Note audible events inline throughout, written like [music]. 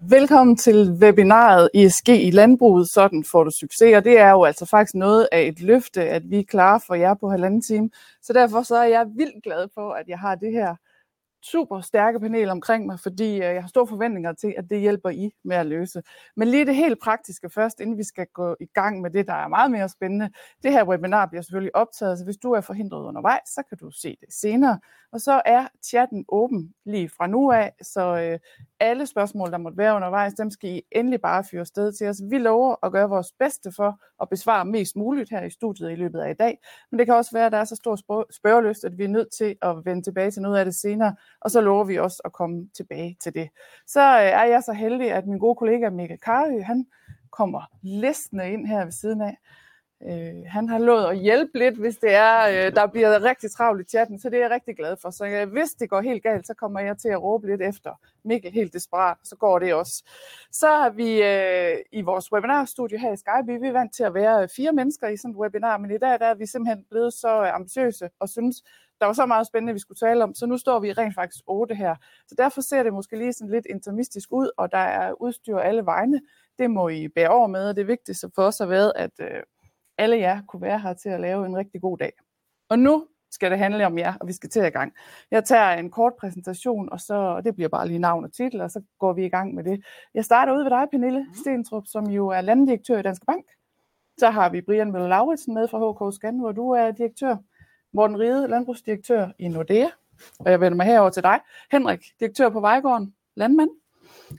Velkommen til webinaret ESG i landbruget, sådan får du succes, og det er jo altså faktisk noget af et løfte, at vi er klar for jer på halvanden time. Så derfor så er jeg vildt glad for, at jeg har det her super stærke panel omkring mig, fordi øh, jeg har store forventninger til, at det hjælper I med at løse. Men lige det helt praktiske først, inden vi skal gå i gang med det, der er meget mere spændende. Det her webinar bliver selvfølgelig optaget, så hvis du er forhindret undervejs, så kan du se det senere. Og så er chatten åben lige fra nu af, så øh, alle spørgsmål, der måtte være undervejs, dem skal I endelig bare fyre sted til os. Vi lover at gøre vores bedste for at besvare mest muligt her i studiet i løbet af i dag. Men det kan også være, at der er så stor spørgeløst, at vi er nødt til at vende tilbage til noget af det senere, og så lover vi også at komme tilbage til det. Så øh, er jeg så heldig, at min gode kollega Mikkel Karø, han kommer listende ind her ved siden af. Øh, han har lovet at hjælpe lidt, hvis det er, øh, der bliver rigtig travlt i chatten, så det er jeg rigtig glad for. Så øh, hvis det går helt galt, så kommer jeg til at råbe lidt efter Mikkel helt desperat, så går det også. Så har vi øh, i vores webinarstudie her i Skype, vi er vant til at være øh, fire mennesker i sådan et webinar, men i dag der er vi simpelthen blevet så øh, ambitiøse og synes, der var så meget spændende, vi skulle tale om, så nu står vi rent faktisk otte her. Så derfor ser det måske lige sådan lidt intermistisk ud, og der er udstyr alle vegne. Det må I bære over med, og det vigtigste for os har været, at øh, alle jer kunne være her til at lave en rigtig god dag. Og nu skal det handle om jer, og vi skal til i gang. Jeg tager en kort præsentation, og så og det bliver bare lige navn og titel, og så går vi i gang med det. Jeg starter ud ved dig, Pernille Stentrup, som jo er landdirektør i Danske Bank. Så har vi Brian Møller Lauritsen med fra HK Scan, hvor du er direktør. Morten Ride, landbrugsdirektør i Nordea. Og jeg vender mig herover til dig. Henrik, direktør på Vejgården, landmand.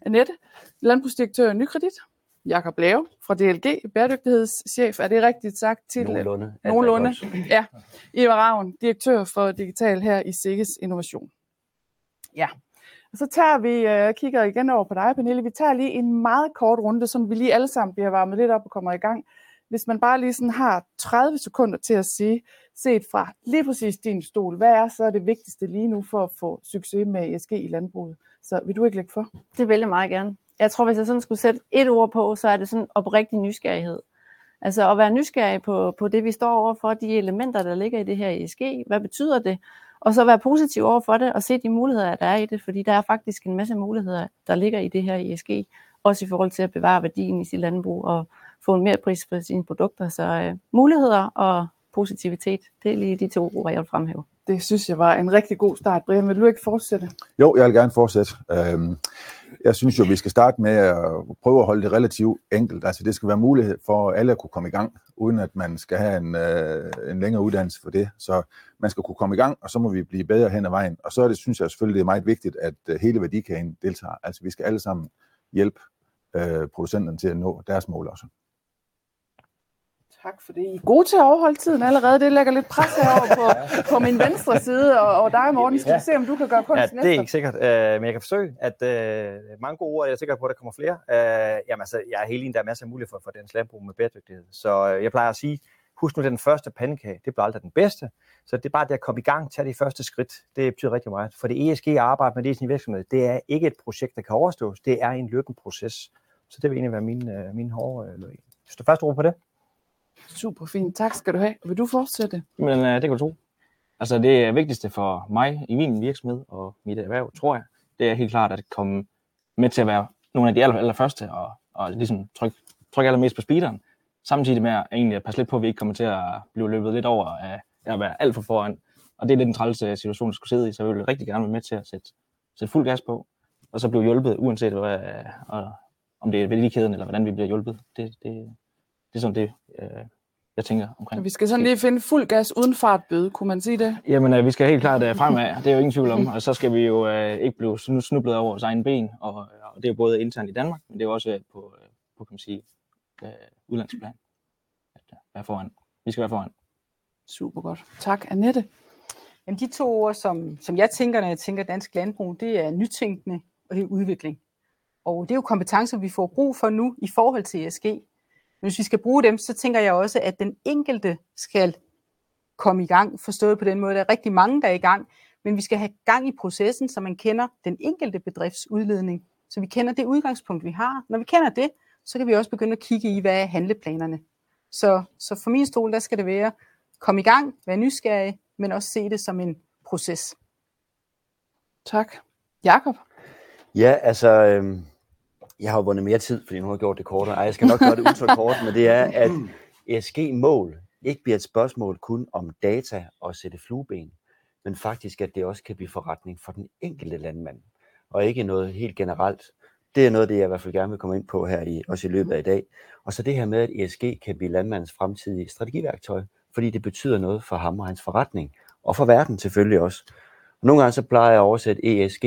Annette, landbrugsdirektør i Nykredit. Jakob Lave fra DLG, bæredygtighedschef. Er det rigtigt sagt? Til, Nogenlunde. Nogenlunde. [laughs] Ja. Eva Ravn, direktør for Digital her i Sikkes Innovation. Ja. Og så tager vi, jeg øh, kigger igen over på dig, Pernille, vi tager lige en meget kort runde, så vi lige alle sammen bliver varmet lidt op og kommer i gang. Hvis man bare lige sådan har 30 sekunder til at sige, set fra lige præcis din stol, hvad er så det vigtigste lige nu for at få succes med ESG i landbruget? Så vil du ikke lægge for? Det vil jeg meget gerne jeg tror, hvis jeg sådan skulle sætte et ord på, så er det sådan oprigtig nysgerrighed. Altså at være nysgerrig på, på det, vi står overfor, de elementer, der ligger i det her ESG, hvad betyder det? Og så være positiv over for det, og se de muligheder, der er i det, fordi der er faktisk en masse muligheder, der ligger i det her ESG, også i forhold til at bevare værdien i sit landbrug og få en mere pris for sine produkter. Så øh, muligheder og positivitet, det er lige de to ord, jeg vil fremhæve. Det synes jeg var en rigtig god start. Brian, vil du ikke fortsætte? Jo, jeg vil gerne fortsætte. Øhm, jeg synes jo, vi skal starte med at prøve at holde det relativt enkelt. Altså det skal være mulighed for alle at kunne komme i gang, uden at man skal have en, øh, en længere uddannelse for det. Så man skal kunne komme i gang, og så må vi blive bedre hen ad vejen. Og så er det, synes jeg selvfølgelig, det er meget vigtigt, at øh, hele værdikæden deltager. Altså vi skal alle sammen hjælpe øh, producenterne til at nå deres mål også. Tak for det. I er gode til at overholde tiden allerede. Det lægger lidt pres herover på, på min venstre side, og, og dig, Morten. Skal ja. se, om du kan gøre kunsten ja, det er ikke sikkert, uh, men jeg kan forsøge, at uh, mange gode ord, jeg er sikker på, at der kommer flere. Uh, jamen altså, jeg er helt enig, der er masser af muligheder for, for dansk landbrug med bæredygtighed. Så uh, jeg plejer at sige, husk nu, den første pandekage, det bliver aldrig den bedste. Så det er bare det at komme i gang, tage de første skridt. Det betyder rigtig meget. For det ESG arbejde med det i sin virksomhed, det er ikke et projekt, der kan overstås. Det er en løbende proces. Så det vil egentlig være min, uh, min hårde uh, Hvis du først ord på det. Super fint. Tak skal du have. Vil du fortsætte? Men uh, det kan du tro. Altså det vigtigste for mig i min virksomhed og mit erhverv, tror jeg, det er helt klart at komme med til at være nogle af de aller, allerførste og, og ligesom trykke, tryk allermest på speederen. Samtidig med at, egentlig passe lidt på, at vi ikke kommer til at blive løbet lidt over af at være alt for foran. Og det er lidt en træls situation, at skulle sidde i, så jeg vil rigtig gerne være med til at sætte, sætte fuld gas på, og så blive hjulpet, uanset hvad, øh, og, om det er værdikæden eller hvordan vi bliver hjulpet. Det, det, det er sådan det, øh, jeg tænker omkring. Vi skal sådan lige finde fuld gas uden fartbøde, kunne man sige det? Jamen, øh, vi skal helt klart øh, fremad, det er jo ingen tvivl om, og så skal vi jo øh, ikke blive snublet over vores egen ben, og, og det er jo både internt i Danmark, men det er også på, øh, på kan man sige, øh, udlandsplan, at øh, være foran. Vi skal være foran. Super godt. Tak, Annette. Jamen, de to ord, som, som jeg tænker, når jeg tænker dansk landbrug, det er nytænkende og det er udvikling. Og det er jo kompetencer, vi får brug for nu i forhold til ESG. Hvis vi skal bruge dem, så tænker jeg også, at den enkelte skal komme i gang, forstået på den måde. Der er rigtig mange, der er i gang, men vi skal have gang i processen, så man kender den enkelte bedrifts udledning. Så vi kender det udgangspunkt, vi har. Når vi kender det, så kan vi også begynde at kigge i, hvad er handleplanerne. Så, så for min stol, der skal det være, komme i gang, være nysgerrig, men også se det som en proces. Tak. Jakob? Ja, altså, øh, jeg har jo vundet mere tid, fordi nu har jeg gjort det kortere. Ej, jeg skal nok gøre det ultra kort, men det er, at ESG-mål ikke bliver et spørgsmål kun om data og sætte flueben, men faktisk, at det også kan blive forretning for den enkelte landmand, og ikke noget helt generelt. Det er noget af det, jeg i hvert fald gerne vil komme ind på her, i, også i løbet af i dag. Og så det her med, at ESG kan blive landmandens fremtidige strategiværktøj, fordi det betyder noget for ham og hans forretning, og for verden selvfølgelig også. Nogle gange så plejer jeg at oversætte ESG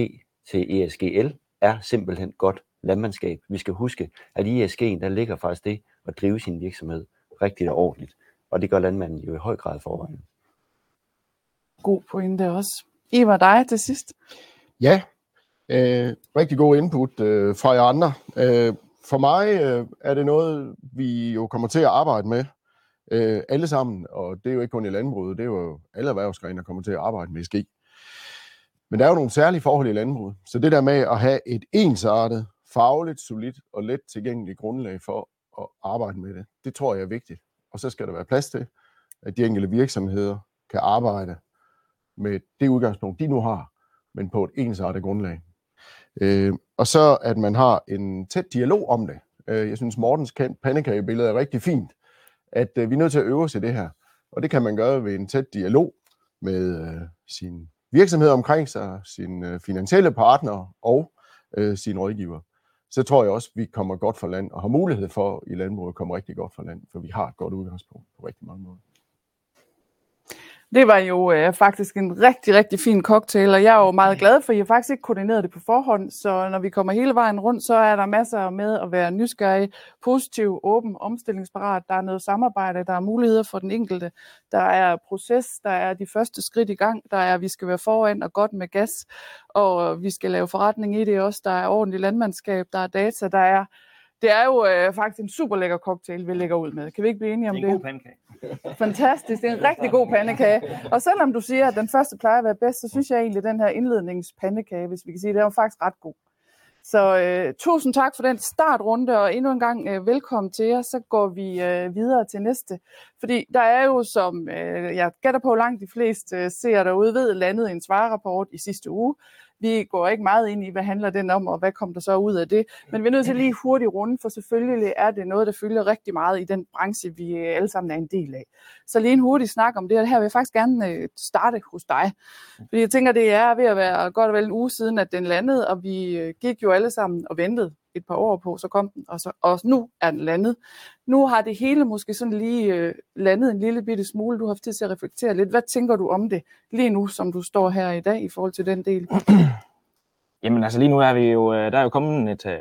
til ESGL, er simpelthen godt landmandskab. Vi skal huske, at i ESG'en, der ligger faktisk det at drive sin virksomhed rigtigt og ordentligt. Og det gør landmanden jo i høj grad forvejen. God pointe også. Ivar, dig til sidst. Ja, øh, rigtig god input øh, fra jer andre. Øh, for mig øh, er det noget, vi jo kommer til at arbejde med øh, alle sammen, og det er jo ikke kun i landbruget, det er jo alle erhvervsgrene, der kommer til at arbejde med ski. Men der er jo nogle særlige forhold i landbruget, så det der med at have et ensartet, fagligt, solidt og let tilgængeligt grundlag for at arbejde med det, det tror jeg er vigtigt. Og så skal der være plads til, at de enkelte virksomheder kan arbejde med det udgangspunkt, de nu har, men på et ensartet grundlag. Øh, og så at man har en tæt dialog om det. Øh, jeg synes, Mortens pandekagebillede er rigtig fint, at øh, vi er nødt til at øve os i det her. Og det kan man gøre ved en tæt dialog med øh, sin virksomhed omkring sig, sine øh, finansielle partner og øh, sine rådgiver. Så tror jeg også, at vi kommer godt for land og har mulighed for i landbruget at komme rigtig godt for land, for vi har et godt udgangspunkt på rigtig mange måder. Det var jo øh, faktisk en rigtig, rigtig fin cocktail, og jeg er jo meget glad for, at I faktisk ikke koordineret det på forhånd, så når vi kommer hele vejen rundt, så er der masser med at være nysgerrig, positiv, åben, omstillingsparat. Der er noget samarbejde, der er muligheder for den enkelte, der er proces, der er de første skridt i gang, der er, at vi skal være foran og godt med gas, og vi skal lave forretning i det også. Der er ordentlig landmandskab, der er data, der er det er jo øh, faktisk en super lækker cocktail, vi lægger ud med. Kan vi ikke blive enige om det? Det er en god pandekage. [laughs] Fantastisk, det er en rigtig god pandekage. Og selvom du siger, at den første plejer at være bedst, så synes jeg egentlig, at den her indledningspandekage, hvis vi kan sige, det er jo faktisk ret god. Så øh, tusind tak for den startrunde, og endnu en gang øh, velkommen til jer. Så går vi øh, videre til næste. Fordi der er jo, som øh, jeg gætter på langt de fleste øh, ser derude, ved landet en svarerapport i sidste uge. Vi går ikke meget ind i, hvad handler den om, og hvad kom der så ud af det. Men vi er nødt til lige hurtigt runde, for selvfølgelig er det noget, der fylder rigtig meget i den branche, vi øh, alle sammen er en del af. Så lige en hurtig snak om det, og her vil jeg faktisk gerne øh, starte hos dig. Fordi jeg tænker, det er ved at være godt og vel en uge siden, at den landede, og vi øh, gik jo alle sammen og ventede et par år på, så kom den, og, så, og nu er den landet. Nu har det hele måske sådan lige øh, landet en lille bitte smule. Du har haft tid til at reflektere lidt. Hvad tænker du om det lige nu, som du står her i dag i forhold til den del? [clears throat] Jamen altså lige nu er vi jo, øh, der er jo kommet et, øh,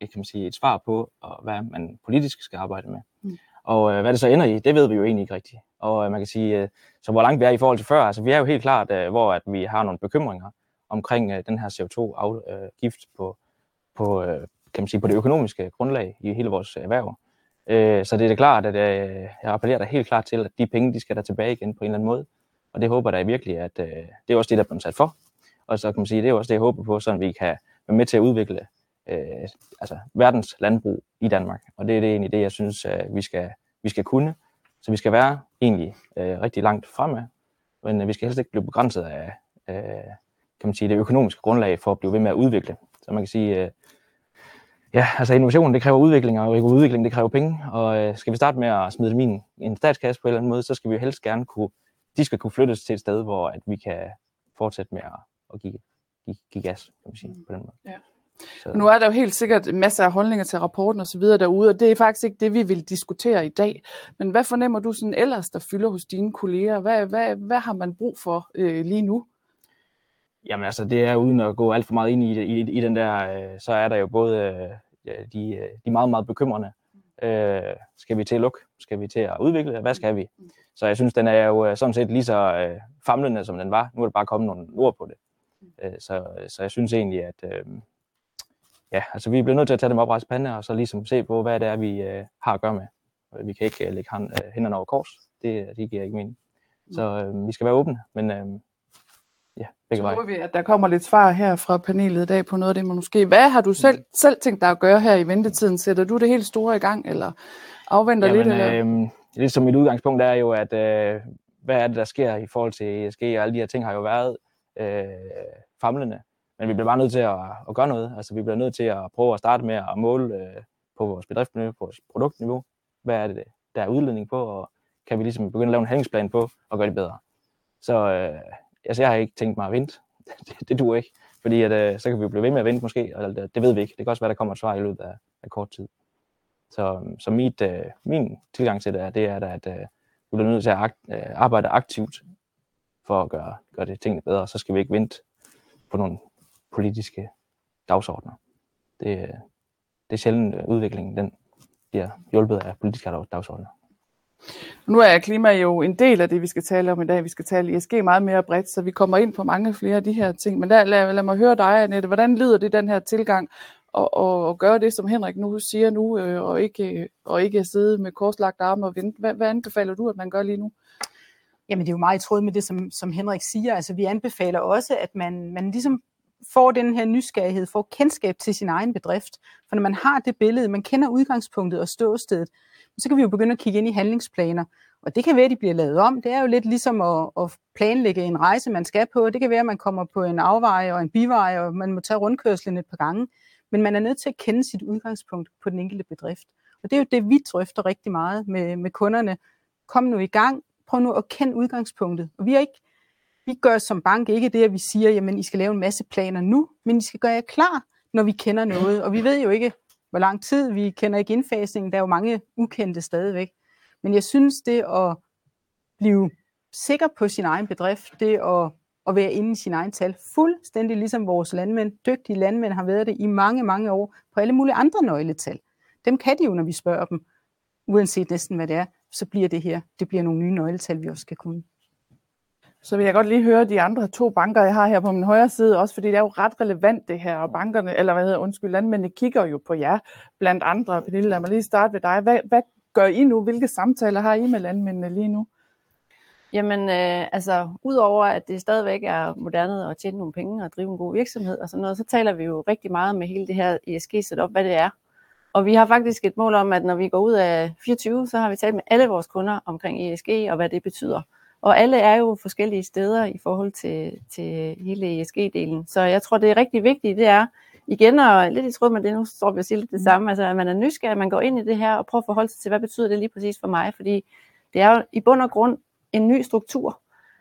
et, kan man sige, et svar på, hvad man politisk skal arbejde med. Mm. Og øh, hvad det så ender i, det ved vi jo egentlig ikke rigtigt. Og man kan sige, så hvor langt vi er i forhold til før, altså vi er jo helt klart, hvor at vi har nogle bekymringer omkring den her CO2-afgift på, på, øh, kan man sige, på det økonomiske grundlag i hele vores øh, erhverv. Øh, så det er da klart, at jeg appellerer da helt klart til, at de penge, de skal der tilbage igen på en eller anden måde. Og det håber jeg da virkelig, at det er også det, der er blevet sat for. Og så kan man sige, det er også det, jeg håber på, så vi kan være med til at udvikle øh, altså verdens landbrug i Danmark. Og det er det egentlig det, jeg synes, øh, vi, skal, vi skal kunne. Så vi skal være egentlig øh, rigtig langt fremme, men øh, vi skal helst ikke blive begrænset af øh, kan man sige, det økonomiske grundlag for at blive ved med at udvikle. Så man kan sige, øh, ja, altså innovation, det kræver udvikling, og udvikling, det kræver penge. Og øh, skal vi starte med at smide dem i en, en statskasse på en eller anden måde, så skal vi helst gerne kunne, de skal kunne flyttes til et sted, hvor at vi kan fortsætte med at og give, give, give gas, kan man sige, på den måde. Ja. Så. Nu er der jo helt sikkert masser af holdninger til rapporten og så videre derude, og det er faktisk ikke det, vi vil diskutere i dag. Men hvad fornemmer du sådan ellers, der fylder hos dine kolleger? Hvad, hvad, hvad har man brug for øh, lige nu? Jamen altså, det er uden at gå alt for meget ind i, i, i den der, øh, så er der jo både øh, de, øh, de meget, meget bekymrende. Øh, skal vi til at lukke? Skal vi til at udvikle? Hvad skal vi? Så jeg synes, den er jo øh, sådan set lige så øh, famlende, som den var. Nu er der bare kommet nogle ord på det. Øh, så, så jeg synes egentlig, at øh, ja, altså vi bliver nødt til at tage dem op pande, og så ligesom se på, hvad det er, vi øh, har at gøre med. Øh, vi kan ikke øh, lægge hand, øh, hænderne over kors. Det, det giver ikke mening. Så øh, vi skal være åbne, men øh, ja, begge veje. Så vi, at der kommer lidt svar her fra panelet i dag på noget af det, man måske... Hvad har du selv, selv tænkt dig at gøre her i ventetiden? Sætter du det helt store i gang, eller afventer Jamen, lidt? Eller? Øh, det som mit udgangspunkt er jo, at øh, hvad er det, der sker i forhold til ESG, og alle de her ting har jo været øh, famlende. men vi bliver bare nødt til at, at gøre noget. Altså, vi bliver nødt til at prøve at starte med at måle øh, på vores bedriftsniveau, på vores produktniveau. Hvad er det, der er udledning på, og kan vi ligesom begynde at lave en handlingsplan på og gøre det bedre. Så øh, altså, jeg har ikke tænkt mig at vente. [laughs] det, det duer ikke, fordi at, øh, så kan vi blive ved med at vente måske, og det, det ved vi ikke. Det kan også være, der kommer et svar i løbet af, af kort tid. Så, så mit, øh, min tilgang til det er, det er, at øh, vi bliver nødt til at akt, øh, arbejde aktivt for at gøre, gøre det tingene bedre. Så skal vi ikke vente på nogle politiske dagsordner. Det, øh, det er sjældent, øh, udviklingen den bliver hjulpet af politiske dagsordner. Nu er klima jo en del af det, vi skal tale om i dag. Vi skal tale ESG meget mere bredt, så vi kommer ind på mange flere af de her ting. Men der, lad, lad mig høre dig, Annette. Hvordan lyder det, den her tilgang, og, og, og gøre det, som Henrik nu siger nu, øh, og, ikke, øh, og ikke sidde med korslagt arme og vente? Hvad, hvad anbefaler du, at man gør lige nu? Jamen, det er jo meget i tråd med det, som, som Henrik siger. Altså, vi anbefaler også, at man, man ligesom får den her nysgerrighed, får kendskab til sin egen bedrift. For når man har det billede, man kender udgangspunktet og ståstedet, så kan vi jo begynde at kigge ind i handlingsplaner. Og det kan være, at de bliver lavet om. Det er jo lidt ligesom at, at planlægge en rejse, man skal på. Det kan være, at man kommer på en afvej og en bivej, og man må tage rundkørslen et par gange. Men man er nødt til at kende sit udgangspunkt på den enkelte bedrift. Og det er jo det, vi drøfter rigtig meget med, med kunderne. Kom nu i gang. Prøv nu at kende udgangspunktet. Og vi, er ikke, vi gør som bank ikke det, at vi siger, jamen I skal lave en masse planer nu, men I skal gøre jer klar, når vi kender noget. Og vi ved jo ikke, hvor lang tid. Vi kender ikke indfasningen. Der er jo mange ukendte stadigvæk. Men jeg synes, det at blive sikker på sin egen bedrift, det at, at være inde i sin egen tal, fuldstændig ligesom vores landmænd, dygtige landmænd har været det i mange, mange år på alle mulige andre nøgletal. Dem kan de jo, når vi spørger dem, uanset næsten hvad det er, så bliver det her, det bliver nogle nye nøgletal, vi også skal kunne. Så vil jeg godt lige høre de andre to banker, jeg har her på min højre side, også fordi det er jo ret relevant det her, og bankerne, eller hvad hedder, undskyld, landmændene kigger jo på jer, blandt andre. Pernille, lad mig lige starte ved dig. Hvad, hvad gør I nu? Hvilke samtaler har I med landmændene lige nu? Jamen, øh, altså, udover at det stadigvæk er moderne at tjene nogle penge og drive en god virksomhed og sådan noget, så taler vi jo rigtig meget med hele det her ESG-setup, hvad det er. Og vi har faktisk et mål om, at når vi går ud af 24, så har vi talt med alle vores kunder omkring ESG og hvad det betyder. Og alle er jo forskellige steder i forhold til, til hele ESG-delen. Så jeg tror, det er rigtig vigtigt, det er igen, og lidt i tråd med det, nu står vi og siger lidt det mm. samme, altså at man er nysgerrig, at man går ind i det her og prøver at forholde sig til, hvad betyder det lige præcis for mig, fordi det er jo i bund og grund en ny struktur.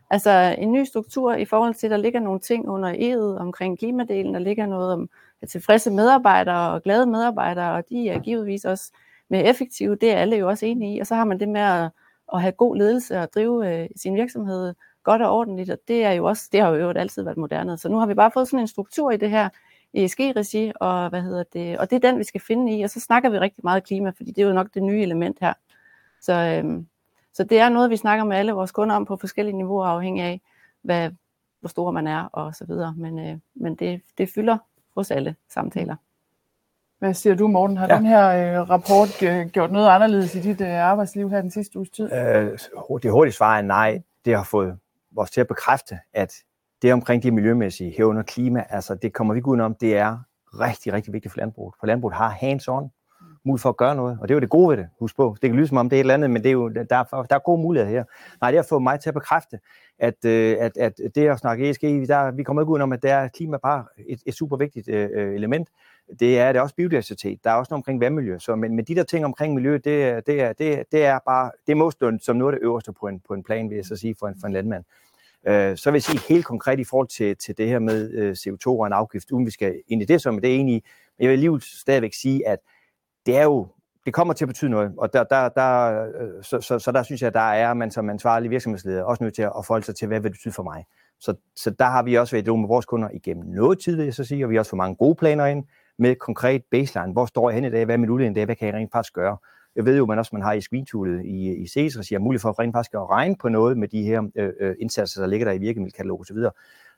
Altså en ny struktur i forhold til, at der ligger nogle ting under E'et omkring klimadelen, der ligger noget om tilfredse medarbejdere og glade medarbejdere, og de er givetvis også mere effektive, det er alle jo også enige i, og så har man det med at at have god ledelse og drive øh, sin virksomhed godt og ordentligt, og det er jo også, det har jo altid været moderne. Så nu har vi bare fået sådan en struktur i det her ESG-regi, og hvad hedder det, og det er den, vi skal finde i, og så snakker vi rigtig meget klima, fordi det er jo nok det nye element her. Så, øhm, så det er noget, vi snakker med alle vores kunder om på forskellige niveauer, afhængig af, hvad, hvor stor man er og så videre. Men, øh, men det, det fylder hos alle samtaler. Hvad siger du, Morten? Har ja. den her øh, rapport gjort noget anderledes i dit øh, arbejdsliv her den sidste uges tid? Øh, det hurtige svar er nej. Det har fået os til at bekræfte, at det omkring de miljømæssige, herunder klima, altså det kommer vi ikke udenom, det er rigtig, rigtig vigtigt for landbruget. For landbruget har hands-on mulighed for at gøre noget, og det er jo det gode ved det, husk på. Det kan lyde som om det er et eller andet, men det er jo, der, er, der er gode muligheder her. Nej, det har fået mig til at bekræfte, at, øh, at, at det at snakke ESG, der, vi kommer ikke udenom, at det er klima bare et, et super vigtigt øh, element, det er, det er også biodiversitet. Der er også noget omkring vandmiljø. Så, men, men de der ting omkring miljø, det, det, er, det, det er bare, det må stå som noget af det øverste på en, på en plan, vil jeg så sige, for en, for en landmand. Øh, så vil jeg sige helt konkret i forhold til, til det her med øh, CO2 og en afgift, uden vi skal ind i det, som det er enig i. Men jeg vil alligevel stadigvæk sige, at det er jo det kommer til at betyde noget, og der, der, der, øh, så, så, så der synes jeg, at der er man som ansvarlig virksomhedsleder også nødt til at forholde sig til, hvad vil det betyde for mig. Så, så der har vi også været i med vores kunder igennem noget tid, vil jeg så sige, og vi har også fået mange gode planer ind med konkret baseline. Hvor står jeg hen i dag? Hvad er min udledning i dag? Hvad kan jeg rent faktisk gøre? Jeg ved jo, man også man har i screentoolet i, i CS regi er mulighed for rent faktisk at regne på noget med de her øh, øh indsatser, der ligger der i virkemiddelkatalog osv. Så,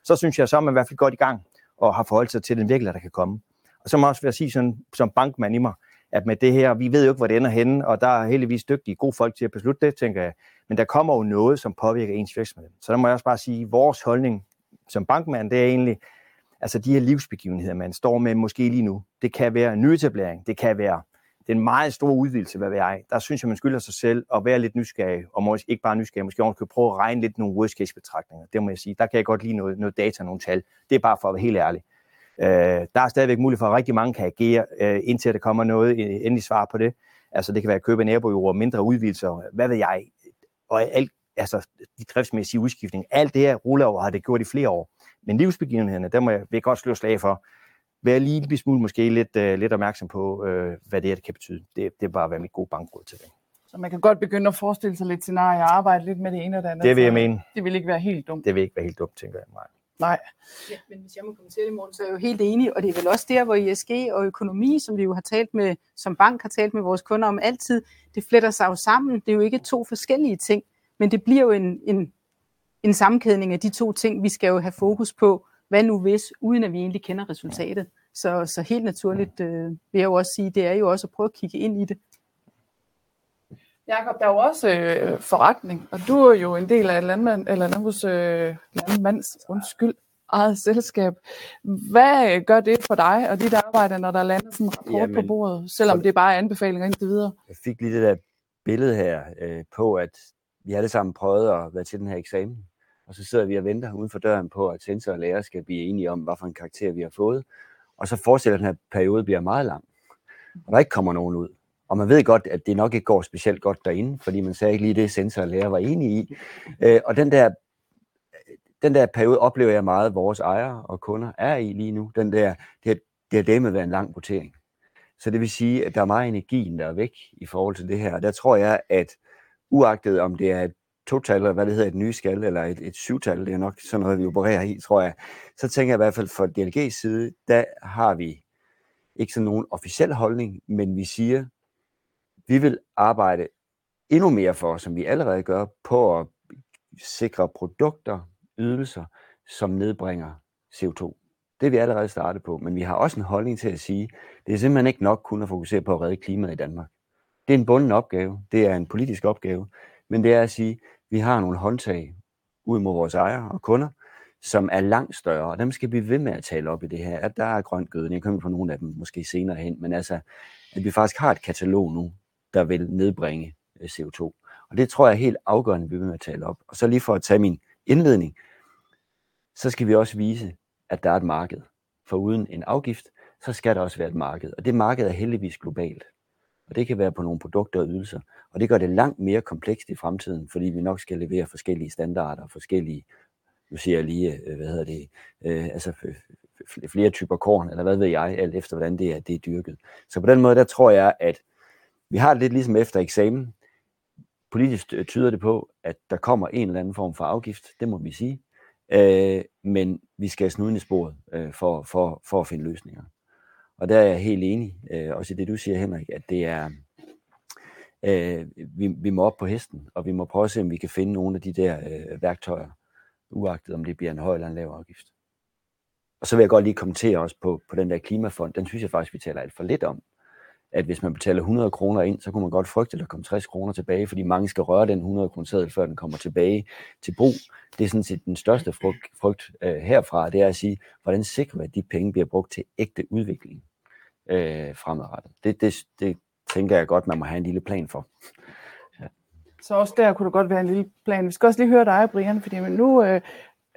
så synes jeg, så er man i hvert fald godt i gang og har forholdt sig til den virkelighed, der kan komme. Og så må jeg også være sige sådan, som bankmand i mig, at med det her, vi ved jo ikke, hvor det ender henne, og der er heldigvis dygtige, gode folk til at beslutte det, tænker jeg. Men der kommer jo noget, som påvirker ens virksomhed. Så der må jeg også bare sige, at vores holdning som bankmand, det er egentlig, altså de her livsbegivenheder, man står med måske lige nu. Det kan være en nyetablering, det kan være den meget store udvidelse, hvad ved jeg. Der synes jeg, man skylder sig selv at være lidt nysgerrig, og måske ikke bare nysgerrig, måske også kan prøve at regne lidt nogle worst case betragtninger. Det må jeg sige. Der kan jeg godt lide noget, noget data, nogle tal. Det er bare for at være helt ærlig. Øh, der er stadigvæk mulighed for, at rigtig mange kan agere, øh, indtil der kommer noget øh, endelig svar på det. Altså det kan være at købe nabojord, mindre udvidelser, hvad ved jeg. Og alt, altså de driftsmæssige udskiftninger. alt det her ruller over, har det gjort i flere år. Men livsbegivenhederne, der må jeg, vil jeg godt slå slag for. Vær lige en smule måske lidt, uh, lidt opmærksom på, uh, hvad det her kan betyde. Det, det er bare være mit gode bankråd til det. Så man kan godt begynde at forestille sig lidt scenarier og arbejde lidt med det ene og det andet. Det vil jeg mene. Det vil ikke være helt dumt. Det vil ikke være helt dumt, tænker jeg. Nej. Nej. Ja, men hvis jeg må kommentere det, Morten, så er jeg jo helt enig, og det er vel også der, hvor ISG og økonomi, som vi jo har talt med, som bank har talt med vores kunder om altid, det fletter sig jo sammen. Det er jo ikke to forskellige ting, men det bliver jo en, en, en sammenkædning af de to ting. Vi skal jo have fokus på, hvad nu hvis, uden at vi egentlig kender resultatet. Så, så helt naturligt øh, vil jeg jo også sige, det er jo også at prøve at kigge ind i det. Jakob, der er jo også øh, forretning, og du er jo en del af et landmand, eller landbrugs, øh, landmands, undskyld, eget selskab. Hvad gør det for dig og dit arbejde, når der lander sådan en rapport Jamen, på bordet, selvom det er bare anbefalinger indtil videre? Jeg fik lige det der billede her øh, på, at vi alle sammen prøvet at være til den her eksamen, og så sidder vi og venter uden for døren på, at sensor og lærer skal blive enige om, hvad for en karakter vi har fået. Og så forestiller den her periode bliver meget lang, og der ikke kommer nogen ud. Og man ved godt, at det nok ikke går specielt godt derinde, fordi man sagde ikke lige det, sensor og lærer var enige i. Øh, og den der, den der periode oplever jeg meget, at vores ejere og kunder er i lige nu. Den der, det har, det har været en lang votering. Så det vil sige, at der er meget energien, der er væk i forhold til det her. Og der tror jeg, at uagtet om det er et total, eller hvad det hedder, et nyskal, eller et, et syvtal, det er nok sådan noget, vi opererer i, tror jeg. Så tænker jeg i hvert fald fra DLG's side, der har vi ikke sådan nogen officiel holdning, men vi siger, vi vil arbejde endnu mere for, som vi allerede gør, på at sikre produkter, ydelser, som nedbringer CO2. Det er vi allerede startet på, men vi har også en holdning til at sige, det er simpelthen ikke nok kun at fokusere på at redde klimaet i Danmark. Det er en bunden opgave, det er en politisk opgave, men det er at sige, vi har nogle håndtag ud mod vores ejere og kunder, som er langt større, og dem skal vi ved med at tale op i det her, at der er grønt gødning, jeg kommer på nogle af dem måske senere hen, men altså, at vi faktisk har et katalog nu, der vil nedbringe øh, CO2. Og det tror jeg er helt afgørende, at vi vil med at tale op. Og så lige for at tage min indledning, så skal vi også vise, at der er et marked. For uden en afgift, så skal der også være et marked. Og det marked er heldigvis globalt. Og det kan være på nogle produkter og ydelser. Og det gør det langt mere komplekst i fremtiden, fordi vi nok skal levere forskellige standarder, forskellige, nu siger jeg lige, øh, hvad hedder det, øh, altså flere typer korn, eller hvad ved jeg, alt efter hvordan det er, det er dyrket. Så på den måde, der tror jeg, at vi har det lidt ligesom efter eksamen. Politisk øh, tyder det på, at der kommer en eller anden form for afgift, det må vi sige. Øh, men vi skal snude i sporet øh, for, for, for at finde løsninger. Og der er jeg helt enig, øh, også i det du siger, Henrik, at det er, øh, vi, vi må op på hesten, og vi må prøve at se, om vi kan finde nogle af de der øh, værktøjer, uagtet om det bliver en høj eller en lav afgift. Og så vil jeg godt lige kommentere også på, på den der klimafond. Den synes jeg faktisk, vi taler alt for lidt om at hvis man betaler 100 kroner ind, så kunne man godt frygte, at der kommer 60 kroner tilbage, fordi mange skal røre den 100 kroner seddel, før den kommer tilbage til brug. Det er sådan set den største frygt, frygt øh, herfra, det er at sige, hvordan sikrer vi, at de penge bliver brugt til ægte udvikling øh, fremadrettet. Det, det, det tænker jeg godt, man må have en lille plan for. [laughs] Ja. Så også der kunne det godt være en lille plan. Vi skal også lige høre dig, Brian, fordi nu øh,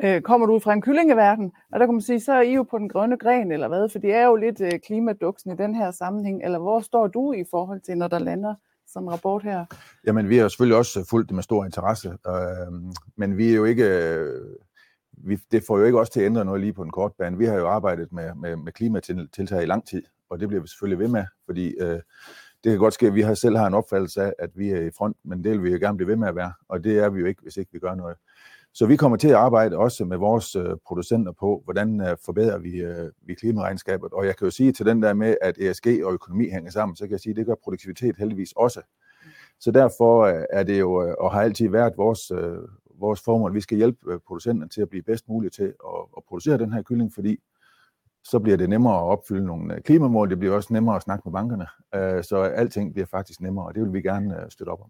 øh, kommer du ud fra en kyllingeverden, og der kan man sige, så er I jo på den grønne gren, eller hvad? For det er jo lidt øh, klimaduksen i den her sammenhæng. Eller hvor står du i forhold til, når der lander sådan en rapport her? Jamen, vi har selvfølgelig også fulgt det med stor interesse, øh, men vi er jo ikke... Øh, vi, det får jo ikke også til at ændre noget lige på en kort bane. Vi har jo arbejdet med, med, med klimatiltag i lang tid, og det bliver vi selvfølgelig ved med, fordi øh, det kan godt ske, at vi har selv har en opfattelse af, at vi er i front, men det vil vi jo gerne blive ved med at være, og det er vi jo ikke, hvis ikke vi gør noget. Så vi kommer til at arbejde også med vores øh, producenter på, hvordan øh, forbedrer vi, øh, vi klimaregnskabet. Og jeg kan jo sige til den der med, at ESG og økonomi hænger sammen, så kan jeg sige, at det gør produktivitet heldigvis også. Så derfor øh, er det jo, øh, og har altid været vores, øh, vores formål, at vi skal hjælpe øh, producenterne til at blive bedst muligt til at, at producere den her kylling, fordi så bliver det nemmere at opfylde nogle øh, klimamål, det bliver også nemmere at snakke med bankerne, øh, så alting bliver faktisk nemmere, og det vil vi gerne øh, støtte op om.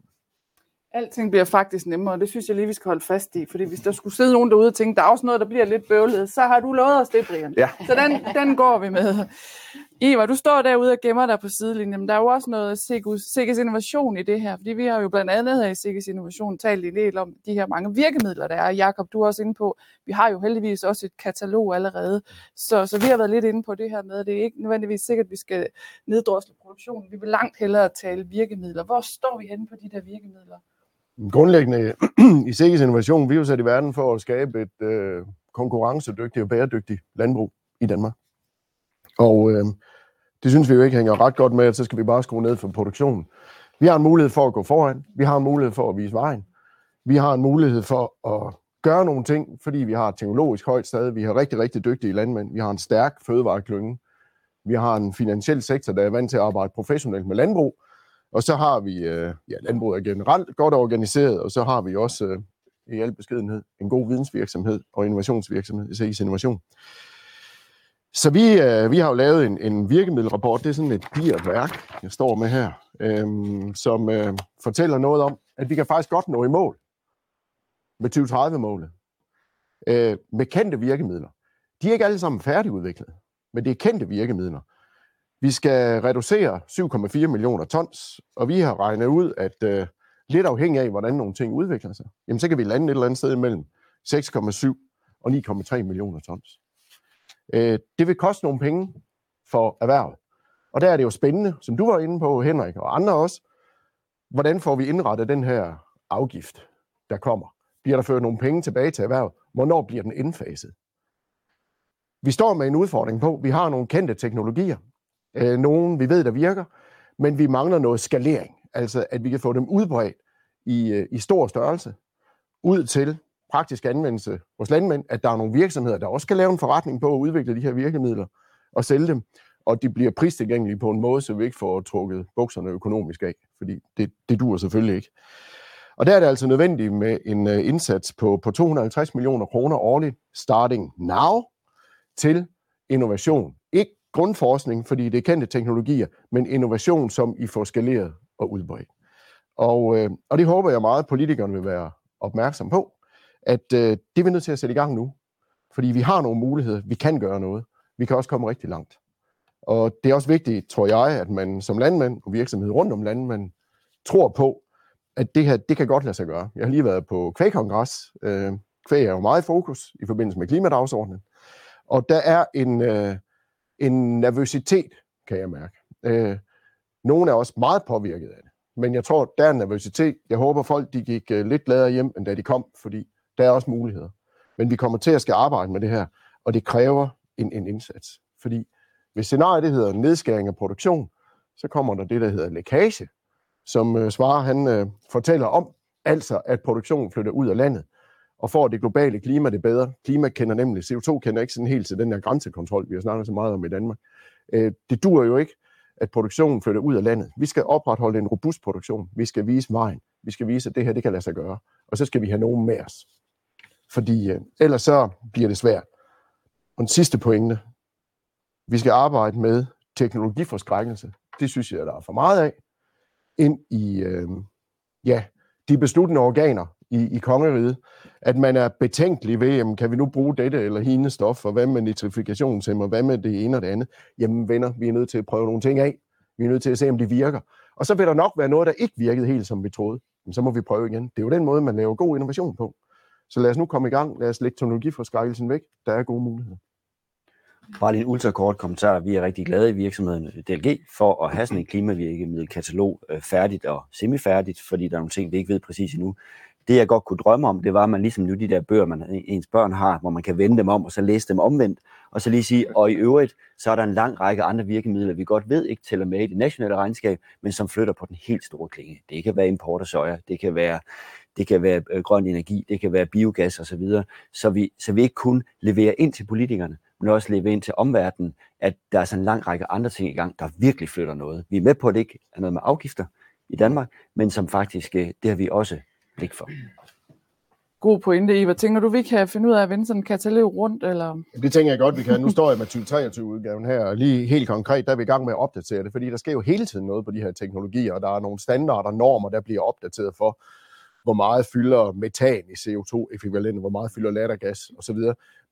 Alting bliver faktisk nemmere, og det synes jeg lige, vi skal holde fast i. Fordi hvis der skulle sidde nogen derude og tænke, der er også noget, der bliver lidt bøvlet, så har du lovet os det, Brian. Ja. Så den, den går vi med. Ivar, du står derude og gemmer dig på sidelinjen, men der er jo også noget Sikkes Innovation i det her, fordi vi har jo blandt andet her i Sikkes Innovation talt en del om de her mange virkemidler, der er. Jakob, du er også inde på, vi har jo heldigvis også et katalog allerede, så, så vi har været lidt inde på det her med, at det er ikke nødvendigvis sikkert, at vi skal neddrosle produktionen. Vi vil langt hellere tale virkemidler. Hvor står vi henne på de der virkemidler? Grundlæggende [clears throat] i Sikkes Innovation, vi er jo sat i verden for at skabe et øh, konkurrencedygtigt og bæredygtigt landbrug i Danmark. Og øh, det synes vi jo ikke hænger ret godt med, at så skal vi bare skrue ned for produktionen. Vi har en mulighed for at gå foran. Vi har en mulighed for at vise vejen. Vi har en mulighed for at gøre nogle ting, fordi vi har teknologisk højt sted. Vi har rigtig, rigtig dygtige landmænd. Vi har en stærk fødevareklynge. Vi har en finansiel sektor, der er vant til at arbejde professionelt med landbrug. Og så har vi, øh, ja, landbruget er generelt godt organiseret, og så har vi også øh, i al beskedenhed en god vidensvirksomhed og innovationsvirksomhed, i Innovation. Så vi, øh, vi har jo lavet en, en virkemiddelrapport, det er sådan et digert værk, jeg står med her, øh, som øh, fortæller noget om, at vi kan faktisk godt nå i mål med 2030-målet øh, med kendte virkemidler. De er ikke alle sammen færdigudviklet, men det er kendte virkemidler. Vi skal reducere 7,4 millioner tons, og vi har regnet ud, at øh, lidt afhængig af, hvordan nogle ting udvikler sig, jamen så kan vi lande et eller andet sted imellem 6,7 og 9,3 millioner tons. Øh, det vil koste nogle penge for erhvervet. Og der er det jo spændende, som du var inde på, Henrik, og andre også, hvordan får vi indrettet den her afgift, der kommer? Bliver der ført nogle penge tilbage til erhvervet? Hvornår bliver den indfaset? Vi står med en udfordring på, vi har nogle kendte teknologier, øh, nogle vi ved, der virker, men vi mangler noget skalering, altså at vi kan få dem udbredt i, øh, i stor størrelse, ud til praktisk anvendelse hos landmænd, at der er nogle virksomheder, der også skal lave en forretning på at udvikle de her virkemidler og sælge dem, og de bliver pristilgængelige på en måde, så vi ikke får trukket bukserne økonomisk af, fordi det, det dur selvfølgelig ikke. Og der er det altså nødvendigt med en øh, indsats på, på 250 millioner kroner årligt, starting now, til innovation. Ikke grundforskning, fordi det er kendte teknologier, men innovation, som I får skaleret og udbredt. Og, øh, og det håber jeg meget, at politikerne vil være opmærksom på, at øh, det er vi nødt til at sætte i gang nu. Fordi vi har nogle muligheder, vi kan gøre noget. Vi kan også komme rigtig langt. Og det er også vigtigt, tror jeg, at man som landmand og virksomhed rundt om landmand tror på, at det her, det kan godt lade sig gøre. Jeg har lige været på kvægkongres. Øh, kvæg er jo meget i fokus i forbindelse med klimadagsordenen. Og der er en, øh, en nervøsitet, kan jeg mærke. Øh, nogle er også meget påvirket af det. Men jeg tror, der er en nervøsitet. Jeg håber, folk de gik øh, lidt gladere hjem, end da de kom, fordi der er også muligheder. Men vi kommer til at skal arbejde med det her, og det kræver en, en indsats. Fordi hvis scenariet det hedder nedskæring af produktion, så kommer der det, der hedder lækage, som øh, svarer han øh, fortæller om, altså at produktionen flytter ud af landet, og får det globale klima det bedre. Klima kender nemlig, CO2 kender ikke sådan helt til den der grænsekontrol, vi har snakket så meget om i Danmark. Øh, det dur jo ikke, at produktionen flytter ud af landet. Vi skal opretholde en robust produktion. Vi skal vise vejen. Vi skal vise, at det her det kan lade sig gøre. Og så skal vi have nogen med os fordi øh, ellers så bliver det svært. Og den sidste pointe, vi skal arbejde med teknologiforskrækkelse. Det synes jeg, der er for meget af. Ind i øh, ja, de besluttende organer i, i kongeriget, at man er betænkelig ved, jamen, kan vi nu bruge dette eller hine stof, og hvad med nitrifikationshæmmer, hvad med det ene og det andet. Jamen venner, vi er nødt til at prøve nogle ting af. Vi er nødt til at se, om det virker. Og så vil der nok være noget, der ikke virkede helt, som vi troede. Men så må vi prøve igen. Det er jo den måde, man laver god innovation på. Så lad os nu komme i gang. Lad os lægge teknologiforskrækkelsen væk. Der er gode muligheder. Bare lige en ultrakort kommentar. Vi er rigtig glade i virksomheden DLG for at have sådan en klimavirkemiddelkatalog øh, færdigt og semifærdigt, fordi der er nogle ting, vi ikke ved præcis endnu. Det jeg godt kunne drømme om, det var, at man ligesom nu de der bøger, man øh, ens børn har, hvor man kan vende dem om og så læse dem omvendt, og så lige sige, og i øvrigt, så er der en lang række andre virkemidler, vi godt ved ikke tæller med i det nationale regnskab, men som flytter på den helt store klinge. Det kan være import af soja, det kan være det kan være øh, grøn energi, det kan være biogas osv., så, så, vi, så vi ikke kun leverer ind til politikerne, men også leverer ind til omverdenen, at der er sådan en lang række andre ting i gang, der virkelig flytter noget. Vi er med på, at det ikke er noget med afgifter i Danmark, men som faktisk, øh, det har vi også blik for. God pointe, Eva. Tænker du, vi kan finde ud af at vende sådan en katalog rundt? Eller? Det tænker jeg godt, vi kan. Nu står jeg med 2023-udgaven her, og lige helt konkret, der er vi i gang med at opdatere det, fordi der sker jo hele tiden noget på de her teknologier, og der er nogle standarder og normer, der bliver opdateret for, hvor meget fylder metan i CO2-ekvivalenten, hvor meget fylder lattergas osv.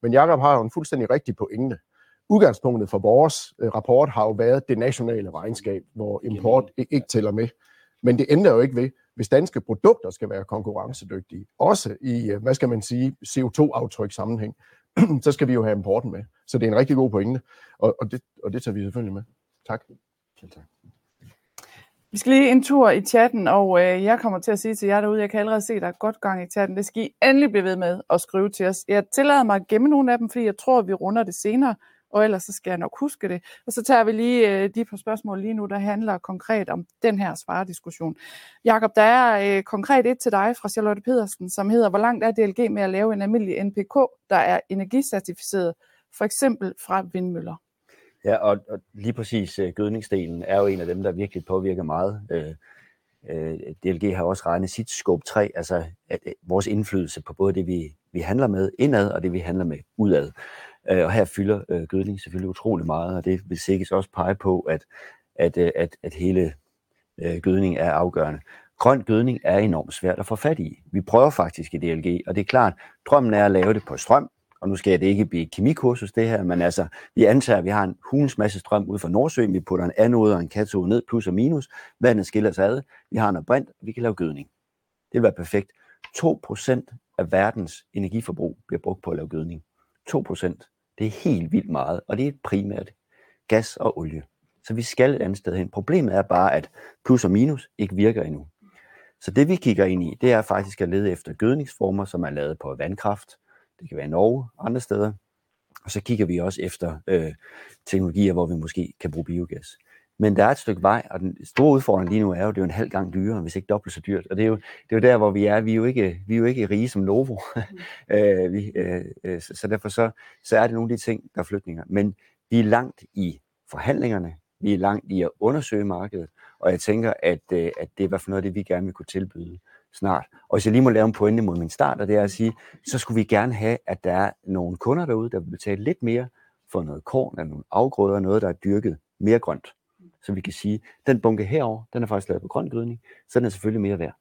Men Jakob har jo en fuldstændig rigtig pointe. udgangspunktet for vores øh, rapport har jo været det nationale regnskab, hvor import ikke tæller med. Men det ændrer jo ikke ved, hvis danske produkter skal være konkurrencedygtige, også i, hvad skal man sige, CO2-aftryk sammenhæng, [clears throat] så skal vi jo have importen med. Så det er en rigtig god pointe, og, og, det, og det tager vi selvfølgelig med. Tak. Selv tak. Vi skal lige en tur i chatten, og øh, jeg kommer til at sige til jer derude, jeg kan allerede se, at der er godt gang i chatten. Det skal I endelig blive ved med at skrive til os. Jeg tillader mig at gemme nogle af dem, fordi jeg tror, at vi runder det senere, og ellers så skal jeg nok huske det. Og så tager vi lige øh, de par spørgsmål lige nu, der handler konkret om den her svarediskussion. Jakob, der er øh, konkret et til dig fra Charlotte Pedersen, som hedder, hvor langt er DLG med at lave en almindelig NPK, der er energicertificeret, for eksempel fra vindmøller? Ja, og, og lige præcis uh, gødningsdelen er jo en af dem, der virkelig påvirker meget. Øh, øh DLG har også regnet sit scope 3, altså at, uh, vores indflydelse på både det, vi, vi handler med indad, og det, vi handler med udad. Øh, og her fylder øh, gødning selvfølgelig utrolig meget, og det vil sikkert også pege på, at, at, øh, at, at hele øh, gødning er afgørende. Grøn gødning er enormt svært at få fat i. Vi prøver faktisk i DLG, og det er klart, drømmen er at lave det på strøm, og nu skal det ikke blive kemikursus det her, men altså, vi antager, at vi har en hulens masse strøm ud fra Nordsøen, vi putter en anode og en katode ned, plus og minus, vandet skiller sig ad, vi har noget brint, vi kan lave gødning. Det vil være perfekt. 2% af verdens energiforbrug bliver brugt på at lave gødning. 2%. Det er helt vildt meget, og det er primært gas og olie. Så vi skal et andet sted hen. Problemet er bare, at plus og minus ikke virker endnu. Så det vi kigger ind i, det er faktisk at lede efter gødningsformer, som er lavet på vandkraft, det kan være i Norge, andre steder. Og så kigger vi også efter øh, teknologier, hvor vi måske kan bruge biogas. Men der er et stykke vej, og den store udfordring lige nu er jo, det er jo en halv gang dyrere, hvis ikke dobbelt så dyrt. Og det er jo, det er jo der, hvor vi er. Vi er jo ikke, vi er jo ikke rige som Novo. Mm. [laughs] øh, vi, øh, øh, så, så derfor så, så er det nogle af de ting, der er flytninger. Men vi er langt i forhandlingerne. Vi er langt i at undersøge markedet. Og jeg tænker, at, øh, at det er i hvert fald noget af det, vi gerne vil kunne tilbyde snart. Og hvis jeg lige må lave en pointe mod min start, og det er at sige, så skulle vi gerne have, at der er nogle kunder derude, der vil betale lidt mere for noget korn eller nogle afgrøder, noget, der er dyrket mere grønt. Så vi kan sige, den bunke herover, den er faktisk lavet på grøn gødning, så den er selvfølgelig mere værd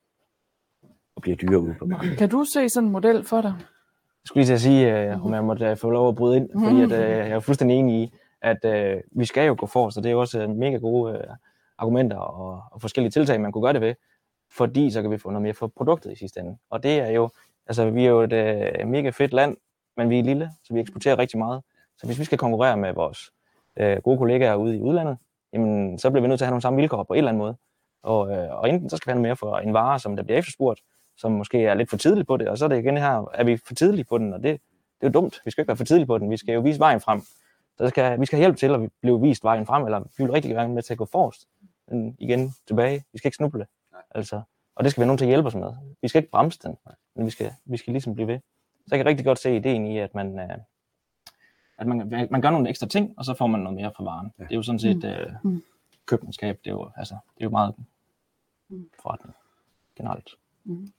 og bliver dyrere ude på markedet. Kan du se sådan en model for dig? Jeg skulle lige til at sige, uh, om jeg måtte uh, få lov at bryde ind, mm. fordi at, uh, jeg er fuldstændig enig i, at uh, vi skal jo gå forrest, og det er jo også mega gode uh, argumenter og, og forskellige tiltag, man kunne gøre det ved fordi så kan vi få noget mere for produktet i sidste ende. Og det er jo, altså vi er jo et øh, mega fedt land, men vi er lille, så vi eksporterer rigtig meget. Så hvis vi skal konkurrere med vores øh, gode kollegaer ude i udlandet, jamen, så bliver vi nødt til at have nogle samme vilkår på en eller anden måde. Og, øh, og enten så skal vi have noget mere for en vare, som der bliver efterspurgt, som måske er lidt for tidligt på det, og så er det igen her, er vi for tidligt på den, og det, det er jo dumt. Vi skal ikke være for tidligt på den, vi skal jo vise vejen frem. Så skal, vi skal hjælpe til at blive vist vejen frem, eller vi vil rigtig gerne med til at gå forrest. Men igen, tilbage, vi skal ikke snuble. Altså, og det skal vi nogen til at hjælpe os med. Vi skal ikke bremse den, men vi skal, vi skal ligesom blive ved. Så jeg kan rigtig godt se ideen i, at man, øh, at man, man gør nogle ekstra ting, og så får man noget mere for varen. Ja. Det er jo sådan set øh, mm. købmandskab, det er jo, altså, det er jo meget mm. forretning generelt. Mm.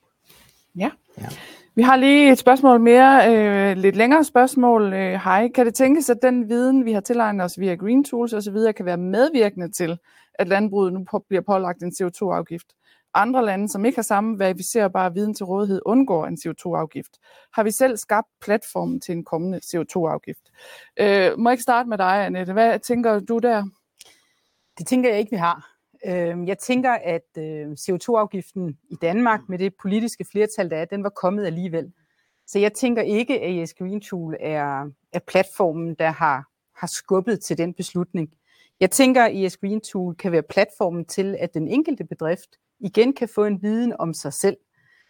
Ja. ja. Vi har lige et spørgsmål mere, øh, lidt længere spørgsmål. Øh, hej, kan det tænkes, at den viden, vi har tilegnet os via Green Tools osv., kan være medvirkende til, at landbruget nu på, bliver pålagt en CO2-afgift? Andre lande, som ikke har samme verificerbare viden til rådighed, undgår en CO2-afgift. Har vi selv skabt platformen til en kommende CO2-afgift? Øh, må jeg ikke starte med dig, Annette? Hvad tænker du der? Det tænker jeg ikke, vi har. Øh, jeg tænker, at øh, CO2-afgiften i Danmark med det politiske flertal, der er, den var kommet alligevel. Så jeg tænker ikke, at ES Green Tool er, er platformen, der har, har skubbet til den beslutning. Jeg tænker, at ES Green Tool kan være platformen til, at den enkelte bedrift igen kan få en viden om sig selv.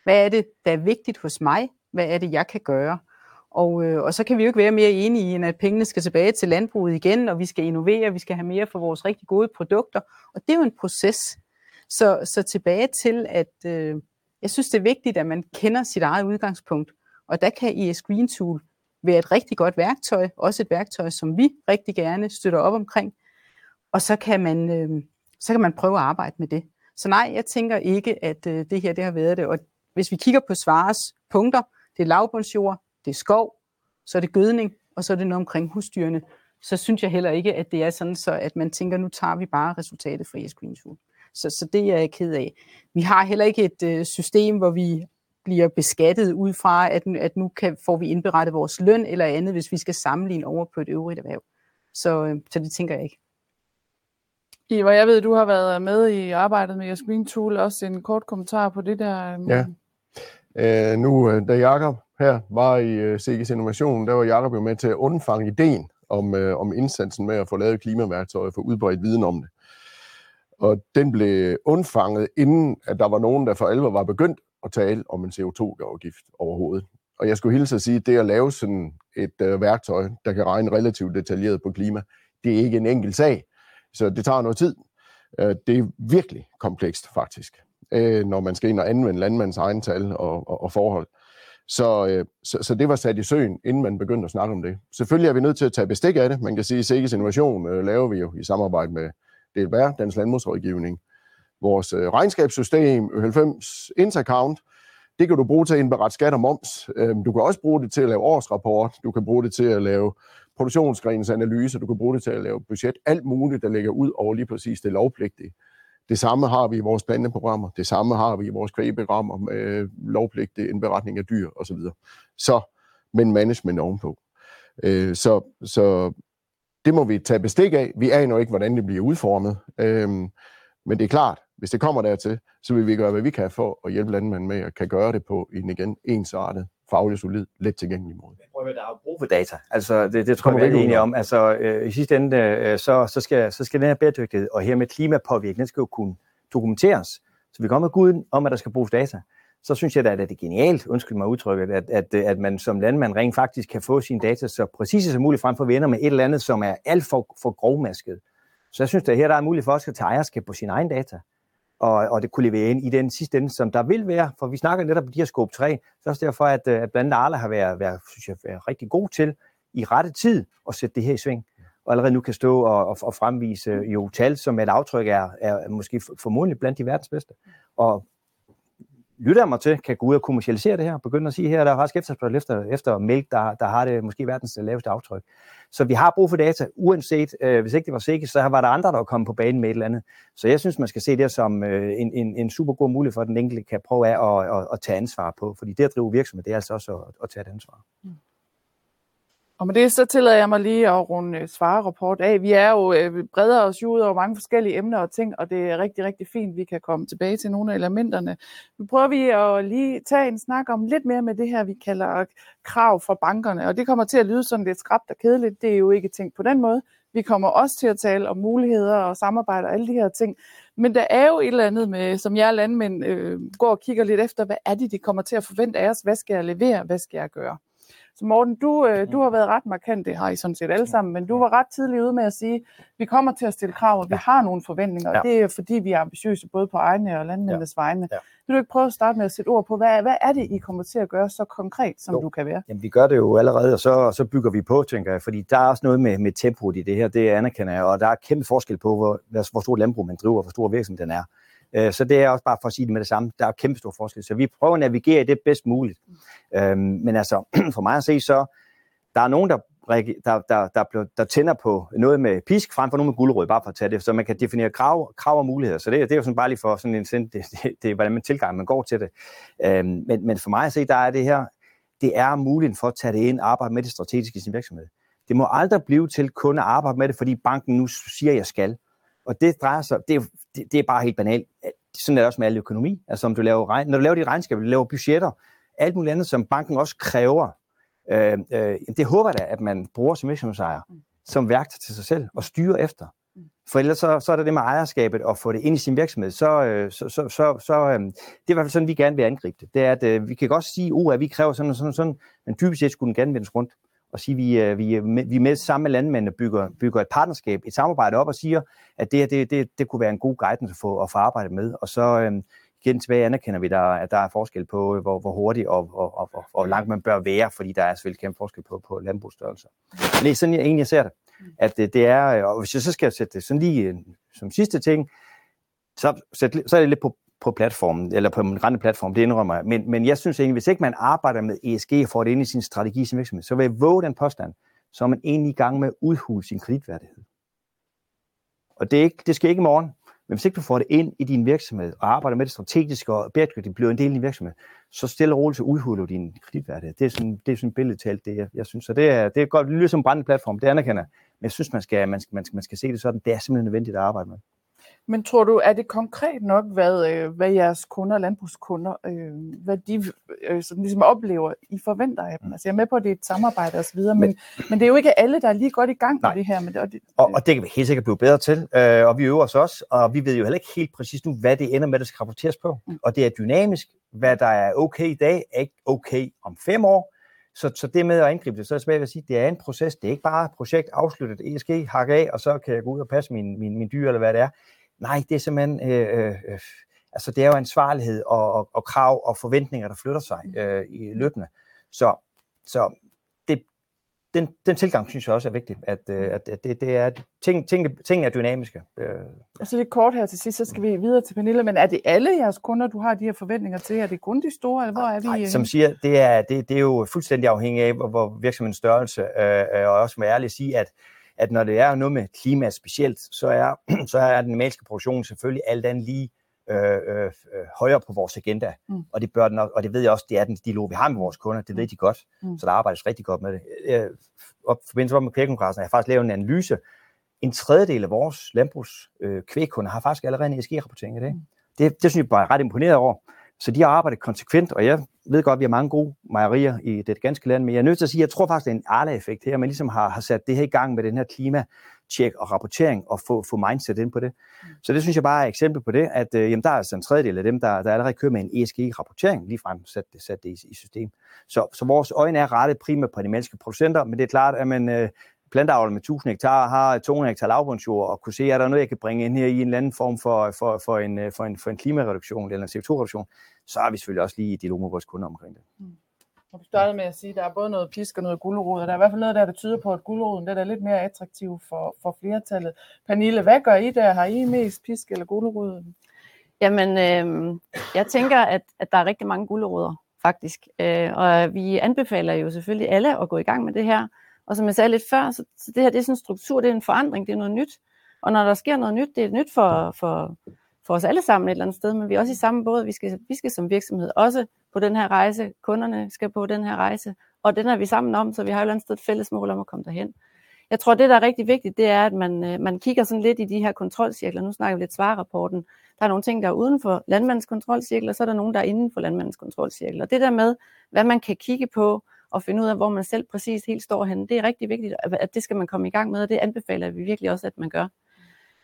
Hvad er det, der er vigtigt hos mig? Hvad er det, jeg kan gøre? Og, øh, og så kan vi jo ikke være mere enige i, end at pengene skal tilbage til landbruget igen, og vi skal innovere, vi skal have mere for vores rigtig gode produkter. Og det er jo en proces. Så, så tilbage til, at øh, jeg synes, det er vigtigt, at man kender sit eget udgangspunkt. Og der kan ES Green Tool være et rigtig godt værktøj, også et værktøj, som vi rigtig gerne støtter op omkring. Og så kan man, øh, så kan man prøve at arbejde med det. Så nej, jeg tænker ikke, at øh, det her det har været det. Og hvis vi kigger på Svares punkter, det er lavbundsjord, det er skov, så er det gødning, og så er det noget omkring husdyrene, så synes jeg heller ikke, at det er sådan, så at man tænker, nu tager vi bare resultatet fra Yes Green Så, så det er jeg ked af. Vi har heller ikke et øh, system, hvor vi bliver beskattet ud fra, at, at nu kan, får vi indberettet vores løn eller andet, hvis vi skal sammenligne over på et øvrigt erhverv. Så, øh, så det tænker jeg ikke. Ivar, jeg ved, du har været med i arbejdet med Jasmin Tool. Også en kort kommentar på det der. Øhm. Ja. Øh, nu, øh, da Jakob her var i øh, CGS Innovation, der var Jakob jo med til at undfange ideen om, øh, om indsatsen med at få lavet klimaværktøjer for udbredt viden om det. Og den blev undfanget, inden at der var nogen, der for alvor var begyndt at tale om en CO2-afgift overhovedet. Og jeg skulle hilse at sige, at det at lave sådan et øh, værktøj, der kan regne relativt detaljeret på klima, det er ikke en enkelt sag. Så det tager noget tid. Øh, det er virkelig komplekst, faktisk, øh, når man skal ind og anvende landmandens egen tal og, og, og forhold. Så, øh, så, så det var sat i søen, inden man begyndte at snakke om det. Selvfølgelig er vi nødt til at tage bestik af det. Man kan sige, at Sikkes Innovation laver vi jo i samarbejde med DLBR, Dansk Landbrugsrådgivning. Vores regnskabssystem, Ø90 Intercount, det kan du bruge til at indberette skat og moms. Øhm, du kan også bruge det til at lave årsrapport. Du kan bruge det til at lave produktionsgrenens analyse. Du kan bruge det til at lave budget. Alt muligt, der ligger ud over lige præcis det lovpligtige. Det samme har vi i vores planteprogrammer. Det samme har vi i vores kvægeprogrammer med øh, lovpligtig indberetning af dyr osv. Så, men management ovenpå. Øh, Så, så det må vi tage bestik af. Vi aner ikke, hvordan det bliver udformet. Øhm, Men det er klart, hvis det kommer dertil, så vil vi gøre, hvad vi kan for at hjælpe landmanden med at kan gøre det på en igen ensartet, faglig solid, let tilgængelig måde. Prøv at høre, der er jo brug for data. Altså, det, det tror jeg, vi er enige om. Altså, øh, i sidste ende, øh, så, så, skal, så skal den her bæredygtighed, og her med klimapåvirkning, den skal jo kunne dokumenteres. Så vi kommer ud om, at der skal bruges data. Så synes jeg da, at det er genialt, undskyld mig udtrykket, at, at, at man som landmand rent faktisk kan få sine data så præcise som muligt, frem for at vi ender med et eller andet, som er alt for, for grovmasket. Så jeg synes, at her der er mulighed for også at tage ejerskab på sine egne data og, og det kunne levere ind i den sidste ende, som der vil være, for vi snakker netop om de her scope 3, så er også derfor, at, øh, at blandt andet Arla har været, været, synes jeg, været rigtig god til i rette tid at sætte det her i sving, og allerede nu kan stå og, og, og fremvise øh, jo tal, som et aftryk er, er måske formodentlig blandt de verdens bedste. Og lytter jeg mig til, kan gå ud og kommercialisere det her, begynde at sige her, der er faktisk efterspørgsel efter, efter mælk, der, der har det måske verdens laveste aftryk. Så vi har brug for data, uanset, øh, hvis ikke det var sikkert, så var der andre, der var kommet på banen med et eller andet. Så jeg synes, man skal se det som øh, en, en, en super god mulighed for, at den enkelte kan prøve af at, at, at tage ansvar på. Fordi det at drive virksomhed, det er altså også at, at tage et ansvar. Mm. Og med det så tillader jeg mig lige at runde øh, svarerapport af. Vi er jo øh, bredere os ud over mange forskellige emner og ting, og det er rigtig, rigtig fint, vi kan komme tilbage til nogle af elementerne. Nu prøver vi at lige tage en snak om lidt mere med det her, vi kalder krav fra bankerne, og det kommer til at lyde sådan lidt skræbt og kedeligt. Det er jo ikke tænkt på den måde. Vi kommer også til at tale om muligheder og samarbejde og alle de her ting. Men der er jo et eller andet med, som jeg landmænd øh, går og kigger lidt efter, hvad er det, de kommer til at forvente af os? Hvad skal jeg levere? Hvad skal jeg gøre? Så Morten, du, øh, du har været ret markant, det har I sådan set alle sammen, men du var ret tidlig ude med at sige, at vi kommer til at stille krav, og vi har nogle forventninger, og Ja. det er fordi, vi er ambitiøse både på egne og landmændenes vegne. Ja. Vil du ikke prøve at starte med at sætte ord på, hvad, hvad er det, I kommer til at gøre så konkret, som Jo. du kan være? Jamen, vi gør det jo allerede, og så, så bygger vi på, tænker jeg, fordi der er også noget med, med tempoet i det her, det anerkender jeg, og der er kæmpe forskel på, hvor, hvor stor landbrug man driver, og hvor stor virksomhed den er. Øh, Så det er også bare for at sige det med det samme, der er kæmpe stor forskel, så vi prøver at navigere i det bedst muligt. Øhm, men altså, [clears throat] for mig at se, så der er nogen, der, der, der, der, der, tænder på noget med pisk, frem for noget med guldrød, bare for at tage det, så man kan definere krav, krav og muligheder. Så det, det er jo sådan bare lige for sådan en sind, [laughs] det, det, det er, hvordan man tilgang, man går til det. Øhm, men, men for mig at se, der er det her, det er muligheden for at tage det ind og arbejde med det strategisk i sin virksomhed. Det må aldrig blive til kun at arbejde med det, fordi banken nu siger, at jeg skal. Og det drejer sig, det er, det, det er bare helt banalt. Sådan er det også med al økonomi. Altså om du laver, regn, når du laver de regnskaber, du laver budgetter, alt muligt andet, som banken også kræver. Øh, øh, det håber jeg da, at man bruger som virksomhedsejer som værktøj til sig selv og styre efter. For ellers så, så er der det med ejerskabet og få det ind i sin virksomhed. Så, øh, så, så, så, så øh, det er i hvert fald sådan, vi gerne vil angribe det. Det er, at øh, vi kan godt sige, at vi kræver sådan og sådan sådan, men dybest set skulle den gerne vendes rundt og sige, at vi, vi, vi med sammen med landmændene bygger, bygger et partnerskab, et samarbejde op og siger, at det, her, det, det, det kunne være en god guidance at få, at få arbejdet med. Og så øh, igen tilbage anerkender vi, der, at der er forskel på, øh, hvor, hvor hurtigt og, og, og, og hvor langt man bør være, fordi der er selvfølgelig kæmpe forskel på, på landbrugsstørrelser. Men det er sådan, jeg egentlig ser det. At det, det er, øh, og hvis jeg så skal sætte det sådan lige øh, som sidste ting, så, sæt, så er det lidt på, på platformen, eller på en rende platform, det indrømmer jeg. Men, men jeg synes egentlig, hvis ikke man arbejder med ESG og får det ind i sin strategi som sin virksomhed, så vil jeg våge den påstand, så er man egentlig i gang med at udhule sin kreditværdighed. Og det, er ikke, det skal ikke i morgen, Men hvis ikke du får det ind i din virksomhed, og arbejder med det strategisk og bæredygtigt, bliver en del af din virksomhed, så stille og roligt så udhuler du din kreditværdighed. Det er sådan, det er sådan billedet talt, det jeg, jeg synes. Så det er, det er godt, det lyder som en brændende platform, det anerkender jeg. Men jeg synes, man skal, man, skal, man, skal, man skal se det sådan, det er simpelthen nødvendigt at arbejde med. Men tror du, er det konkret nok, hvad, øh, hvad jeres kunder, landbrugskunder, øh, hvad de øh, sådan ligesom oplever, I forventer af dem? Altså jeg er med på, at det er et samarbejde osv., men, men, men det er jo ikke alle, der er lige godt i gang Nej. med det her. Men det, og det, Og, og det kan vi helt sikkert blive bedre til, øh, og vi øver os også, og vi ved jo heller ikke helt præcis nu, hvad det ender med, at det skal rapporteres på. Mm. Og det er dynamisk. Hvad der er okay i dag, er ikke okay om fem år. Så, så det med at angribe det, så er det svært at sige, det er en proces. Det er ikke bare projekt afsluttet, ESG, hakke af, og så kan jeg gå ud og passe min, min, min dyr, eller hvad det er. Nej, det er simpelthen, øh, øh, altså det er jo ansvarlighed og, og, og krav og forventninger, der flytter sig øh, i løbende. Så, så det, den, den tilgang synes jeg også er vigtig, at, øh, at, at det, det er, ting, ting, ting er dynamiske. Øh, Og så lidt kort her til sidst, så skal vi videre til Pernille, men er det alle jeres kunder, du har de her forventninger til? Er det kun de store, eller hvor er vi? Nej, øh, som siger, det er, det, det er jo fuldstændig afhængigt af, hvor, virksomhedens størrelse, øh, øh, og også med ærligt at sige, at, at når det er noget med klima specielt, så er, [clears throat] så er den animalske produktion selvfølgelig alt andet lige øh, øh, øh, højere på vores agenda. Mm. Mm. Og det bør den, og det ved jeg også, det er den dialog, vi har med vores kunder, det ved de godt, Mm. mm. så der arbejdes rigtig godt med det. Øh, og i forbindelse med kvægkongressen har jeg faktisk lavet en analyse. En tredjedel af vores landbrugs øh, kvægkunder har faktisk allerede en ESG-rapportering i dag. Mm. Det, det synes jeg bare er ret imponeret over. Så de har arbejdet konsekvent, og jeg ved godt, at vi har mange gode mejerier i det ganske land, men jeg er nødt til at sige, at jeg tror faktisk, det er en Arla-effekt her, man ligesom har, har sat det her i gang med den her klimatjek og rapportering og få, få mindset ind på det. Så det synes jeg bare er et eksempel på det, at øh, jamen, der er altså en tredjedel af dem, der, der allerede kører med en ESG-rapportering, ligefrem sat det, sat det i, i system. Så, så vores øjne er rettet primært på de menneskelige producenter, men det er klart, at man øh, planteavler med 1000 hektar har 200 hektar lavbundsjord og kunne se, at der er noget, jeg kan bringe ind her i en eller anden form for, for, for, en, øh, for, en, for en klimareduktion eller en CO2-reduktion, så er vi selvfølgelig også lige i dialog med vores kunder omkring det. Og du startede med at sige, at der er både noget pisk og noget gulerod, og der er i hvert fald noget der, der tyder på, at guleroden den er lidt mere attraktiv for, for flertallet. Pernille, hvad gør I der? Har I mest pisk eller gulerod? Jamen, øh, jeg tænker, at, at der er rigtig mange gulerødder, faktisk. Øh, og vi anbefaler jo selvfølgelig alle at gå i gang med det her. Og som jeg sagde lidt før, så, så det her det er sådan en struktur, det er en forandring, det er noget nyt. Og når der sker noget nyt, det er nyt for, for, for os alle sammen et eller andet sted, men vi er også i samme båd. Vi skal, vi skal som virksomhed også på den her rejse. Kunderne skal på den her rejse. Og den er vi sammen om, så vi har et eller andet sted et fælles mål om at komme derhen. Jeg tror, det, der er rigtig vigtigt, det er, at man, øh, man kigger sådan lidt i de her kontrolcirkler. Nu snakker vi lidt svarerapporten. Der er nogle ting, der er uden for landmandens kontrolcirkel, og så er der nogle, der er inden for landmandens kontrolcirkel. Og det der med, hvad man kan kigge på og finde ud af, hvor man selv præcis helt står henne, det er rigtig vigtigt, at det skal man komme i gang med, og det anbefaler vi virkelig også, at man gør.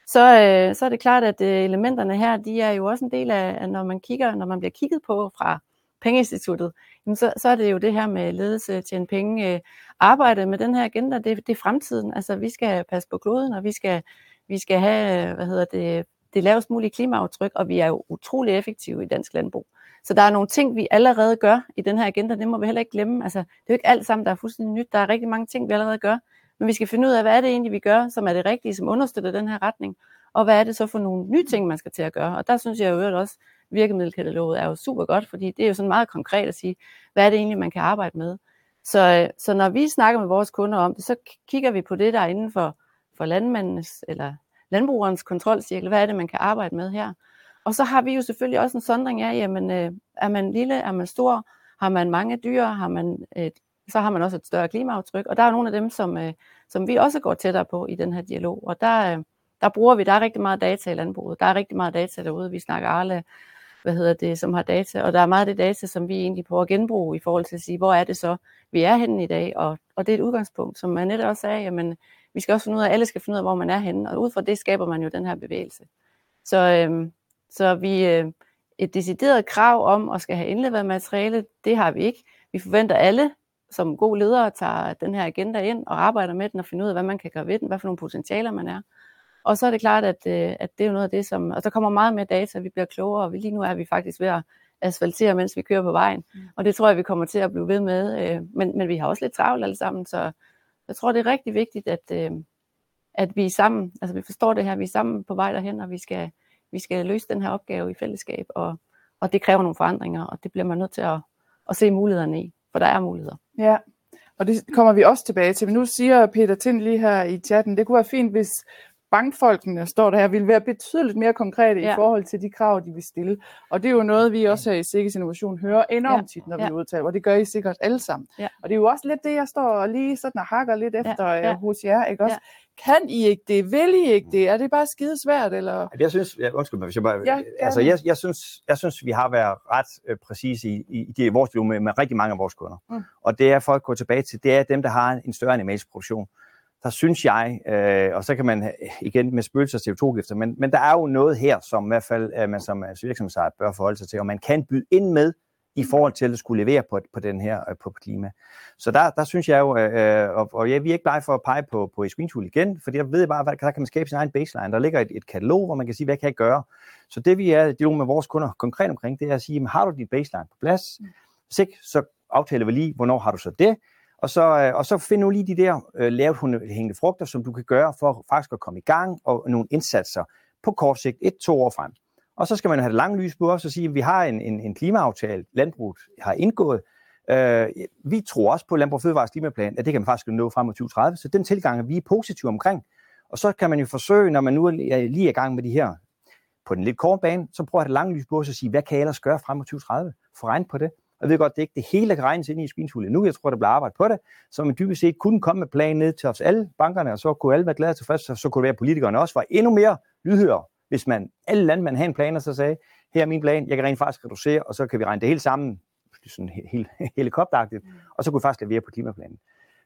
Så, øh, så er det klart, at øh, elementerne her, de er jo også en del af, at når man kigger, når man bliver kigget på fra pengeinstituttet, jamen så, så er det jo det her med ledelse, tjene penge, øh, arbejde med den her agenda, det, det er fremtiden. Altså vi skal passe på kloden, og vi skal, vi skal have, øh, hvad hedder det, det lavest mulige klimaaftryk, og vi er jo utrolig effektive i dansk landbrug. Så der er nogle ting, vi allerede gør i den her agenda, det må vi heller ikke glemme. Altså, det er jo ikke alt sammen, der er fuldstændig nyt. Der er rigtig mange ting, vi allerede gør. Men vi skal finde ud af, hvad er det egentlig, vi gør, som er det rigtige, som understøtter den her retning, og hvad er det så for nogle nye ting, man skal til at gøre. Og der synes jeg jo øvrigt også, virkemiddelkataloget er jo super godt, fordi det er jo sådan meget konkret at sige, hvad er det egentlig, man kan arbejde med. Så, øh, så når vi snakker med vores kunder om det, så kigger vi på det, der er inden for, for landmandens eller landbrugerens kontrolcirkel. Hvad er det, man kan arbejde med her? Og så har vi jo selvfølgelig også en sondring af, jamen, øh, er man lille, er man stor, har man mange dyr, har man et, så har man også et større klimaaftryk. Og der er nogle af dem, som, øh, som vi også går tættere på i den her dialog. Og der, øh, der bruger vi, der er rigtig meget data i landbruget. Der er rigtig meget data derude. Vi snakker Arle, hvad hedder det, som har data. Og der er meget af det data, som vi egentlig prøver at genbruge i forhold til at sige, hvor er det så, vi er henne i dag. Og, og det er et udgangspunkt, som Annette også sagde, jamen, vi skal også finde ud af, alle skal finde ud af, hvor man er henne. Og ud fra det skaber man jo den her bevægelse. Så, øh, så vi, øh, et decideret krav om at skal have indleveret materiale, det har vi ikke. Vi forventer alle, som gode ledere, tager den her agenda ind og arbejder med den og finder ud af, hvad man kan gøre ved den, hvad for nogle potentialer man er. Og så er det klart, at, øh, at det er jo noget af det, som... Og der kommer meget mere data, vi bliver klogere, og lige nu er vi faktisk ved at asfaltere, mens vi kører på vejen. Mm. Og det tror jeg, vi kommer til at blive ved med. Øh, men, men vi har også lidt travlt alle sammen, så jeg tror, det er rigtig vigtigt, at, at vi er sammen, altså vi forstår det her, vi er sammen på vej derhen, og vi skal, vi skal løse den her opgave i fællesskab, og, og det kræver nogle forandringer, og det bliver man nødt til at, at se mulighederne i, for der er muligheder. Ja, og det kommer vi også tilbage til. Men nu siger Peter Tind lige her i chatten, det kunne være fint, hvis bankfolkene, står der her, vil være betydeligt mere konkrete ja. Ja. i forhold til de krav, de vil stille. Og det er jo noget, vi også her i Sikkes Innovation hører enormt tit, når vi Ja. udtaler, og det gør I sikkert alle sammen. Ja. Og det er jo også lidt det, jeg står og lige sådan og hakker lidt efter ja. ja. hos jer, ikke også? Kan I ikke det? Vil I ikke det? Er det bare skide svært, eller? Jeg synes, ja, undskyld mig, hvis jeg bare, Ja, ja, altså jeg, jeg, synes, jeg synes, vi har været ret øh, præcise i, i, det, vores dialog med, med rigtig mange af vores kunder. Mm. Og det er folk går tilbage til, det er dem, der har en større animalsk produktion. Der synes jeg, øh, og så kan man igen med spøgelser og CO2-gifter, men, men der er jo noget her, som i hvert fald øh, man som øh, virksomhedsejer bør forholde sig til, og man kan byde ind med i forhold til at skulle levere på, på den her øh, på klima. Så der, der synes jeg jo, øh, og, og jeg, vi er ikke blege for at pege på, på Screen Tool igen, fordi jeg ved bare, hvad, der kan man skabe sin egen baseline. Der ligger et, et katalog, hvor man kan sige, hvad kan jeg gøre? Så det vi er dialog med vores kunder konkret omkring, det er at sige, jamen, har du dit baseline på plads? Hvis ikke, så aftaler vi lige, hvornår har du så det? Og så, øh, og så find nu lige de der øh, lavt hængende frugter, som du kan gøre for faktisk at komme i gang, og nogle indsatser på kort sigt, et, to år frem. Og så skal man have det lange lys på os og sige, at vi har en, en, en klimaaftale, landbruget har indgået. Øh, vi tror også på Landbrug og Fødevares klimaplan, at det kan man faktisk nå frem mod 2030, så den tilgang er vi positive omkring. Og så kan man jo forsøge, når man nu er lige er i gang med de her på den lidt korte bane, så prøver at have det lange lys på os og sige, hvad kan jeg ellers gøre frem mod 2030? Få regnet på det. Jeg ved godt, det er ikke det hele, der kan regnes ind i screentool nu. Jeg tror, der bliver arbejdet på det, så man dybest set kunne komme med plan ned til os alle bankerne, og så kunne alle være glade og tilfredse, så, så kunne det være, at politikerne også var endnu mere lydhøre, hvis man alle landmænd havde en plan, og så sagde, her er min plan, jeg kan rent faktisk reducere, og så kan vi regne det hele sammen, sådan helt, helt [laughs] helikopteragtigt, og så kunne vi faktisk levere på klimaplanen.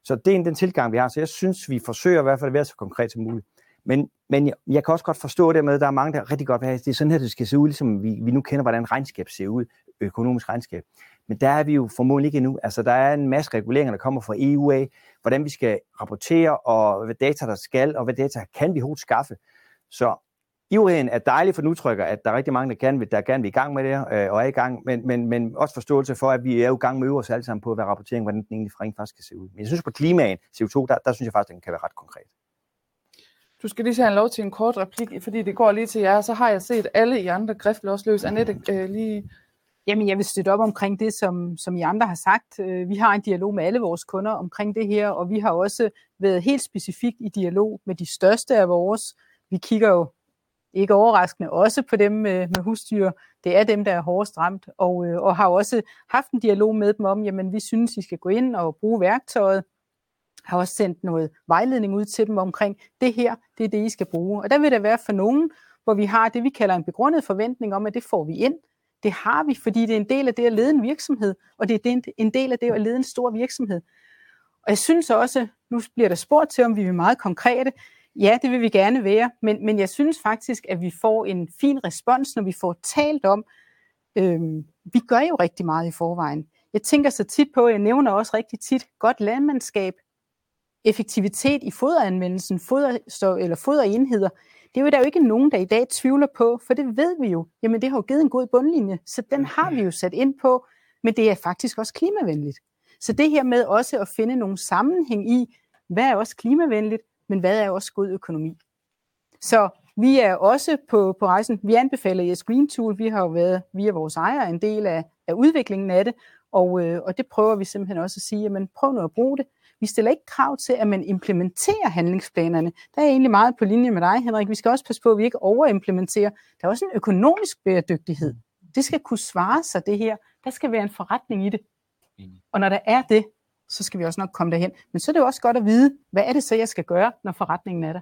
Så det er den tilgang, vi har. Så jeg synes, vi forsøger i hvert fald at være så konkret som muligt. Men, men jeg, jeg kan også godt forstå det med, at der er mange, der rigtig godt vil have, det er sådan her, det skal se ud, ligesom vi, vi nu kender, hvordan regnskab ser ud, økonomisk regnskab. Men der er vi jo formodentlig ikke endnu. Altså, der er en masse reguleringer, der kommer fra EU af, hvordan vi skal rapportere, og hvad data der skal, og hvad data kan vi overhovedet skaffe. Så ivrigheden er dejlig for den udtrykker, at der er rigtig mange, der gerne vil, der gerne vil i gang med det, øh, og er i gang, men, men, men også forståelse for, at vi er jo i gang med at øve os alle sammen på, hvad rapportering, hvordan den egentlig rent faktisk skal se ud. Men jeg synes på klimaen, CO2, der, der synes jeg faktisk, at den kan være ret konkret. Du skal lige have en lov til en kort replik, fordi det går lige til jer. Så har jeg set alle i andre grifler løs. Annette, øh, lige... Jamen, jeg vil støtte op omkring det, som, som I andre har sagt. Øh, vi har en dialog med alle vores kunder omkring det her, og vi har også været helt specifikt i dialog med de største af vores. Vi kigger jo ikke overraskende også på dem med, med husdyr. Det er dem, der er hårdest ramt, og, øh, og har også haft en dialog med dem om, jamen vi synes, I skal gå ind og bruge værktøjet. Har også sendt noget vejledning ud til dem omkring, det her, det er det, I skal bruge. Og der vil der være for nogen, hvor vi har det, vi kalder en begrundet forventning om, at det får vi ind. Det har vi, fordi det er en del af det at lede en virksomhed, og det er en del af det at lede en stor virksomhed. Og jeg synes også, nu bliver der spurgt til, om vi er meget konkrete. Ja, det vil vi gerne være, men, men jeg synes faktisk, at vi får en fin respons, når vi får talt om, øhm, vi gør jo rigtig meget i forvejen. Jeg tænker så tit på, jeg nævner også rigtig tit, godt landmandskab, effektivitet i foderanvendelsen, foder, så, eller foderenheder, det er jo der jo ikke nogen, der i dag tvivler på, for det ved vi jo. Jamen det har jo givet en god bundlinje, så den har vi jo sat ind på, men det er faktisk også klimavenligt. Så det her med også at finde nogle sammenhæng i, hvad er også klimavenligt, men hvad er også god økonomi. Så vi er også på, på rejsen. Vi anbefaler jeres Green Tool. Vi har jo været via vores ejere en del af, af udviklingen af det, og, øh, og det prøver vi simpelthen også at sige, jamen prøv nu at bruge det. Vi stiller ikke krav til, at man implementerer handlingsplanerne. Der er egentlig meget på linje med dig, Henrik. Vi skal også passe på, at vi ikke overimplementerer. Der er også en økonomisk bæredygtighed. Det skal kunne svare sig, det her. Der skal være en forretning i det. Og når der er det, så skal vi også nok komme derhen. Men så er det jo også godt at vide, hvad er det så, jeg skal gøre, når forretningen er der.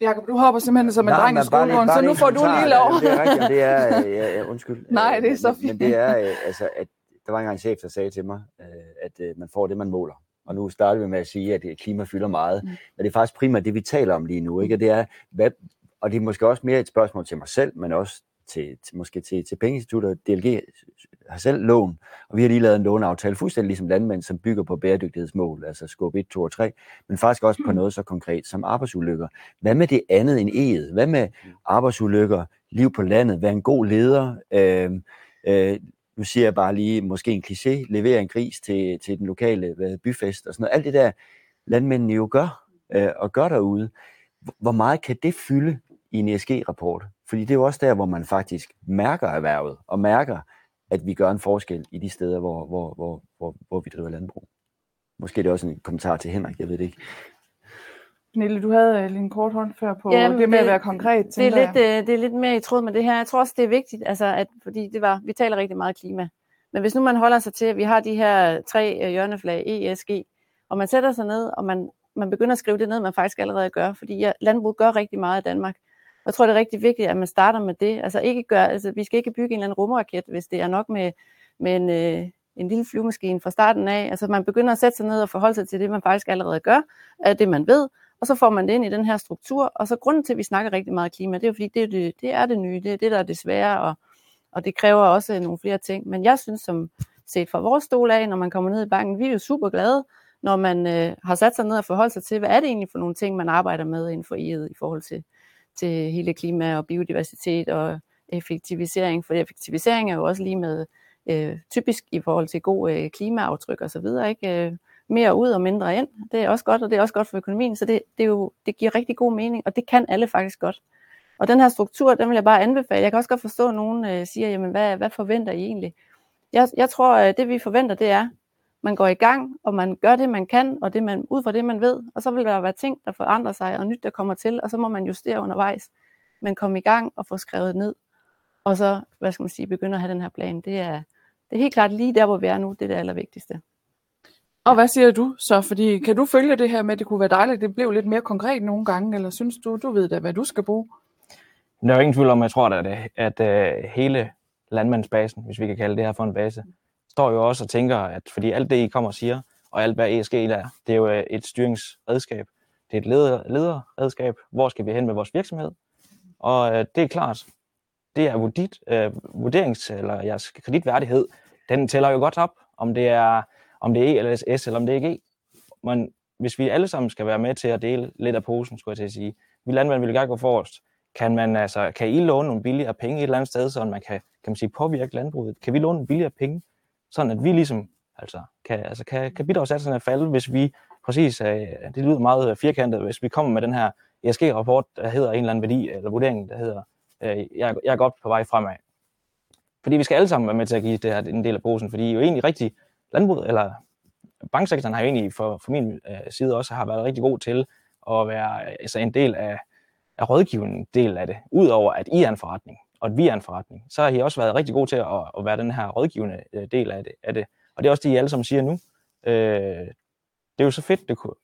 Jakob, du hopper simpelthen som en dreng i men skolegården, så nu får du lige lov. Det er rigtigt, det er, øh, [laughs] ja, ja, undskyld. Nej, det er Øh, så men- fint. Men det er, øh, altså, at der var engang en chef, der sagde til mig, øh, at øh, man får det, man måler. Og nu starter vi med at sige, at øh, klima fylder meget. Mm. Men det er faktisk primært det, vi taler om lige nu. Ikke? Og, det er, hvad, og det er måske også mere et spørgsmål til mig selv, men også til, til måske til, til pengeinstitutter. DLG har selv lån, og vi har lige lavet en låneaftale, fuldstændig ligesom landmænd, som bygger på bæredygtighedsmål, altså skub 1, 2 og 3, men faktisk også på noget så konkret som arbejdsulykker. Hvad med det andet end E'et? Hvad med arbejdsulykker, liv på landet, være en god leder? Øh, øh, nu siger jeg bare lige, måske en kliché, levere en gris til, til den lokale hvad, byfest og sådan noget. Alt det der, landmændene jo gør, øh, og gør derude. Hvor meget kan det fylde i en ESG-rapport? Fordi det er jo også der, hvor man faktisk mærker erhvervet, og mærker, at vi gør en forskel i de steder, hvor, hvor, hvor, hvor, hvor vi driver landbrug. Måske er det også en kommentar til Henrik, jeg ved det ikke. Pernille, du havde øh, en kort hånd før på Jamen, det med at det- være konkret. Det er, lidt, jeg. øh, det er lidt mere i tråd med det her. Jeg tror også, det er vigtigt, altså, at, fordi det var, vi taler rigtig meget klima. Men hvis nu man holder sig til, at vi har de her tre øh, hjørneflag, E, S, G, og man sætter sig ned, og man, man begynder at skrive det ned, man faktisk allerede gør, fordi ja, landbrug gør rigtig meget i Danmark. Og Jeg tror, det er rigtig vigtigt, at man starter med det. Altså, ikke gør, altså vi skal ikke bygge en eller anden rumraket, hvis det er nok med, med en, øh, en lille flyvemaskine fra starten af. Altså, man begynder at sætte sig ned og forholde sig til det, man faktisk allerede gør, af det, man ved, og så får man det ind i den her struktur. Og så grunden til, at vi snakker rigtig meget klima, det er jo fordi, det er det, det, er det nye, det er det, der er det svære, og, og det kræver også øh, nogle flere ting. Men jeg synes, som set fra vores stol af, når man kommer ned i banken, vi er jo super glade, når man øh, har sat sig ned og forholdt sig til, hvad er det egentlig for nogle ting, man arbejder med inden for EU i forhold til, til hele klima og biodiversitet og effektivisering. For effektivisering er jo også lige med øh, typisk i forhold til god øh, klimaaftryk og så videre, ikke? Øh, mere ud og mindre ind. Det er også godt, og det er også godt for økonomien, så det, det, er jo, det giver rigtig god mening, og det kan alle faktisk godt. Og den her struktur, den vil jeg bare anbefale. Jeg kan også godt forstå, at nogen øh, siger, jamen hvad, hvad forventer I egentlig? Jeg, jeg tror, at det vi forventer, det er, man går i gang, og man gør det, man kan, og det man, ud fra det, man ved, og så vil der være ting, der forandrer sig, og nyt, der kommer til, og så må man justere undervejs. Men komme i gang og få skrevet ned, og så, hvad skal man sige, begynde at have den her plan. Det er, det er helt klart lige der, hvor vi er nu, det er det allervigtigste. Og hvad siger du så? Fordi kan du følge det her med, at det kunne være dejligt, det blev lidt mere konkret nogle gange, eller synes du, du ved da, hvad du skal bruge? Der er jo ingen tvivl om, jeg tror, at, at, at hele landmandsbasen, hvis vi kan kalde det her for en base, står jo også og tænker, at fordi alt det, I kommer og siger, og alt hvad ESG er, det er jo øh, et styringsredskab. Det er et leder, lederredskab. Hvor skal vi hen med vores virksomhed? Og øh, det er klart, det er vurdit, øh, vurderings- eller jeres kreditværdighed, den tæller jo godt op, om det er, om det er E eller S, eller om det er E. Men hvis vi alle sammen skal være med til at dele lidt af posen, skulle jeg til at sige, vi landmænd vil gerne gå forrest, kan, man, altså, kan I låne nogle billigere penge et eller andet sted, så man kan, kan man sige, påvirke landbruget? Kan vi låne nogle billigere penge, sådan at vi ligesom altså, kan, altså, kan, kan bidragssatserne falde, hvis vi præcis, øh, det lyder meget øh, firkantet, hvis vi kommer med den her ESG-rapport, der hedder en eller anden værdi, eller vurdering, der hedder, øh, jeg, jeg er godt på vej fremad. Fordi vi skal alle sammen være med til at give det her en del af posen, fordi I er jo egentlig rigtig landbruget, eller banksektoren har jo egentlig for, for min øh, side også har været rigtig god til at være altså en del af, af rådgivende del af det, udover at I er en forretning, og at vi er en forretning, så har I også været rigtig god til at, at være den her rådgivende øh, del af det, af det. Og det er også det, I alle sammen siger nu. Øh, det er jo så fedt, det kunne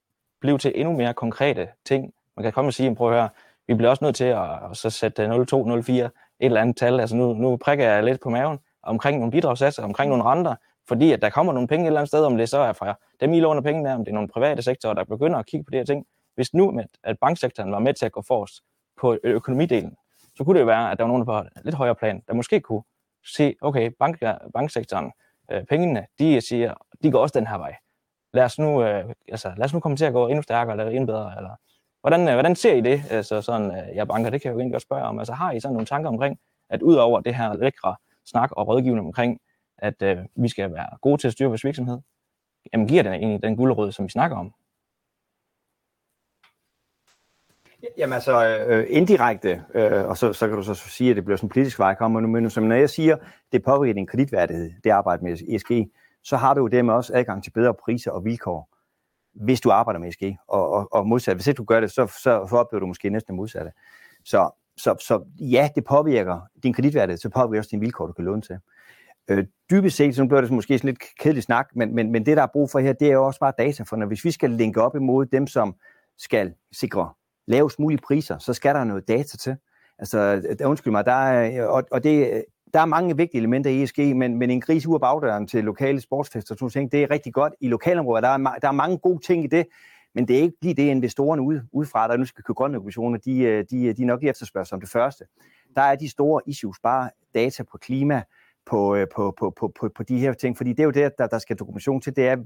blive til endnu mere konkrete ting. Man kan komme og sige, prøv at høre, vi bliver også nødt til at, at så sætte 02, 04, et eller andet tal. Altså nu, nu prikker jeg lidt på maven omkring nogle bidragssatser, omkring nogle renter, fordi at der kommer nogle penge et eller andet sted, om det så er fra dem, I låner penge der, om det er nogle private sektorer, der begynder at kigge på de her ting. Hvis nu, med, at banksektoren var med til at gå forrest på økonomidelen, så kunne det jo være, at der var nogen på lidt højere plan, der måske kunne se, okay, bank, banksektoren, øh, pengene, de siger, de går også den her vej. Lad os nu, øh, altså, lad os nu komme til at gå endnu stærkere, eller endnu bedre, eller hvordan, øh, hvordan ser I det, altså sådan, øh, jeg banker, det kan jeg jo egentlig godt spørge om, altså har I sådan nogle tanker omkring, at ud over det her lækre snak og rådgivning omkring, at øh, vi skal være gode til at styre vores virksomhed, jamen giver den egentlig den guldrød, som vi snakker om? Jamen altså øh, indirekte, øh, og så, så kan du så sige, at det bliver sådan en politisk vej kommer nu, men som når jeg siger, det påvirker din kreditværdighed, det arbejde med ESG, så har du jo dermed også adgang til bedre priser og vilkår, hvis du arbejder med ESG, og, og, og modsat. Hvis ikke du gør det, så, så, så oplever du måske næsten modsatte. Så, så, så ja, det påvirker din kreditværdighed, så påvirker også dine vilkår, du kan låne til. Øh, dybest set, så bliver det måske sådan lidt kedelig snak, men, men, men det, der er brug for her, det er jo også bare data, for når, hvis vi skal linke op imod dem, som skal sikre lavest mulige priser, så skal der noget data til. Altså, der, undskyld mig, der er, øh, og, og det, øh, der er mange vigtige elementer i ESG, men, men en gris ud af bagdøren til lokale sportsfester, sådan ting, det er rigtig godt i lokalområder. Der er, der er mange gode ting i det, men det er ikke lige det, investorerne ude, udefra, der nu skal købe grønne obligationer, de, de, de er nok lige efterspørgsel som det første. Der er de store issues, bare data på klima, på, øh, på, på, på, på, på de her ting, fordi det er jo det, der, der skal dokumentation til, det er,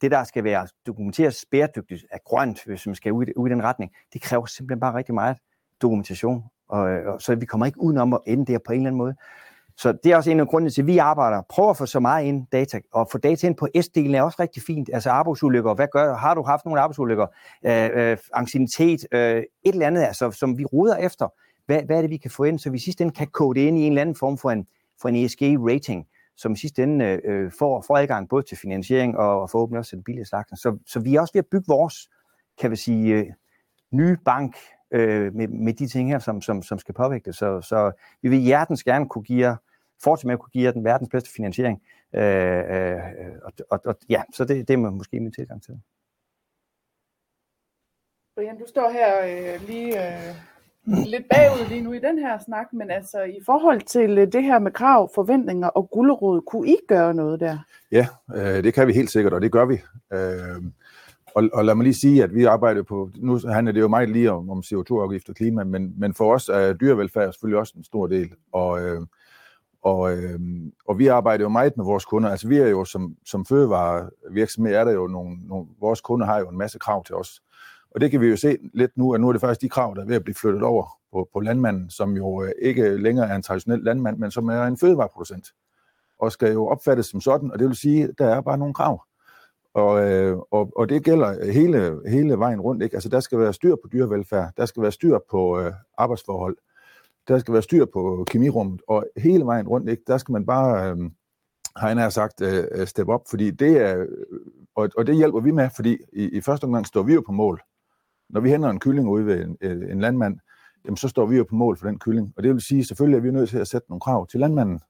det der skal være dokumenteret bæredygtigt af grønt, hvis man skal ud, ud i den retning, det kræver simpelthen bare rigtig meget dokumentation, og, og så vi kommer ikke udenom at ende der på en eller anden måde. Så det er også en af grundene til, at vi arbejder, prøver at få så meget ind data, og få data ind på S-delen er også rigtig fint, altså arbejdsulykker, hvad gør, har du haft nogle arbejdsulykker, øh, øh, ancienitet, øh, et eller andet, altså, som vi ruder efter, hvad, hvad er det, vi kan få ind, så vi sidst ende kan kode ind i en eller anden form for en, for en ESG-rating, som i sidste ende øh, får, får adgang både til finansiering og, og forhåbentlig også til den billige slags. Så, så vi er også ved at bygge vores, kan vi sige, øh, nye bank øh, med, med de ting her, som, som, som skal påvirke det. Så, så vi vil hjertens gerne kunne give jer, fortsætte med at kunne give jer den verdens bedste finansiering. Øh, øh, og, og, og, ja, så det, det er måske min tilgang til det. Brian, du står her øh, lige øh, lidt bagud lige nu i den her snak, men altså i forhold til øh, det her med krav, forventninger og gulderod, kunne I gøre noget der? Ja, øh, det kan vi helt sikkert, og det gør vi. Øh, og, og lad mig lige sige, at vi arbejder på, nu handler det jo meget lige om, om CO2-afgift og klima, men, men for os er dyrevelfærd selvfølgelig også en stor del, og, øh, og, øh, og vi arbejder jo meget med vores kunder, altså vi er jo som, som fødevarevirksomhed, er der jo nogle, nogle, vores kunder har jo en masse krav til os, og det kan vi jo se lidt nu, at nu er det faktisk de krav, der er ved at blive flyttet over på, på landmanden, som jo øh, ikke længere er en traditionel landmand, men som er en fødevareproducent, og skal jo opfattes som sådan, og det vil sige, at der er bare nogle krav. Og, øh, og, og det gælder hele, hele vejen rundt. Ikke? Altså, der skal være styr på dyrevelfærd, der skal være styr på øh, arbejdsforhold, der skal være styr på kemirummet, og hele vejen rundt, ikke? der skal man bare, øh, har jeg sagt, øh, øh step op, fordi det er, og, og det hjælper vi med, fordi i, i første omgang står vi jo på mål. Når vi henter en kylling ud ved en, øh, en landmand, jamen, så står vi jo på mål for den kylling. Og det vil sige, selvfølgelig er vi nødt til at sætte nogle krav til landmanden,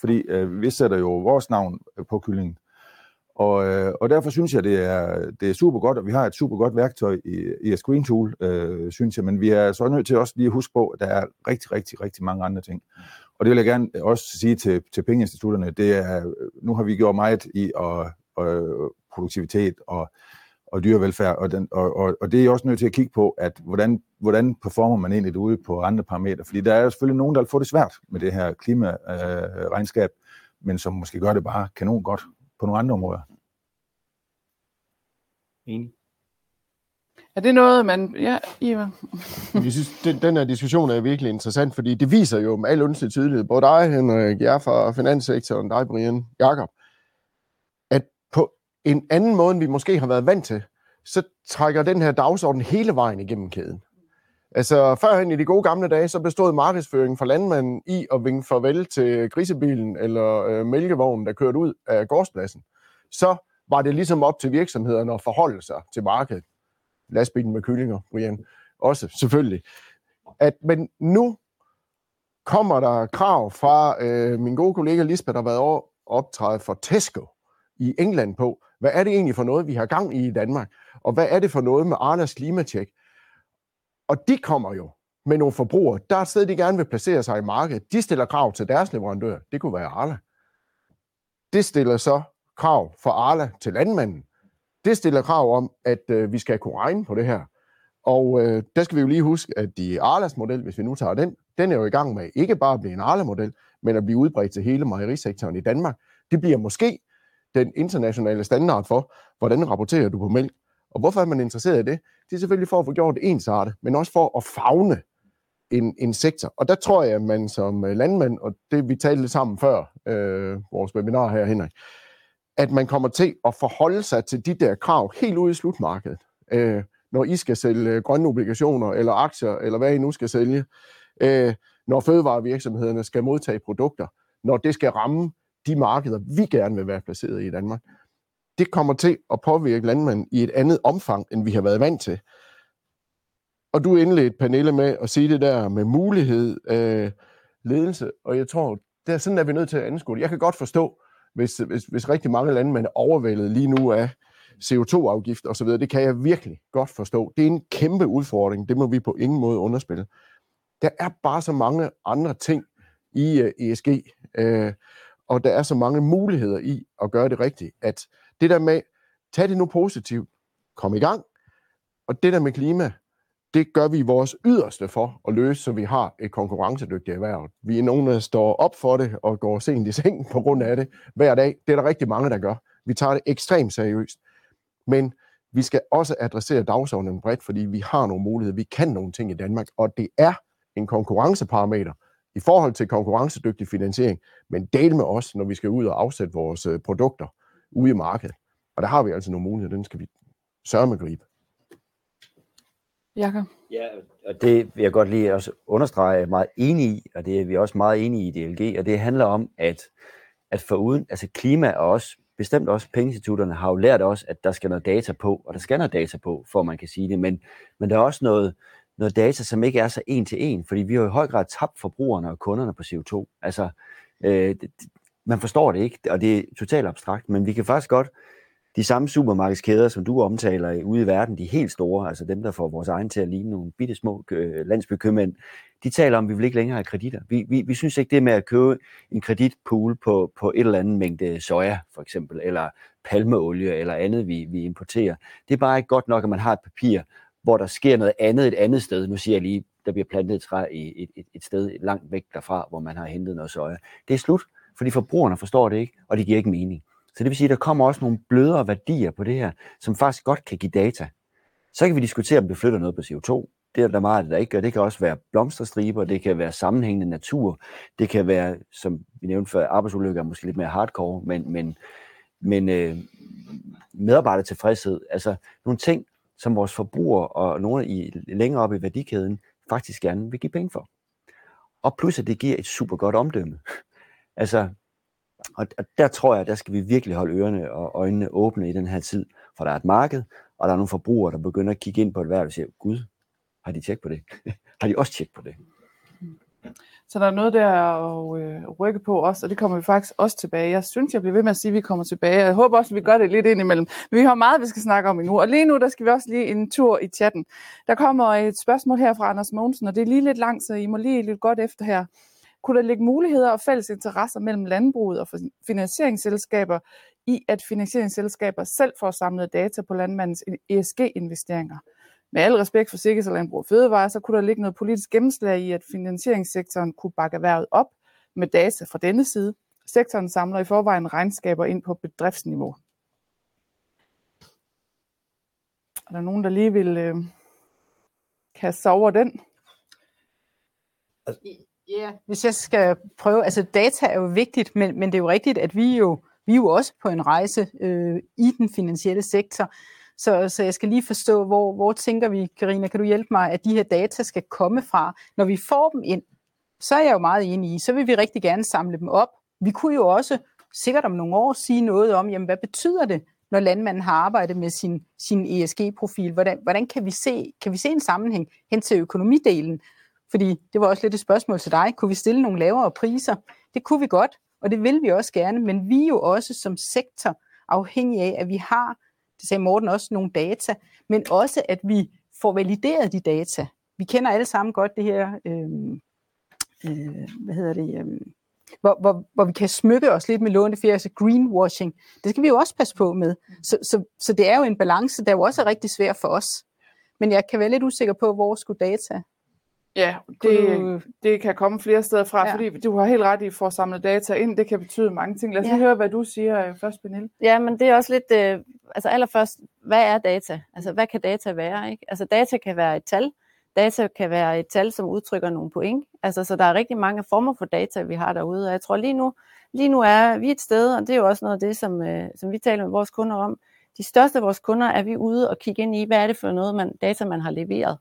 fordi øh, vi sætter jo vores navn øh, på kyllingen. Og, øh, og derfor synes jeg, det er, det er super godt, og vi har et super godt værktøj i, i Screen Tool, øh, synes jeg, men vi er så nødt til også lige at huske på, at der er rigtig, rigtig, rigtig mange andre ting. Og det vil jeg gerne også sige til, til pengeinstitutterne, det er, nu har vi gjort meget i og, og øh, produktivitet og, og dyrevelfærd, og, den, og, og, og det er også nødt til at kigge på, at hvordan, hvordan performer man egentlig ude på andre parametre, fordi der er jo selvfølgelig nogen, der får det svært med det her klimaregnskab, øh, men som måske gør det bare kanon godt på nogle andre områder. Enig. Er det noget, man... Ja, Ivan. [laughs] Jeg synes, den, den her diskussion er virkelig interessant, fordi det viser jo med al ønsket tydelighed, både dig, Henrik, jer fra finanssektoren, dig, Brian, Jakob, at på en anden måde, end vi måske har været vant til, så trækker den her dagsorden hele vejen igennem kæden. Altså, førhen i de gode gamle dage, så bestod markedsføringen for landmanden i at vinke farvel til grisebilen eller øh, mælkevognen, der kørte ud af gårdspladsen. Så var det ligesom op til virksomhederne at forholde sig til markedet. Lastbilen med kyllinger, Brian, også selvfølgelig. At, men nu kommer der krav fra øh, min gode kollega Lisbeth, der har været over optræde for Tesco i England på, hvad er det egentlig for noget, vi har gang i i Danmark? Og hvad er det for noget med Arlas klimatjek? Og de kommer jo med nogle forbrugere, der er et sted, de gerne vil placere sig i markedet. De stiller krav til deres leverandør. Det kunne være Arla. Det stiller så krav for Arla til landmanden. Det stiller krav om, at øh, vi skal kunne regne på det her. Og øh, der skal vi jo lige huske, at de Arlas model, hvis vi nu tager den, den er jo i gang med ikke bare at blive en Arla-model, men at blive udbredt til hele mejerisektoren i Danmark. Det bliver måske den internationale standard for, hvordan rapporterer du på mælk. Og hvorfor er man interesseret i det? Det er selvfølgelig for at få gjort det ensartet, men også for at fagne en, en sektor. Og der tror jeg, at man som øh, landmand, og det vi talte lidt sammen før, øh, vores webinar her, Henrik, at man kommer til at forholde sig til de der krav helt ude i slutmarkedet. Øh, når I skal sælge øh, grønne obligationer eller aktier, eller hvad I nu skal sælge. Øh, når fødevarevirksomhederne skal modtage produkter. Når det skal ramme de markeder, vi gerne vil være placeret i i Danmark. Det kommer til at påvirke landmanden i et andet omfang, end vi har været vant til. Og du indledte, Pernille, med at sige det der med mulighed, øh, ledelse, og jeg tror, det er sådan, at vi nødt til at anskue det. Jeg kan godt forstå, hvis, hvis, hvis rigtig mange landmænd er overvældet lige nu af CO2-afgift osv., det kan jeg virkelig godt forstå. Det er en kæmpe udfordring, det må vi på ingen måde underspille. Der er bare så mange andre ting i øh, uh, ESG, uh, øh, og der er så mange muligheder i at gøre det rigtigt, at det der med, tag det nu positivt, kom i gang, og det der med klima, det gør vi vores yderste for at løse, så vi har et konkurrencedygtigt erhverv. Vi er nogen, der står op for det og går sent i seng på grund af det hver dag. Det er der rigtig mange, der gør. Vi tager det ekstremt seriøst. Men vi skal også adressere dagsordenen bredt, fordi vi har nogle muligheder. Vi kan nogle ting i Danmark, og det er en konkurrenceparameter i forhold til konkurrencedygtig finansiering, men del med os, når vi skal ud og afsætte vores øh, produkter ude i markedet. Og der har vi altså nogle muligheder, den skal vi sørge med gribe. Jakob? Ja, og det vil jeg godt lige også understrege, er meget enig i, og det er vi også meget enige i i DLG, og det handler om, at, at foruden, altså klima er også bestemt også pengeinstitutterne har jo lært os, at der skal noget data på, og der skal noget data på, for man kan sige det, men, men der er også noget, noget data, som ikke er så en til en, fordi vi har i høj grad tabt forbrugerne og kunderne på CO2. Altså, øh, det, man forstår det ikke, og det er totalt abstrakt, men vi kan faktisk godt, de samme supermarkedskæder, som du omtaler ude i verden, de helt store, altså dem, der får vores egen til at ligne nogle bitte små øh, landsbykøbmænd, de taler om, at vi vil ikke længere have kreditter. Vi, vi, vi synes ikke, det med at købe en kreditpool på, på et eller andet mængde soja, for eksempel, eller palmeolie, eller andet, vi, vi importerer. Det er bare ikke godt nok, at man har et papir, hvor der sker noget andet et andet sted. Nu siger jeg lige, der bliver plantet et træ i et, et, et sted langt væk derfra, hvor man har hentet noget soja. Det er slut, fordi forbrugerne forstår det ikke, og det giver ikke mening. Så det vil sige, at der kommer også nogle blødere værdier på det her, som faktisk godt kan give data. Så kan vi diskutere, om vi flytter noget på CO2. Det er der meget, der ikke gør. Det kan også være blomsterstriber, det kan være sammenhængende natur, det kan være, som vi nævnte før, arbejdsulykker er måske lidt mere hardcore, men, men, men øh, medarbejdertilfredshed, altså nogle ting, som vores forbrugere og nogle i, længere op i værdikæden faktisk gerne vil give penge for. Og plus at det giver et super godt omdømme. [laughs] altså, og der tror jeg, der skal vi virkelig holde ørerne og øjnene åbne i den her tid, for der er et marked, og der er nogle forbrugere, der begynder at kigge ind på et værd og siger, gud, har de tjekket på det? [laughs] har de også tjekket på det? Så der er noget der at øh, rykke på også, og det kommer vi faktisk også tilbage. Jeg synes, jeg bliver ved med at sige, at vi kommer tilbage. Jeg håber også, at vi gør det lidt indimellem. Men vi har meget, vi skal snakke om endnu. Og lige nu, der skal vi også lige en tur i chatten. Der kommer et spørgsmål her fra Anders Mogensen, og det er lige lidt langt, så I må lige lidt godt efter her. Kunne der ligge muligheder og fælles interesser mellem landbruget og finansieringsselskaber i, at finansieringsselskaber selv får samlet data på landmandens ESG-investeringer? Med al respekt for Sikkes og Landbrug og Fødevare, så kunne der ligge noget politisk gennemslag i, at finansieringssektoren kunne bakke erhvervet op med data fra denne side. Sektoren samler i forvejen regnskaber ind på bedriftsniveau. Er der nogen, der lige vil øh, kaste sig over den? Ja, hvis jeg skal prøve, altså data er jo vigtigt, men, men det er jo rigtigt, at vi jo, vi er jo også på en rejse øh, i den finansielle sektor. Så, så jeg skal lige forstå, hvor, hvor tænker vi, Karina, kan du hjælpe mig, at de her data skal komme fra? Når vi får dem ind, så er jeg jo meget enig i, så vil vi rigtig gerne samle dem op. Vi kunne jo også sikkert om nogle år sige noget om, jamen hvad betyder det, når landmanden har arbejdet med sin, sin ESG-profil? Hvordan, hvordan kan, vi se, kan vi se en sammenhæng hen til økonomidelen? Fordi det var også lidt et spørgsmål til dig. Kunne vi stille nogle lavere priser? Det kunne vi godt, og det vil vi også gerne, men vi er jo også som sektor afhængige af, at vi har, det sagde Morten også, nogle data, men også at vi får valideret de data. Vi kender alle sammen godt det her, øh, øh, hvad hedder det, øh, hvor, hvor, hvor vi kan smykke os lidt med lånte altså greenwashing. Det skal vi jo også passe på med. Så, så, så det er jo en balance, der jo også er rigtig svær for os. Men jeg kan være lidt usikker på, hvor skulle data Ja, det, det kan komme flere steder fra, ja. fordi du har helt ret i, at få samlet data ind, det kan betyde mange ting. Lad os ja. høre, hvad du siger øh, først, Pernille. Ja, men det er også lidt, øh, altså allerførst, hvad er data? Altså, hvad kan data være? Ikke? Altså, data kan være et tal. Data kan være et tal, som udtrykker nogle point. Altså, så der er rigtig mange former for data, vi har derude, og jeg tror lige nu, lige nu er vi et sted, og det er jo også noget af det, som, øh, som vi taler med vores kunder om. De største af vores kunder er vi ude og kigge ind i, hvad er det for noget man, data, man har leveret.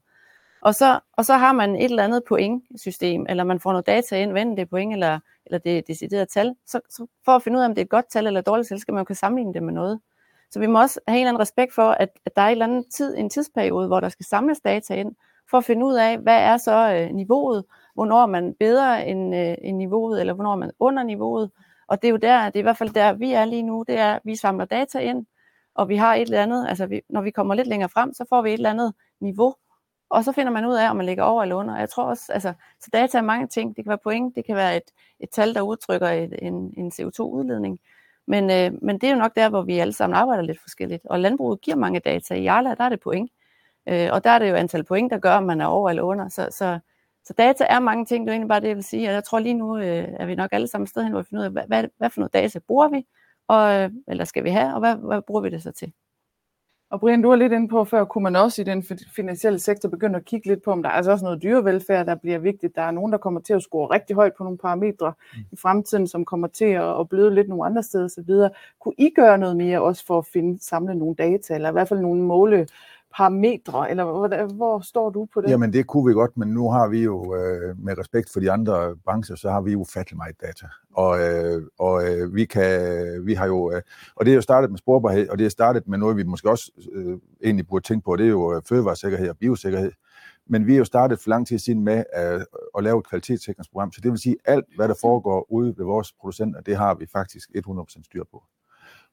Og så, og så har man et eller andet pointsystem, eller man får noget data ind, hvad det er point, eller, eller det er decideret tal. Så, så for at finde ud af, om det er et godt tal eller et dårligt tal, skal man jo kunne sammenligne det med noget. Så vi må også have en eller anden respekt for, at, at der er en eller anden tid, en tidsperiode, hvor der skal samles data ind, for at finde ud af, hvad er så øh, niveauet, hvornår er man bedre end, øh, end niveauet, eller hvornår er man under niveauet. Og det er jo der, det er i hvert fald der, vi er lige nu, det er, at vi samler data ind, og vi har et eller andet, altså vi, når vi kommer lidt længere frem, så får vi et eller andet niveau, og så finder man ud af, om man ligger over eller under. Jeg tror også, altså, så data er mange ting. Det kan være point, det kan være et, et tal, der udtrykker et, en, en CO2-udledning. Men, øh, men det er jo nok der, hvor vi alle sammen arbejder lidt forskelligt. Og landbruget giver mange data. I Arla, der er det point. Øh, og der er det jo antal point, der gør, om man er over eller under. Så, så, så data er mange ting, det er egentlig bare det, jeg vil sige. Og jeg tror lige nu, øh, er vi nok alle sammen sted hen, hvor vi finder ud af, hvad, hvad, hvad for noget data bruger vi, og, øh, eller skal vi have, og hvad, hvad bruger vi det så til? Og Brian, du var lidt inde på før, kunne man også i den finansielle sektor begynde at kigge lidt på, om der er altså også noget dyrevelfærd, der bliver vigtigt. Der er nogen, der kommer til at score rigtig højt på nogle parametre mm. i fremtiden, som kommer til at bløde lidt nogle andre steder osv. Kunne I gøre noget mere også for at finde samle nogle data, eller i hvert fald nogle måle parametre, eller hvor, hvor står du på det? Jamen det kunne vi godt, men nu har vi jo øh, med respekt for de andre brancher, så har vi jo ufattelig meget data. Og, øh, og øh, vi kan, vi har jo, øh, og det er jo startet med sporbarhed, og det er startet med noget, vi måske også øh, egentlig burde tænke på, det er jo øh, fødevaresikkerhed og biosikkerhed. Men vi er jo startet for lang tid siden med at, at lave et kvalitetssikringsprogram, så det vil sige, alt, hvad der foregår ude ved vores producenter, det har vi faktisk 100% styr på.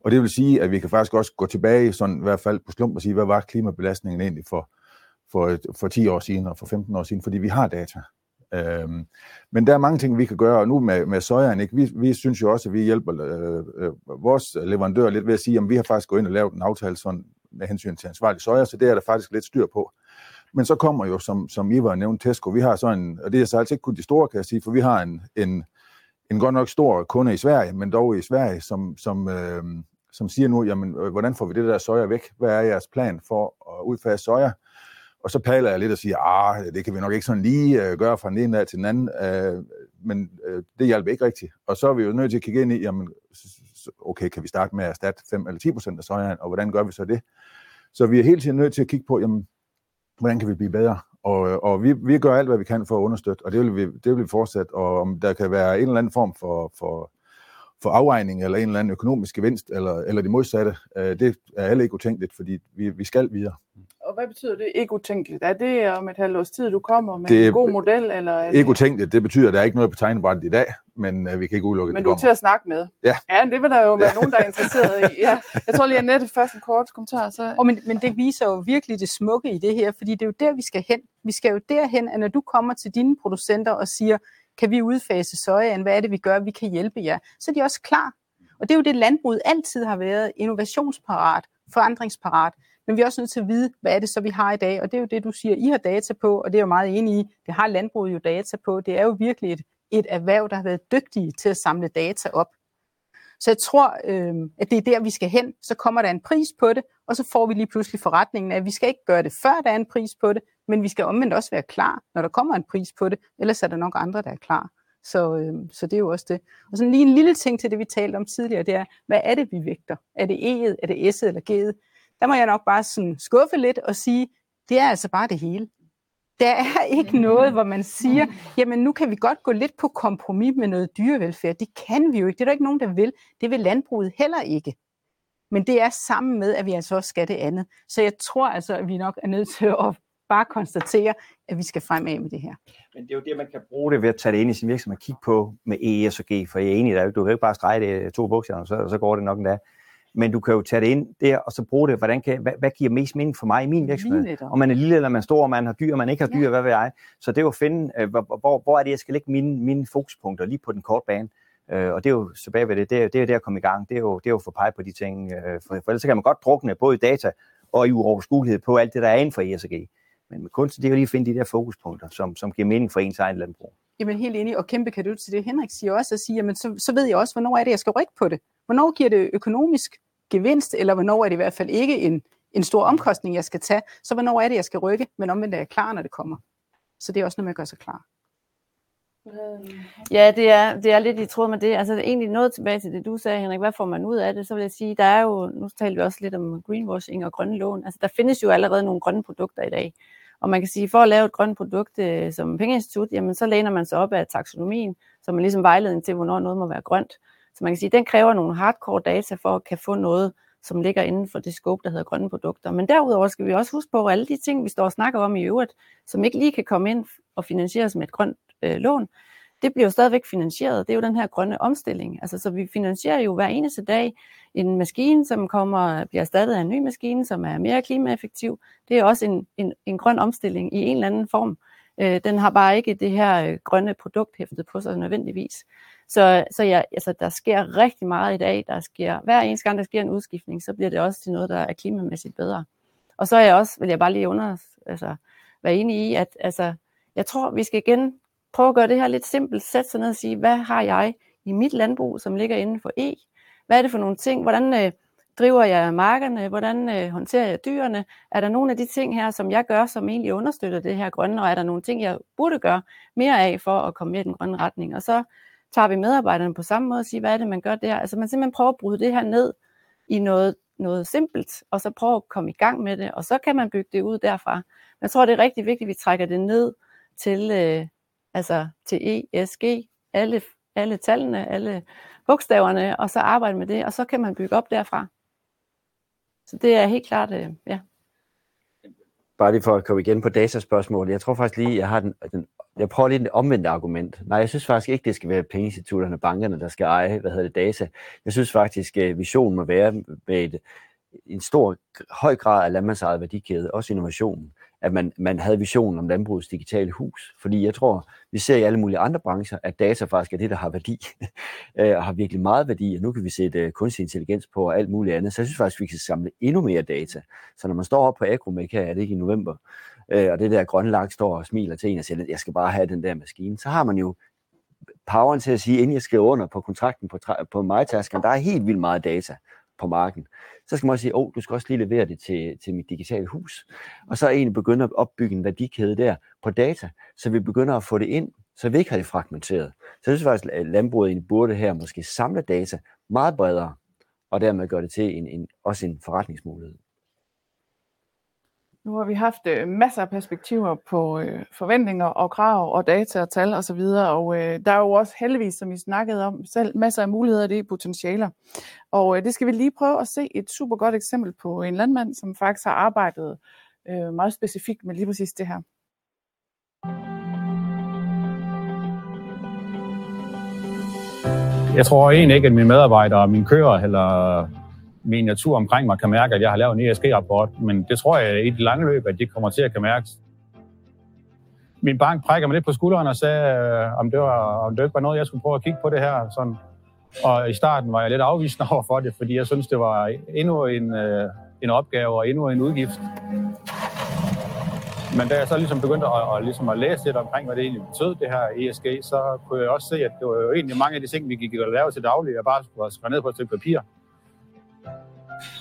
Og det vil sige, at vi kan faktisk også gå tilbage, sådan i hvert fald på slump, og sige, hvad var klimabelastningen egentlig for, for, for 10 år siden og for 15 år siden, fordi vi har data. Øhm, men der er mange ting, vi kan gøre, og nu med, med sojaen, ikke? Vi, vi synes jo også, at vi hjælper øh, øh, vores leverandør lidt ved at sige, at vi har faktisk gået ind og lavet en aftale sådan, med hensyn til ansvarlig soja, så det er der faktisk lidt styr på. Men så kommer jo, som, som I var nævnt, Tesco, vi har sådan, og det er så altså ikke kun de store, kan jeg sige, for vi har en, en, en godt nok stor kunde i Sverige, men dog i Sverige, som, som, øh, som siger nu, jamen, øh, hvordan får vi det der soja væk? Hvad er jeres plan for at udfase soja? Og så paler jeg lidt og siger, ah, det kan vi nok ikke sådan lige øh, gøre fra den ene dag til den anden, øh, men øh, det hjælper ikke rigtigt. Og så er vi jo nødt til at kigge ind i, jamen, okay, kan vi starte med at erstatte 5 eller 10 procent af sojaen, og hvordan gør vi så det? Så vi er hele tiden nødt til at kigge på, jamen, hvordan kan vi blive bedre? Og, og vi, vi gør alt, hvad vi kan for at understøtte, og det vil vi, det vil vi fortsætte. Og om der kan være en eller anden form for, for, for afregning, eller en eller anden økonomisk gevinst, eller, eller det modsatte, øh, det er heller ikke utænkeligt, fordi vi, vi skal videre. Og hvad betyder det ikke utænkeligt? Er det om et halvt års tid, du kommer med Det er en god model? Eller er Ikke det... utænkeligt, det betyder, at der er ikke noget på tegnebrættet i dag, men øh, vi kan ikke udelukke, Men det du er til at snakke med? Ja. Ja, det vil der jo være nogen, der er interesseret i. Ja. Jeg tror lige, at Annette først en kort kommentar. Så... Og men, men det viser jo virkelig det smukke i det her, fordi det er jo der, vi skal hen. Vi skal jo derhen, at når du kommer til dine producenter og siger, kan vi udfase sojaen, hvad er det, vi gør, vi kan hjælpe jer, så er de også klar. Og det er jo det, landbruget altid har været, innovationsparat, forandringsparat. Men vi er også nødt til at vide, hvad er det så, vi har i dag. Og det er jo det, du siger, I har data på, og det er jo meget enig i. Det har landbruget jo data på. Det er jo virkelig et, et erhverv, der har været dygtige til at samle data op. Så jeg tror, øh, at det er der, vi skal hen. Så kommer der en pris på det, og så får vi lige pludselig forretningen af, at vi skal ikke gøre det, før der er en pris på det, men vi skal omvendt også være klar, når der kommer en pris på det, ellers er der nok andre, der er klar. Så, øh, så det er jo også det. Og sådan lige en lille ting til det, vi talte om tidligere, det er, hvad er det, vi vægter? Er det E'et, er det S'et eller G'et? Der må jeg nok bare sådan skuffe lidt og sige, det er altså bare det hele. Der er ikke noget, hvor man siger, jamen nu kan vi godt gå lidt på kompromis med noget dyrevelfærd. Det kan vi jo ikke. Det er der ikke nogen, der vil. Det vil landbruget heller ikke. Men det er sammen med, at vi altså også skal det andet. Så jeg tror altså, at vi nok er nødt til at bare konstatere, at vi skal fremad med det her. Men det er jo det, man kan bruge det ved at tage det ind i sin virksomhed og kigge på med ES og G, for jeg er enig, der, du kan ikke bare strege det to bogstaver, så, så går det nok endda. Men du kan jo tage det ind der, og så bruge det, hvordan kan, hvad, hvad giver mest mening for mig i min virksomhed? Om man er lille, eller man er stor, om man har dyr, om man ikke har dyr, Ja. hvad ved jeg. Så det er jo at finde, øh, hvor, hvor, er det, jeg skal lægge mine, mine fokuspunkter lige på den korte bane. Øh, og det er jo tilbage ved det, det er, det er jo det at komme i gang. Det er jo, det er jo at få pege på de ting. Øh, for, for ellers så kan man godt drukne både i data og i uoverskuelighed på alt det, der er inden for ESG. Men med kunst, det er jo lige at finde de der fokuspunkter, som, som giver mening for ens egen landbrug. Jamen helt enig, og kæmpe kan du til det. Henrik siger også, at sige, jamen, så, så ved jeg også, hvornår er det, jeg skal rykke på det. Hvornår giver det økonomisk gevinst, eller hvornår er det i hvert fald ikke en, en stor omkostning, jeg skal tage. Så hvornår er det, jeg skal rykke, men omvendt er jeg klar, når det kommer. Så det er også noget med at gøre sig klar. Ja, det er, det er lidt i tråd med det. Altså egentlig noget tilbage til det, du sagde, Henrik. Hvad får man ud af det? Så vil jeg sige, der er jo, nu taler vi også lidt om greenwashing og grønne lån. Altså der findes jo allerede nogle grønne produkter i dag. Og man kan sige, for at lave et grønt produkt øh, som pengeinstitut, jamen så læner man sig op af taksonomien, som er ligesom vejledning til, hvornår noget må være grønt. Så man kan sige, den kræver nogle hardcore data for at kan få noget, som ligger inden for det scope, der hedder grønne produkter. Men derudover skal vi også huske på, at alle de ting, vi står og snakker om i øvrigt, som ikke lige kan komme ind og finansieres med et grønt øh, lån, det bliver jo stadigvæk finansieret. Det er jo den her grønne omstilling. Altså, så vi finansierer jo hver eneste dag en maskine, som kommer bliver erstattet af en ny maskine, som er mere klimaeffektiv. Det er også en, en, en grøn omstilling i en eller anden form. Øh, den har bare ikke det her øh, grønne produkt hæftet på sig nødvendigvis. Så, så ja, altså, der sker rigtig meget i dag. Der sker, hver eneste gang, der sker en udskiftning, så bliver det også til noget, der er klimamæssigt bedre. Og så er jeg også, vil jeg bare lige under, altså, være enig i, at altså, jeg tror, vi skal igen prøve at gøre det her lidt simpelt. Sætte sig ned og sige, hvad har jeg i mit landbrug, som ligger inden for E? Hvad er det for nogle ting? Hvordan øh, driver jeg markerne? Hvordan øh, håndterer jeg dyrene? Er der nogle af de ting her, som jeg gør, som egentlig understøtter det her grønne? Og er der nogle ting, jeg burde gøre mere af for at komme mere i den grønne retning? Og så tager vi medarbejderne på samme måde og siger, hvad er det, man gør der? Altså man simpelthen prøver at bryde det her ned i noget, noget simpelt, og så prøve at komme i gang med det, og så kan man bygge det ud derfra. Men jeg tror, det er rigtig vigtigt, at vi trækker det ned til, øh, altså til ESG, alle, alle tallene, alle bogstaverne, og så arbejde med det, og så kan man bygge op derfra. Så det er helt klart, øh, ja. Bare lige for at komme igen på dataspørgsmålet. Jeg tror faktisk lige, jeg har den, den jeg prøver lige et omvendt argument. Nej, jeg synes faktisk ikke, det skal være pengeinstitutterne, bankerne, der skal eje, hvad hedder det, data. Jeg synes faktisk, at visionen må være med et, en stor, høj grad af landmandsejet værdikæde, også innovationen, at man, man havde visionen om landbrugets digitale hus. Fordi jeg tror, vi ser i alle mulige andre brancher, at data faktisk er det, der har værdi, [laughs] øh, og har virkelig meget værdi, og nu kan vi sætte øh, kunstig intelligens på og alt muligt andet. Så jeg synes faktisk, vi kan samle endnu mere data. Så når man står op på Agromec her, er det ikke i november, øh, og det der grønne lak står og smiler til en og siger, jeg skal bare have den der maskine, så har man jo poweren til at sige, inden jeg skriver under på kontrakten på, på MyTasker, der er helt vildt meget data på marken. Så skal man også sige, åh, oh, du skal også lige levere det til, til mit digitale hus. Og så egentlig begynde at opbygge en værdikæde der på data, så vi begynder at få det ind, så vi ikke har det fragmenteret. Så jeg synes faktisk, at landbruget burde her måske samle data meget bredere, og dermed gøre det til en, en, også en forretningsmulighed. Nu har vi haft øh, masser af perspektiver på øh, forventninger og krav og data og tal osv., og, og øh, der er jo også heldigvis, som I snakkede om, selv masser af muligheder, det er potentialer. Og øh, det skal vi lige prøve at se et super godt eksempel på en landmand, som faktisk har arbejdet øh, meget specifikt med lige præcis det her. Jeg tror egentlig ikke, at mine medarbejdere, mine kører eller min natur omkring mig kan mærke, at jeg har lavet en ESG-rapport, men det tror jeg i det lange løb, at det kommer til at kan mærkes. Min bank prækker mig lidt på skulderen og sagde, øh, om det, var, om det ikke var noget, jeg skulle prøve at kigge på det her. Sådan. Og i starten var jeg lidt afvisende [laughs] over for det, fordi jeg synes, det var endnu en, øh, en opgave og endnu en udgift. Men da jeg så ligesom begyndte at, at, ligesom at læse lidt omkring, hvad det egentlig betød, det her ESG, så kunne jeg også se, at det var jo egentlig mange af de ting, vi gik og lavede til daglig, jeg bare skulle skrive ned på et stykke papir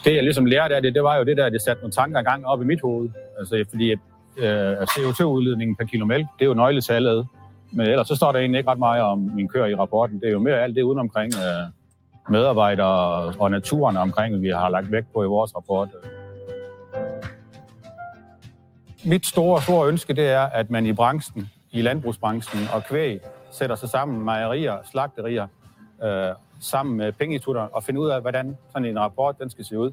det jeg ligesom lærte af det, det var jo det der, det satte nogle tanker i gang op i mit hoved. Altså, fordi øh, CO2-udledningen per kilo mælk, det er jo nøgletallet. Men ellers så står der egentlig ikke ret meget om min kør i rapporten. Det er jo mere alt det uden omkring øh, medarbejdere og naturen omkring, vi har lagt vægt på i vores rapport. Mit store, store ønske, det er, at man i branchen, i landbrugsbranchen og kvæg, sætter sig sammen, mejerier, slagterier, øh, sammen med pengeinstitutter og finde ud af, hvordan sådan en rapport den skal se ud,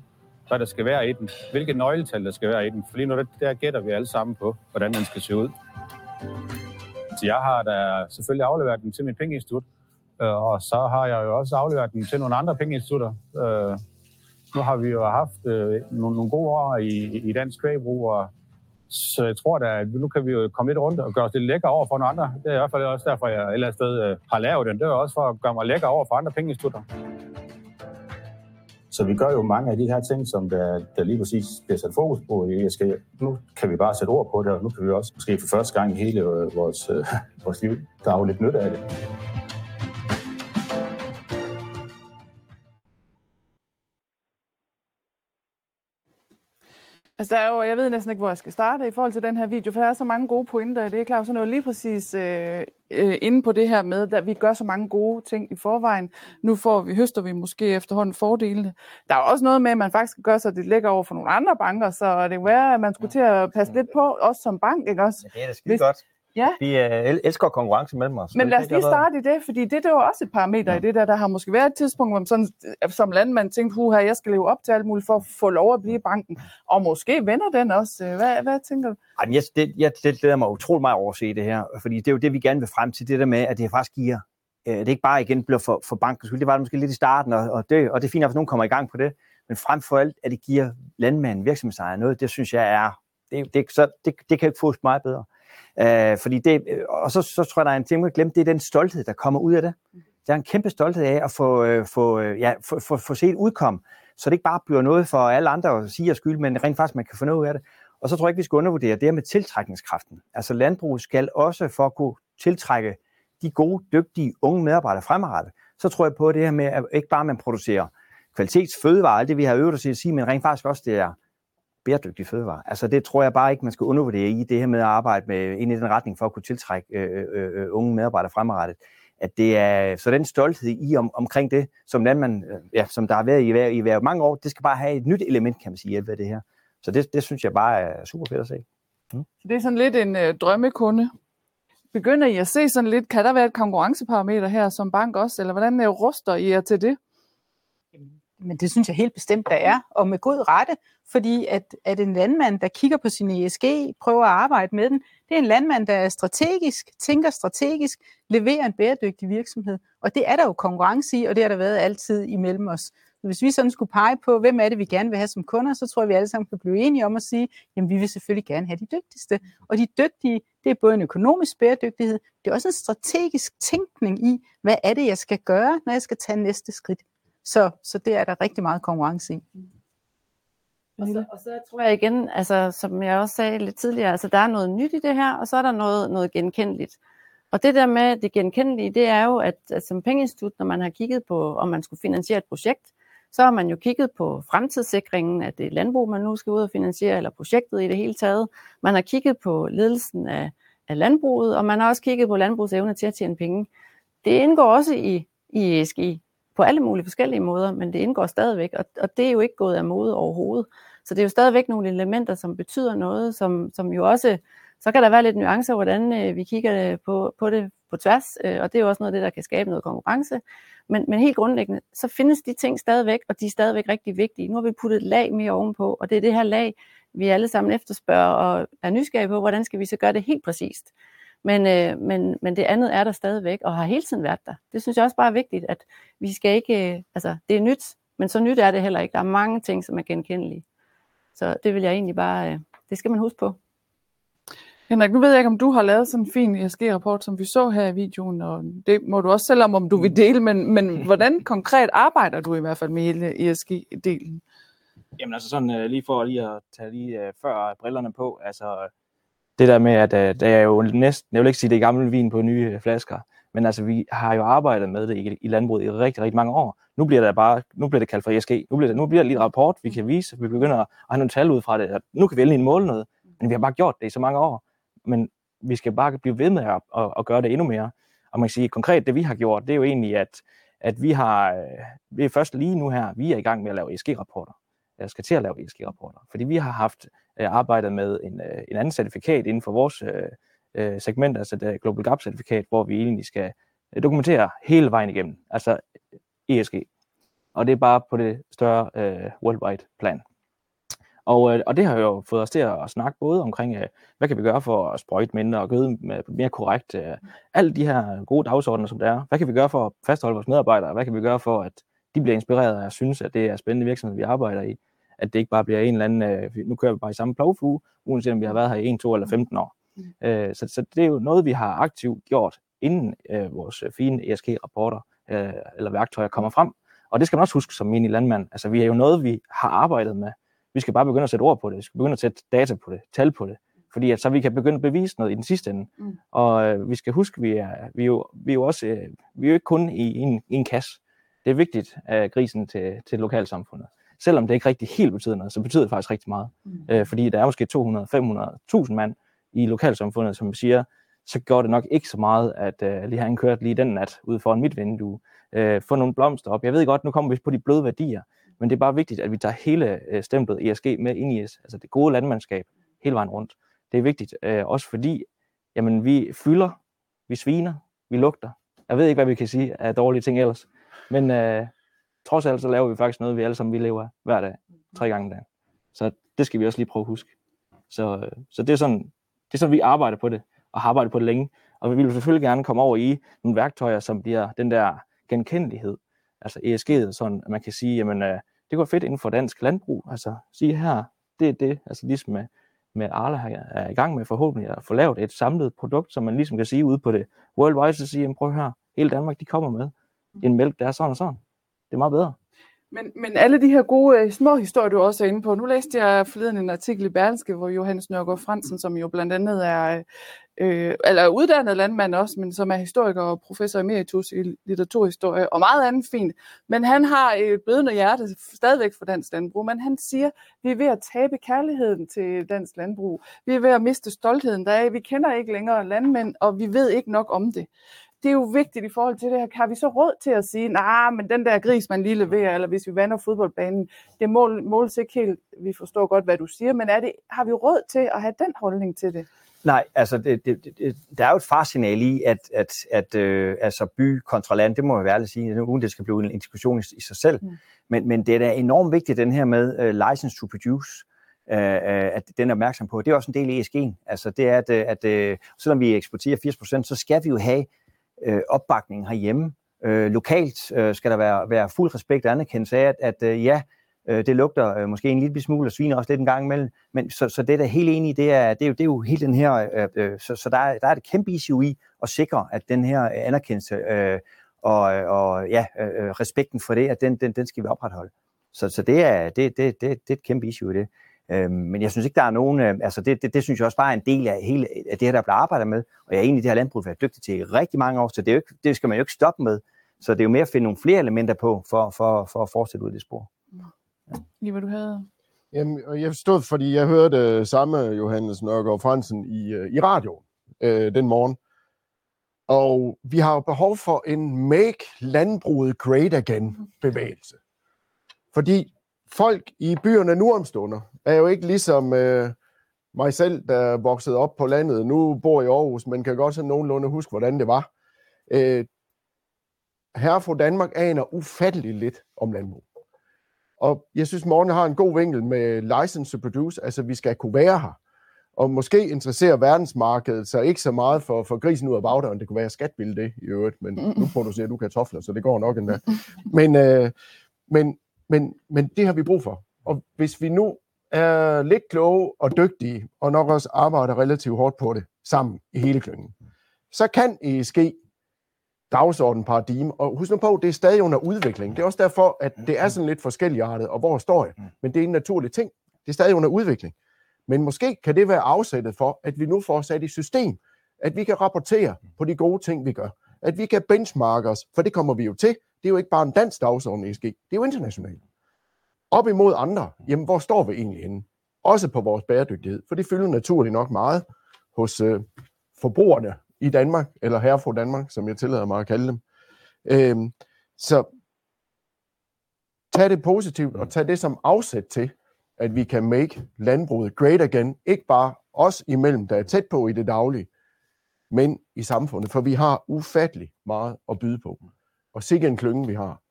hvad der skal være i den, hvilke nøgletal der skal være i den. For lige nu der, der gætter vi alle sammen på, hvordan den skal se ud. Så jeg har da selvfølgelig afleveret den til mit pengeinstitut, øh, og så har jeg jo også afleveret den til nogle andre pengeinstitutter. Øh, nu har vi jo haft øh, nogle, nogle gode år i, i dansk kvægbrug, og så jeg tror da, at nu kan vi jo komme lidt rundt og gøre os lidt lækker over for nogle andre. Det er i hvert fald også derfor, jeg et eller andet sted øh, har lavet den. Det er også for at gøre mig lækker over for andre pengeinstitutter. Så vi gør jo mange af de her ting, som der, der lige præcis bliver sat fokus på i ESG. Nu kan vi bare sætte ord på det, og nu kan vi også måske for første gang i hele øh, vores, øh, [laughs] vores liv drage lidt nytte af det. Altså, der er jo, jeg ved næsten ikke, hvor jeg skal starte i forhold til den her video, for der er så mange gode pointer. Det er klart, så noget lige præcis øh, øh, inde på det her med, at vi gør så mange gode ting i forvejen. Nu får vi, høster vi måske efterhånden fordelene. Der er også noget med, at man faktisk skal gøre sig lidt lægger over for nogle andre banker, så det er være, at man skulle til at passe lidt på, også som bank, ikke også? Ja, det er da skide godt. Ja. Vi uh, elsker konkurrence mellem os. Men lad os lige starte i det, fordi det, det var også et parameter ja. i det der. Der har måske været et tidspunkt, hvor man sådan, øh, som landmand tænkte, her, jeg skal leve op til alt muligt for at få lov at blive i banken. Og måske vender den også. Hvad, hvad tænker du? Ej, jeg, det, jeg, det glæder mig utrolig meget over at se det her, fordi det er jo det, vi gerne vil frem til, det der med, at det faktisk giver øh, det er ikke bare igen bliver for, for bankens skyld, det var det måske lidt i starten, og, og, det, og det er fint, at nogen kommer i gang på det, men frem for alt, at det giver landmanden, virksomhedsejere noget, det synes jeg er, det, det, så, det, det kan ikke fås meget bedre. Øh, fordi det, øh, og så, så tror jeg, der er en ting, man glemte, det er den stolthed, der kommer ud af det. Der er en kæmpe stolthed af at få, øh, få, øh, ja, få, få, få set udkom, så det ikke bare bliver noget for alle andre at sige og skyld, men rent faktisk, man kan få noget ud af det. Og så tror jeg ikke, vi skal undervurdere det her med tiltrækningskraften. Altså landbruget skal også for at kunne tiltrække de gode, dygtige, unge medarbejdere fremadrettet, så tror jeg på det her med, at ikke bare man producerer kvalitetsfødevarer, alt det vi har øvet os i at sige, men rent faktisk også det er bæredygtige fødevarer. Altså det tror jeg bare ikke, man skal undervurdere i det her med at arbejde med, ind i den retning for at kunne tiltrække øh, øh, øh, øh unge medarbejdere fremadrettet. at det er så den stolthed i om, omkring det, som landmand, øh, ja, som der har været i, hver- i hver mange år, det skal bare have et nyt element, kan man sige, ved det her. Så det, det synes jeg bare er super fedt at se. Mm. Så det er sådan lidt en øh, drømmekunde. Begynder I at se sådan lidt, kan der være et konkurrenceparameter her som bank også, eller hvordan øh, ruster I jer til det? Men det synes jeg helt bestemt, der er, og med god rette, fordi at, at en landmand, der kigger på sin ESG, prøver at arbejde med den, det er en landmand, der er strategisk, tænker strategisk, leverer en bæredygtig virksomhed. Og det er der jo konkurrence i, og det har der været altid imellem os. Hvis vi sådan skulle pege på, hvem er det, vi gerne vil have som kunder, så tror jeg, vi alle sammen kan blive enige om at sige, jamen vi vil selvfølgelig gerne have de dygtigste. Og de dygtige, det er både en økonomisk bæredygtighed, det er også en strategisk tænkning i, hvad er det, jeg skal gøre, når jeg skal tage næste skridt. Så, så det er der rigtig meget konkurrence i. Og så, og så tror jeg igen, altså, som jeg også sagde lidt tidligere, altså, der er noget nyt i det her, og så er der noget, noget genkendeligt. Og det der med det genkendelige, det er jo, at, at som pengeinstitut, når man har kigget på, om man skulle finansiere et projekt, så har man jo kigget på fremtidssikringen af det landbrug, man nu skal ud og finansiere, eller projektet i det hele taget. Man har kigget på ledelsen af, af landbruget, og man har også kigget på landbrugets evne til at tjene penge. Det indgår også i, i ESG på alle mulige forskellige måder, men det indgår stadigvæk, og, og det er jo ikke gået af mode overhovedet. Så det er jo stadigvæk nogle elementer, som betyder noget, som, som jo også, så kan der være lidt nuancer, hvordan øh, vi kigger øh, på, på det på tværs, øh, og det er jo også noget af det, der kan skabe noget konkurrence. Men, men helt grundlæggende, så findes de ting stadigvæk, og de er stadigvæk rigtig vigtige. Nu har vi puttet et lag mere ovenpå, og det er det her lag, vi alle sammen efterspørger og er nysgerrige på, hvordan skal vi så gøre det helt præcist. Men, øh, men, men det andet er der stadigvæk, og har hele tiden været der. Det synes jeg også bare er vigtigt, at vi skal ikke, øh, altså det er nyt, men så nyt er det heller ikke. Der er mange ting, som er genkendelige. Så det vil jeg egentlig bare, øh, det skal man huske på. Henrik, nu ved jeg ikke, om du har lavet sådan en fin ESG-rapport, som vi så her i videoen, og det må du også selv om, om du vil dele, men, men [laughs] hvordan konkret arbejder du i hvert fald med hele ESG-delen? Jamen altså sådan øh, lige for lige at tage lige øh, før brillerne på, altså det der med, at øh, det er jo næsten, jeg vil ikke sige, det er gammel vin på nye øh, flasker, men altså vi har jo arbejdet med det i, i landbruget i rigtig, rigtig mange år. Nu bliver det bare, nu bliver det kaldt for ESG. Nu bliver det, nu bliver det lige et rapport, vi kan vise, vi begynder at have nogle tal ud fra det. Nu kan vi endelig måle noget, men vi har bare gjort det i så mange år. Men vi skal bare blive ved med at, at, at gøre det endnu mere. Og man kan sige, konkret det vi har gjort, det er jo egentlig, at, at vi har, øh, vi er først lige nu her, vi er i gang med at lave ESG-rapporter. Jeg skal til at lave ESG-rapporter, fordi vi har haft jeg arbejder med en, øh, en anden certifikat inden for vores øh, øh segment, altså det Global Gap-certifikat, hvor vi egentlig skal øh, dokumentere hele vejen igennem, altså ESG. Og det er bare på det større øh, worldwide plan. Og, øh, og det har jo fået os til at snakke både omkring, øh, hvad kan vi gøre for at sprøjte mindre og gøde mere korrekt. Øh, alle de her gode dagsordner, som der er. Hvad kan vi gøre for at fastholde vores medarbejdere? Hvad kan vi gøre for, at de bliver inspireret og synes, at det er spændende virksomhed, vi arbejder i? At det ikke bare bliver en eller anden, øh, nu kører vi bare i samme plovfuge, uanset om vi har været her i 1, 2 eller 15 år. Øh, så, så det er jo noget, vi har aktivt gjort, inden øh, vores fine ESG-rapporter øh, eller værktøjer kommer frem. Og det skal man også huske som menig landmand. Altså, vi er jo noget, vi har arbejdet med. Vi skal bare begynde at sætte ord på det. Vi skal begynde at sætte data på det, tal på det. Fordi at så vi kan begynde at bevise noget i den sidste ende. Mm. Og øh, vi skal huske, vi er, vi er, jo, vi er jo også øh, vi er jo ikke kun i en, i en kasse. Det er vigtigt at grisen til, til lokalsamfundet. Selvom det ikke rigtig helt betyder noget, så betyder det faktisk rigtig meget. Mm. Øh, fordi der er måske 200, 500, 1000 mand i lokalsamfundet, som siger, så gør det nok ikke så meget, at øh, lige har en kørt lige den nat ude foran mit vindue. Øh, få nogle blomster op. Jeg ved godt, nu kommer vi på de bløde værdier, men det er bare vigtigt, at vi tager hele øh, stemplet ESG med ind i os, altså det gode landmandskab hele vejen rundt. Det er vigtigt, øh, også fordi, jamen vi fylder, vi sviner, vi lugter. Jeg ved ikke, hvad vi kan sige af dårlige ting ellers, men øh, trods alt så laver vi faktisk noget, vi alle sammen vi lever af hver dag, tre gange om dagen. Så det skal vi også lige prøve at huske. Så, øh, så det, er sådan, det er sådan, vi arbejder på det, og har arbejdet på det længe. Og vi vil selvfølgelig gerne komme over i nogle værktøjer, som bliver den der genkendelighed, altså ESG'et, sådan at man kan sige, jamen øh, det går fedt inden for dansk landbrug, altså sige her, det er det, altså ligesom med, med Arla her er i gang med forhåbentlig at få lavet et samlet produkt, som man ligesom kan sige ude på det worldwide, så sige, jamen prøv her, hele Danmark, de kommer med en mælk, der er sådan og sådan. Det er meget bedre. Men, men alle de her gode øh, små historier, du også er inde på. Nu læste jeg forleden en artikel i Berlingske, hvor Johannes Nørgaard Fransen, som jo blandt andet er øh, eller uddannet landmand også, men som er historiker og professor emeritus i litteraturhistorie og meget andet fint. Men han har et blødende hjerte stadigvæk for dansk landbrug, men han siger, vi er ved at tabe kærligheden til dansk landbrug. Vi er ved at miste stoltheden deraf. Vi kender ikke længere landmænd, og vi ved ikke nok om det det er jo vigtigt i forhold til det her. Har vi så råd til at sige, nej, nah, men den der gris, man lige leverer, eller hvis vi vander fodboldbanen, det mål, måles ikke helt, vi forstår godt, hvad du siger, men er det, har vi råd til at have den holdning til det? Nej, altså det, det, det, der er jo et farsignal i, at, at, at øh, altså by kontra land, det må jeg være ærlig sige, uden det skal blive en diskussion i, i sig selv. Mm. Men, men det er da enormt vigtigt, den her med uh, license to produce, uh, at den er opmærksom på. Det er også en del af ESG'en. Altså det er, at, at uh, selvom vi eksporterer 80%, så skal vi jo have øh, opbakning herhjemme. Øh, lokalt øh, skal der være, være fuld respekt og anerkendelse af, at, at øh, ja, Øh, det lugter øh, måske en lille smule og sviner også lidt en gang imellem, men så, så det der er helt enig i, det er, det er, jo, det er jo helt den her, øh, øh, så, så der, er, der er et kæmpe issue i at sikre, at den her øh, anerkendelse øh, og, og ja, øh, øh, respekten for det, at den, den, den skal vi opretholde. Så, så det, er, det, det, det, det er et kæmpe issue i det. Øh, men jeg synes ikke, der er nogen, øh, altså det, det, det synes jeg også bare er en del af, hele, af det her, der bliver arbejdet med, og jeg er egentlig det her landbrug været dygtig til i rigtig mange år, så det, er jo ikke, det skal man jo ikke stoppe med. Så det er jo mere at finde nogle flere elementer på, for, for, for at fortsætte ud i det spor. Lige hvad du havde. Jamen, jeg stod, fordi jeg hørte uh, samme Johannes Nørgaard Fransen i, uh, i radio uh, den morgen. Og vi har jo behov for en Make Landbruget Great Again bevægelse. Fordi folk i byerne nu omstunder er jo ikke ligesom uh, mig selv, der voksede op på landet. Nu bor i Aarhus, men kan godt sådan nogenlunde huske, hvordan det var. Uh, Herre fra Danmark aner ufatteligt lidt om landbrug. Og jeg synes, Morten har en god vinkel med license to produce, altså vi skal kunne være her. Og måske interesserer verdensmarkedet sig ikke så meget for, for grisen ud af bagdøren. Det kunne være, at skat ville det i øvrigt, men nu producerer du kartofler, så det går nok endda. Men, øh, men, men, men det har vi brug for. Og hvis vi nu er lidt kloge og dygtige, og nok også arbejder relativt hårdt på det sammen i hele klyngen, så kan ESG dagsorden paradigme. Og husk nu på, det er stadig under udvikling. Det er også derfor, at det er sådan lidt forskelligartet, og hvor står jeg? Men det er en naturlig ting. Det er stadig under udvikling. Men måske kan det være afsættet for, at vi nu får sat i system, at vi kan rapportere på de gode ting, vi gør. At vi kan benchmarke os, for det kommer vi jo til. Det er jo ikke bare en dansk dagsorden, ESG. Det er jo internationalt. Op imod andre, jamen hvor står vi egentlig henne? Også på vores bæredygtighed, for det fylder naturligt nok meget hos øh, forbrugerne i Danmark, eller herre fra Danmark, som jeg tillader mig at kalde dem. Øhm, så tag det positivt, og tag det som afsæt til, at vi kan make landbruget great again, ikke bare os imellem, der er tæt på i det daglige, men i samfundet, for vi har ufattelig meget at byde på. Og sikkert en klynge, vi har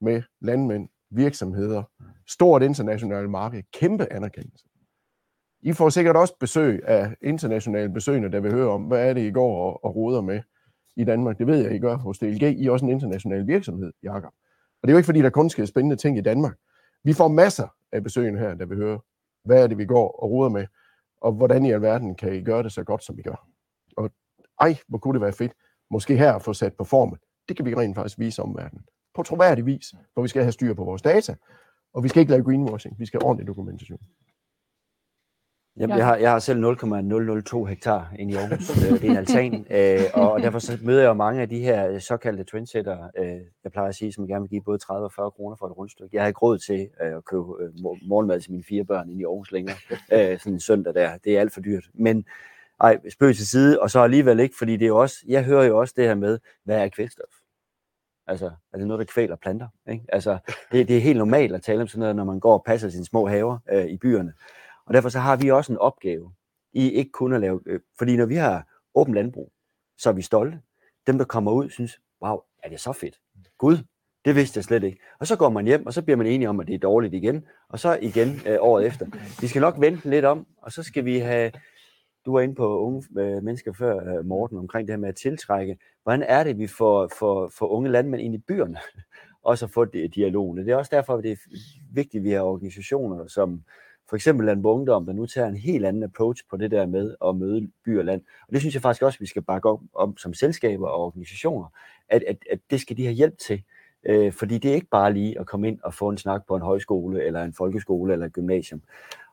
med landmænd, virksomheder, stort internationalt marked, kæmpe anerkendelse. I får sikkert også besøg af internationale besøgende, der vil høre om, hvad er det, I går og, og roder med i Danmark. Det ved jeg, I gør hos DLG. I er også en international virksomhed, Jakob. Og det er jo ikke, fordi der kun sker spændende ting i Danmark. Vi får masser af besøgende her, der vil høre, hvad er det, vi går og roder med, og hvordan i alverden kan I gøre det så godt, som I gør. Og ej, hvor kunne det være fedt, måske her at få sat på formen det kan vi rent faktisk vise omverdenen. På troværdig vis, hvor vi skal have styr på vores data, og vi skal ikke lave greenwashing, vi skal have ordentlig dokumentation. Jamen, jeg, har, jeg har selv 0,002 hektar inde i Aarhus. Øh, det er en altan, [laughs] øh, og derfor så møder jeg jo mange af de her såkaldte trendsetter, øh, jeg plejer at sige, som gerne vil give både 30 og 40 kroner for et rundstykke. Jeg har ikke råd til at købe morgenmad til mine fire børn inde i Aarhus længere, [laughs] sådan en søndag der. Det er alt for dyrt. Men ej, spøg til side, og så alligevel ikke, fordi det er jo også, jeg hører jo også det her med, hvad er kvælstof? Altså, er det noget, der kvæler planter? Ikke? Altså, det, det er helt normalt at tale om sådan noget, når man går og passer sine små haver øh, i byerne. Og derfor så har vi også en opgave i ikke kun at lave, øh, fordi når vi har åbent landbrug, så er vi stolte. Dem, der kommer ud, synes, wow, er det så fedt? Gud, det vidste jeg slet ikke. Og så går man hjem, og så bliver man enige om, at det er dårligt igen, og så igen øh, året efter. Vi skal nok vente lidt om, og så skal vi have, du var inde på unge øh, mennesker før, øh, Morten, omkring det her med at tiltrække. Hvordan er det, vi får, for, for unge landmænd ind i byerne? [laughs] og så få dialogen. Det er også derfor, at det er vigtigt, at vi har organisationer, som, for eksempel Landbrug Ungdom, der nu tager en helt anden approach på det der med at møde by og land. Og det synes jeg faktisk også, vi skal bakke op om som selskaber og organisationer, at, at, at det skal de have hjælp til. Øh, fordi det er ikke bare lige at komme ind og få en snak på en højskole, eller en folkeskole, eller et gymnasium.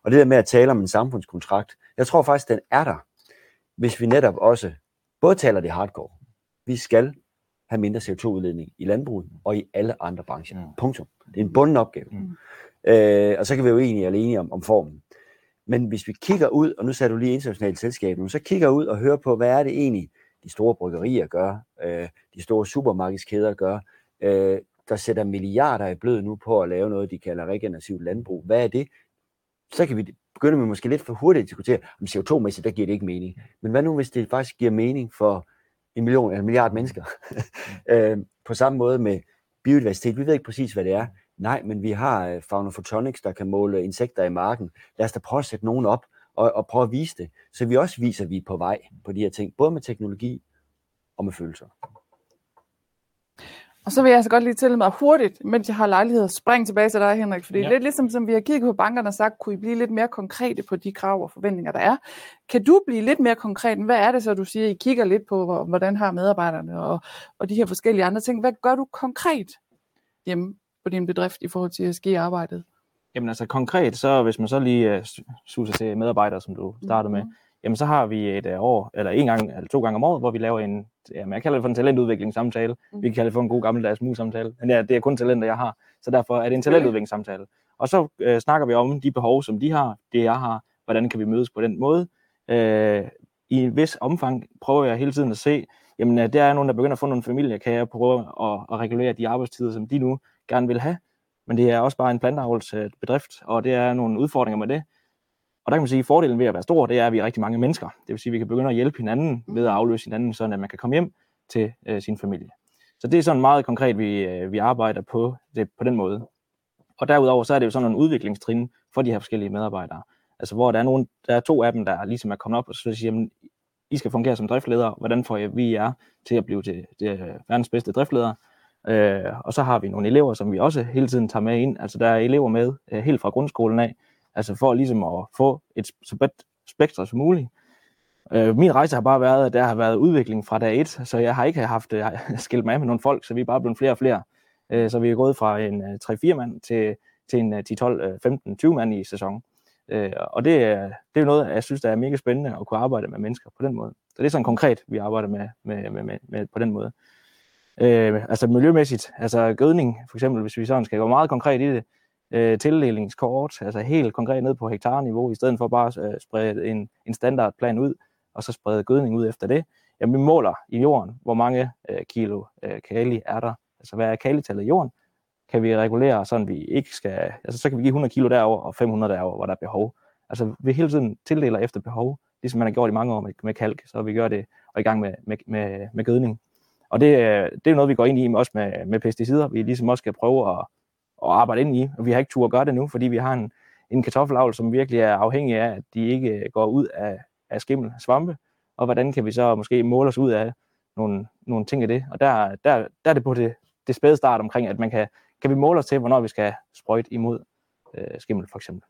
Og det der med at tale om en samfundskontrakt, jeg tror faktisk, den er der, hvis vi netop også både taler det hardcore. Vi skal have mindre CO2-udledning i landbruget og i alle andre brancher. Mm. Punktum. Det er en bunden opgave. Mm. Øh, og så kan vi jo egentlig alene om, om formen. Men hvis vi kigger ud, og nu sagde du lige internationalt selskab, så kigger ud og hører på, hvad er det egentlig, de store bryggerier gør, øh, de store supermarkedskæder gør, øh, der sætter milliarder i blød nu på at lave noget, de kalder regenerativt landbrug. Hvad er det? Så kan vi begynde med måske lidt for hurtigt at diskutere, om CO2-mæssigt, der giver det ikke mening. Men hvad nu, hvis det faktisk giver mening for en million eller en milliard mennesker? [laughs] øh, på samme måde med biodiversitet. Vi ved ikke præcis, hvad det er. Nej, men vi har øh, Fauna Photonics, der kan måle insekter i marken. Lad os da prøve at sætte nogen op og, og prøve at vise det. Så vi også viser, at vi er på vej på de her ting, både med teknologi og med følelser. Og så vil jeg altså godt lige tælle mig hurtigt, mens jeg har lejlighed at springe tilbage til dig, Henrik, fordi ja. Lidt ligesom som vi har kigget på bankerne og sagt, kunne I blive lidt mere konkrete på de krav og forventninger, der er. Kan du blive lidt mere konkret? Hvad er det så, du siger, I kigger lidt på, hvor- hvordan har medarbejderne og, og de her forskellige andre ting. Hvad gør du konkret hjemme på din bedrift i forhold til ESG-arbejdet? Jamen altså konkret, så hvis man så lige uh, suser til medarbejdere, som du startede med, jamen så har vi et uh, år, eller en gang, eller to gange om året, hvor vi laver en, jamen jeg kalder det for en talentudviklingssamtale. Mm. Vi kan kalde det for en god gammeldags mus-samtale. Men ja, det er kun talenter, jeg har. Så derfor er det en talentudviklingssamtale. Og så uh, snakker vi om de behov, som de har, det jeg har, hvordan kan vi mødes på den måde. Uh, I en vis omfang prøver jeg hele tiden at se, jamen uh, der er nogen, der begynder at få nogle familier, kan jeg prøve at, at regulere de arbejdstider, som de nu gerne vil have. Men det er også bare en planteavlsbedrift, og det er nogle udfordringer med det. Og der kan man sige, at fordelen ved at være stor, det er, at vi er rigtig mange mennesker. Det vil sige, at vi kan begynde at hjælpe hinanden ved at afløse hinanden, så at man kan komme hjem til øh, sin familie. Så det er sådan meget konkret, vi, øh, vi arbejder på, det, på den måde. Og derudover så er det jo sådan en udviklingstrin for de her forskellige medarbejdere. Altså hvor der er, nogen, der er to af dem, der ligesom er kommet op og så siger, jamen, I skal fungere som driftledere. Hvordan får jeg, vi jer til at blive til, til verdens bedste driftledere? Øh, og så har vi nogle elever, som vi også hele tiden tager med ind. Altså der er elever med øh, helt fra grundskolen af, altså for ligesom at få et så bredt spektrum som muligt. Øh, min rejse har bare været, at der har været udvikling fra dag et, så jeg har ikke haft øh, [laughs] skilt mig af med nogle folk, så vi er bare blevet flere og flere. Øh, så vi er gået fra en øh, 3-4 mand til, til en øh, 10-12, øh, 15, 20 mand i sæson. Øh, og det, er- det er noget, jeg synes, der er mega spændende at kunne arbejde med mennesker på den måde. Så det er sådan konkret, vi arbejder med, med, med, med, med på den måde. Øh, altså miljømæssigt, altså gødning for eksempel, hvis vi sådan skal gå meget konkret i det, øh, tildelingskort, altså helt konkret ned på hektarniveau, i stedet for bare øh, at øh, sprede en, en standardplan ud, og så sprede gødning ud efter det. Jamen, vi måler i jorden, hvor mange øh, kilo øh, kali er der, altså hvad er kalitallet i jorden, kan vi regulere, sådan vi ikke skal, altså så kan vi give 100 kilo derover og 500 derover, hvor der er behov. Altså vi hele tiden tildeler efter behov, ligesom man har gjort i mange år med, med kalk, så vi gør det og er i gang med, med, med, med gødning. Og det, øh, det er noget, vi går ind i også med, med pesticider, vi ligesom også skal prøve at, at arbejde ind i, og vi har ikke tur at gøre det nu, fordi vi har en, en kartoffelavl, som virkelig er afhængig af, at de ikke øh, går ud af, af skimmel, svampe, og hvordan kan vi så måske måle os ud af nogle, nogle ting af det. Og der, der, der er det på det, det spæde start omkring, at man kan, kan vi måle os til, hvornår vi skal sprøjte imod øh, skimmel for eksempel.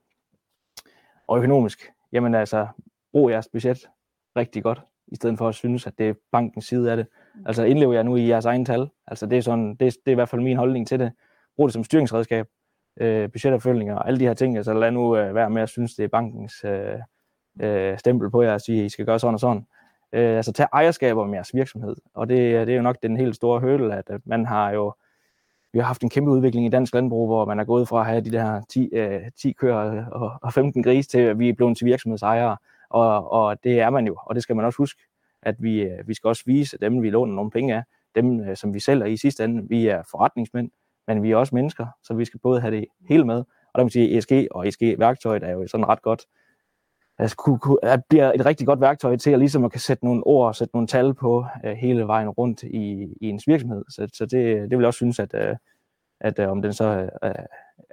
Og økonomisk, jamen altså, brug jeres budget rigtig godt, i stedet for at synes, at det er bankens side af det. Altså indlever jeg nu i jeres egen tal. Altså det er, sådan, det, det er i hvert fald min holdning til det. Brug det som styringsredskab, øh, budgetopfølgninger og alle de her ting. Altså lad nu øh, være med at synes, det er bankens øh, øh, stempel på jer at sige, at I skal gøre sådan og sådan. Øh, altså tag ejerskab om jeres virksomhed. Og det, øh, det er jo nok den helt store hurdle, at, at man har jo vi har haft en kæmpe udvikling i dansk landbrug, hvor man er gået fra at have de der 10, øh, 10 køer og, og 15 grise til, at vi er blevet til virksomhedsejere. Og, og det er man jo, og det skal man også huske, at vi, øh, vi skal også vise dem, vi låner nogle penge af, dem, øh, som vi sælger i sidste ende. Vi er forretningsmænd, men vi er også mennesker, så vi skal både have det hele med. Og der kan man sige, at ESG og ESG-værktøjet er jo sådan ret godt, altså, kunne, kunne, at bliver et rigtig godt værktøj til at ligesom at kan sætte nogle ord og sætte nogle tal på uh, hele vejen rundt i, i ens virksomhed. Så, så det, det vil jeg også synes, at, uh, at uh, om den så uh,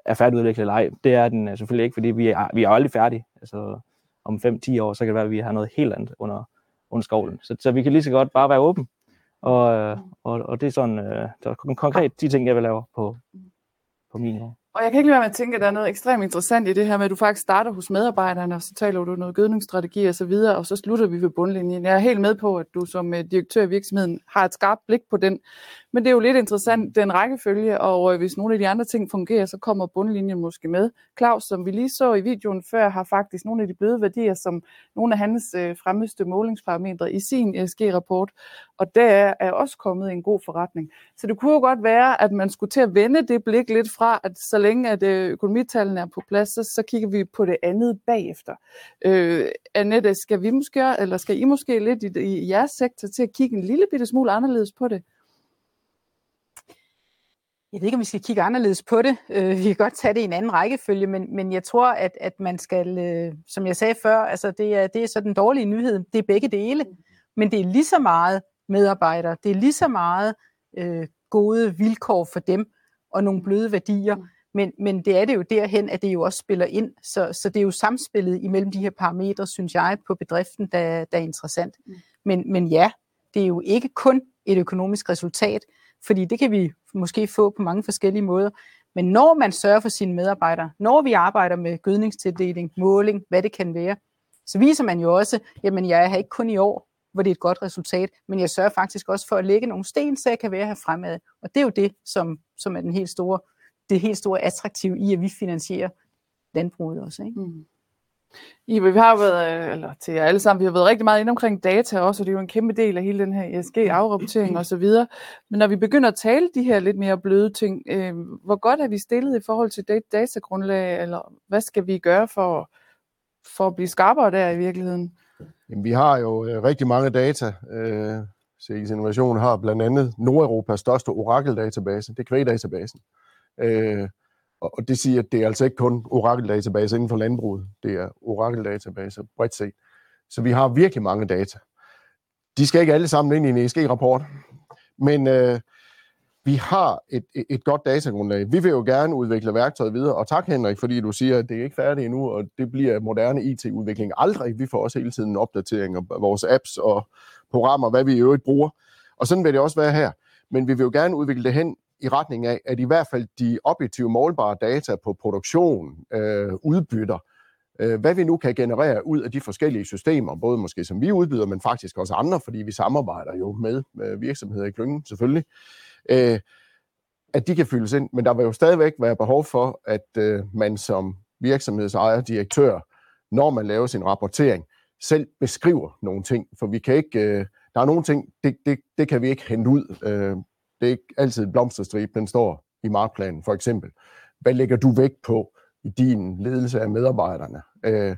er færdigudviklet eller ej, det er den uh, selvfølgelig ikke, fordi vi er, vi er aldrig færdige. Altså om 5-10 år, så kan det være, at vi har noget helt andet under, under skovlen. Så, så vi kan lige så godt bare være åben. Og, uh, og, og det er sådan uh, så konkret de ting, jeg vil lave på, på min år. Og jeg kan ikke lade være med at tænke, at der er noget ekstremt interessant i det her med, at du faktisk starter hos medarbejderne, og så taler du noget gødningsstrategi og så videre, og så slutter vi ved bundlinjen. Jeg er helt med på, at du som øh, direktør i virksomheden har et skarpt blik på den, men det er jo lidt interessant, den rækkefølge, og øh, hvis nogle af de andre ting fungerer, så kommer bundlinjen måske med. Claus, som vi lige så i videoen før, har faktisk nogle af de bløde værdier som nogle af hans øh, fremmeste målingsparametre i sin øh, ESG-rapport, og der er også kommet en god forretning. Så det kunne jo godt være, at man skulle til at vende det blik lidt fra, at så længe at øh, økonomitallene er på plads, så, så kigger vi på det andet bagefter. Øh, Annette, skal vi måske, eller skal I måske lidt i, i jeres sektor til at kigge en lille bitte smule anderledes på det? Jeg ved ikke, om vi skal kigge anderledes på det. Øh, vi kan godt tage det i en anden rækkefølge, men, men jeg tror, at, at man skal, øh, som jeg sagde før, altså det er, det er så den dårlige nyhed. Det er begge dele, men det er lige så meget medarbejdere, det er lige så meget øh, gode vilkår for dem og nogle bløde værdier, men, men det er det jo derhen, at det jo også spiller ind. Så, så det er jo samspillet imellem de her parametre, synes jeg, på bedriften, der, der er interessant. Men, men ja, det er jo ikke kun et økonomisk resultat, fordi det kan vi måske få på mange forskellige måder. Men når man sørger for sine medarbejdere, når vi arbejder med gødningstildeling, måling, hvad det kan være, så viser man jo også, jamen jeg er her ikke kun i år, hvor det er et godt resultat, men jeg sørger faktisk også for at lægge nogle sten, så jeg kan være her fremad. Og det er jo det, som, som er den helt store, det helt store attraktiv i, at vi finansierer landbruget også. Ikke? Mm. I, vi har været, øh, eller til jer alle sammen, vi har været rigtig meget inde omkring data også, og det er jo en kæmpe del af hele den her ESG-afrapportering og så videre. Men når vi begynder at tale de her lidt mere bløde ting, øh, hvor godt er vi stillet i forhold til det datagrundlag, eller hvad skal vi gøre for, for at blive skarpere der i virkeligheden? Jamen, vi har jo øh, rigtig mange data. Øh, CX Innovation har blandt andet Nordeuropas største orakeldatabase, det er kvægdatabasen. Øh, og det siger, at det er altså ikke kun Oracle-database inden for landbruget, det er Oracle-database bredt set. Så vi har virkelig mange data. De skal ikke alle sammen ind i en ESG-rapport, men øh, vi har et, et, godt datagrundlag. Vi vil jo gerne udvikle værktøjet videre, og tak Henrik, fordi du siger, at det er ikke færdigt endnu, og det bliver moderne IT-udvikling aldrig. Vi får også hele tiden opdateringer af vores apps og programmer, hvad vi i øvrigt bruger. Og sådan vil det også være her. Men vi vil jo gerne udvikle det hen i retning af, at i hvert fald de objektive målbare data på produktion, øh, udbytter, øh, hvad vi nu kan generere ud af de forskellige systemer, både måske som vi udbyder, men faktisk også andre, fordi vi samarbejder jo med, med virksomheder i klyngen selvfølgelig, øh, at de kan fyldes ind. Men der vil jo stadigvæk være behov for, at øh, man som virksomhedsejer, direktør, når man laver sin rapportering, selv beskriver nogle ting, for vi kan ikke, øh, der er nogle ting, det, det, det kan vi ikke hente ud. Øh, det er ikke altid en blomsterstribe, den står i markplanen, for eksempel. Hvad lægger du vægt på i din ledelse af medarbejderne? Øh,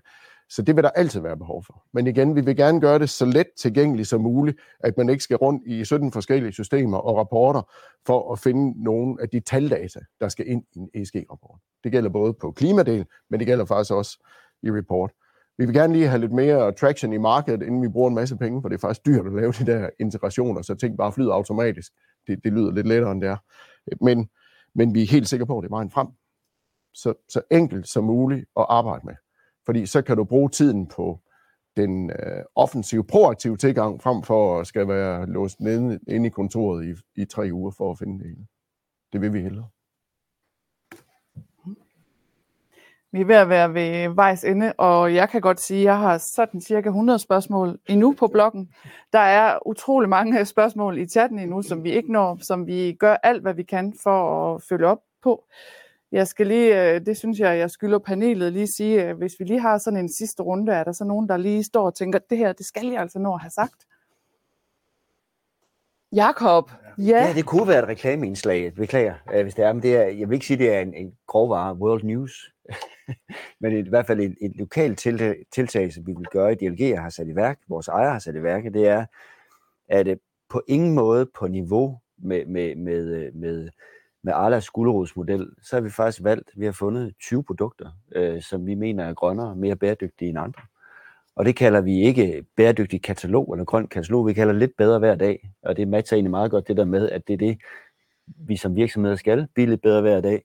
så det vil der altid være behov for. Men igen, vi vil gerne gøre det så let tilgængeligt som muligt, at man ikke skal rundt i 17 forskellige systemer og rapporter for at finde nogle af de taldata, der skal ind i en ESG-rapport. Det gælder både på klimadel, men det gælder faktisk også i report. Vi vil gerne lige have lidt mere traction i markedet, inden vi bruger en masse penge, for det er faktisk dyrt at lave de der integrationer, så ting bare flyder automatisk det, det lyder lidt lettere end det er. Men, men vi er helt sikre på, at det er vejen frem. Så, så enkelt som muligt at arbejde med. Fordi så kan du bruge tiden på den øh, offensive, proaktive tilgang, frem for at skal være låst nede inde i kontoret i, i tre uger for at finde det hele. Det vil vi hellere. Vi er ved at være ved vejs ende, og jeg kan godt sige, at jeg har sådan cirka 100 spørgsmål endnu på bloggen. Der er utrolig mange [laughs] spørgsmål i chatten endnu, som vi ikke når, som vi gør alt, hvad vi kan for at følge op på. Jeg skal lige, øh, det synes jeg, jeg skylder panelet lige sige, hvis vi lige har sådan en sidste runde, er der så nogen, der lige står og tænker, det her, det skal jeg altså nå at have sagt. Jakob, ja. ja. det kunne være et reklameindslag, beklager, øh, hvis det er, men det er, jeg vil ikke sige, det er en, en grovvare World News, [laughs] men i hvert fald et, et lokalt tiltag, som vi vil gøre, DLG har sat i værk, vores ejer har sat i værk, det er, at det på ingen måde på niveau med, med, med, med, med Arlas skulderodsmodel, så har vi faktisk valgt, vi har fundet 20 produkter, øh, som vi mener er grønnere og mere bæredygtige end andre. Og det kalder vi ikke bæredygtig katalog eller grøn katalog, vi kalder lidt bedre hver dag. Og det matcher egentlig meget godt det der med, at det er det, vi som virksomheder skal, blive lidt bedre hver dag.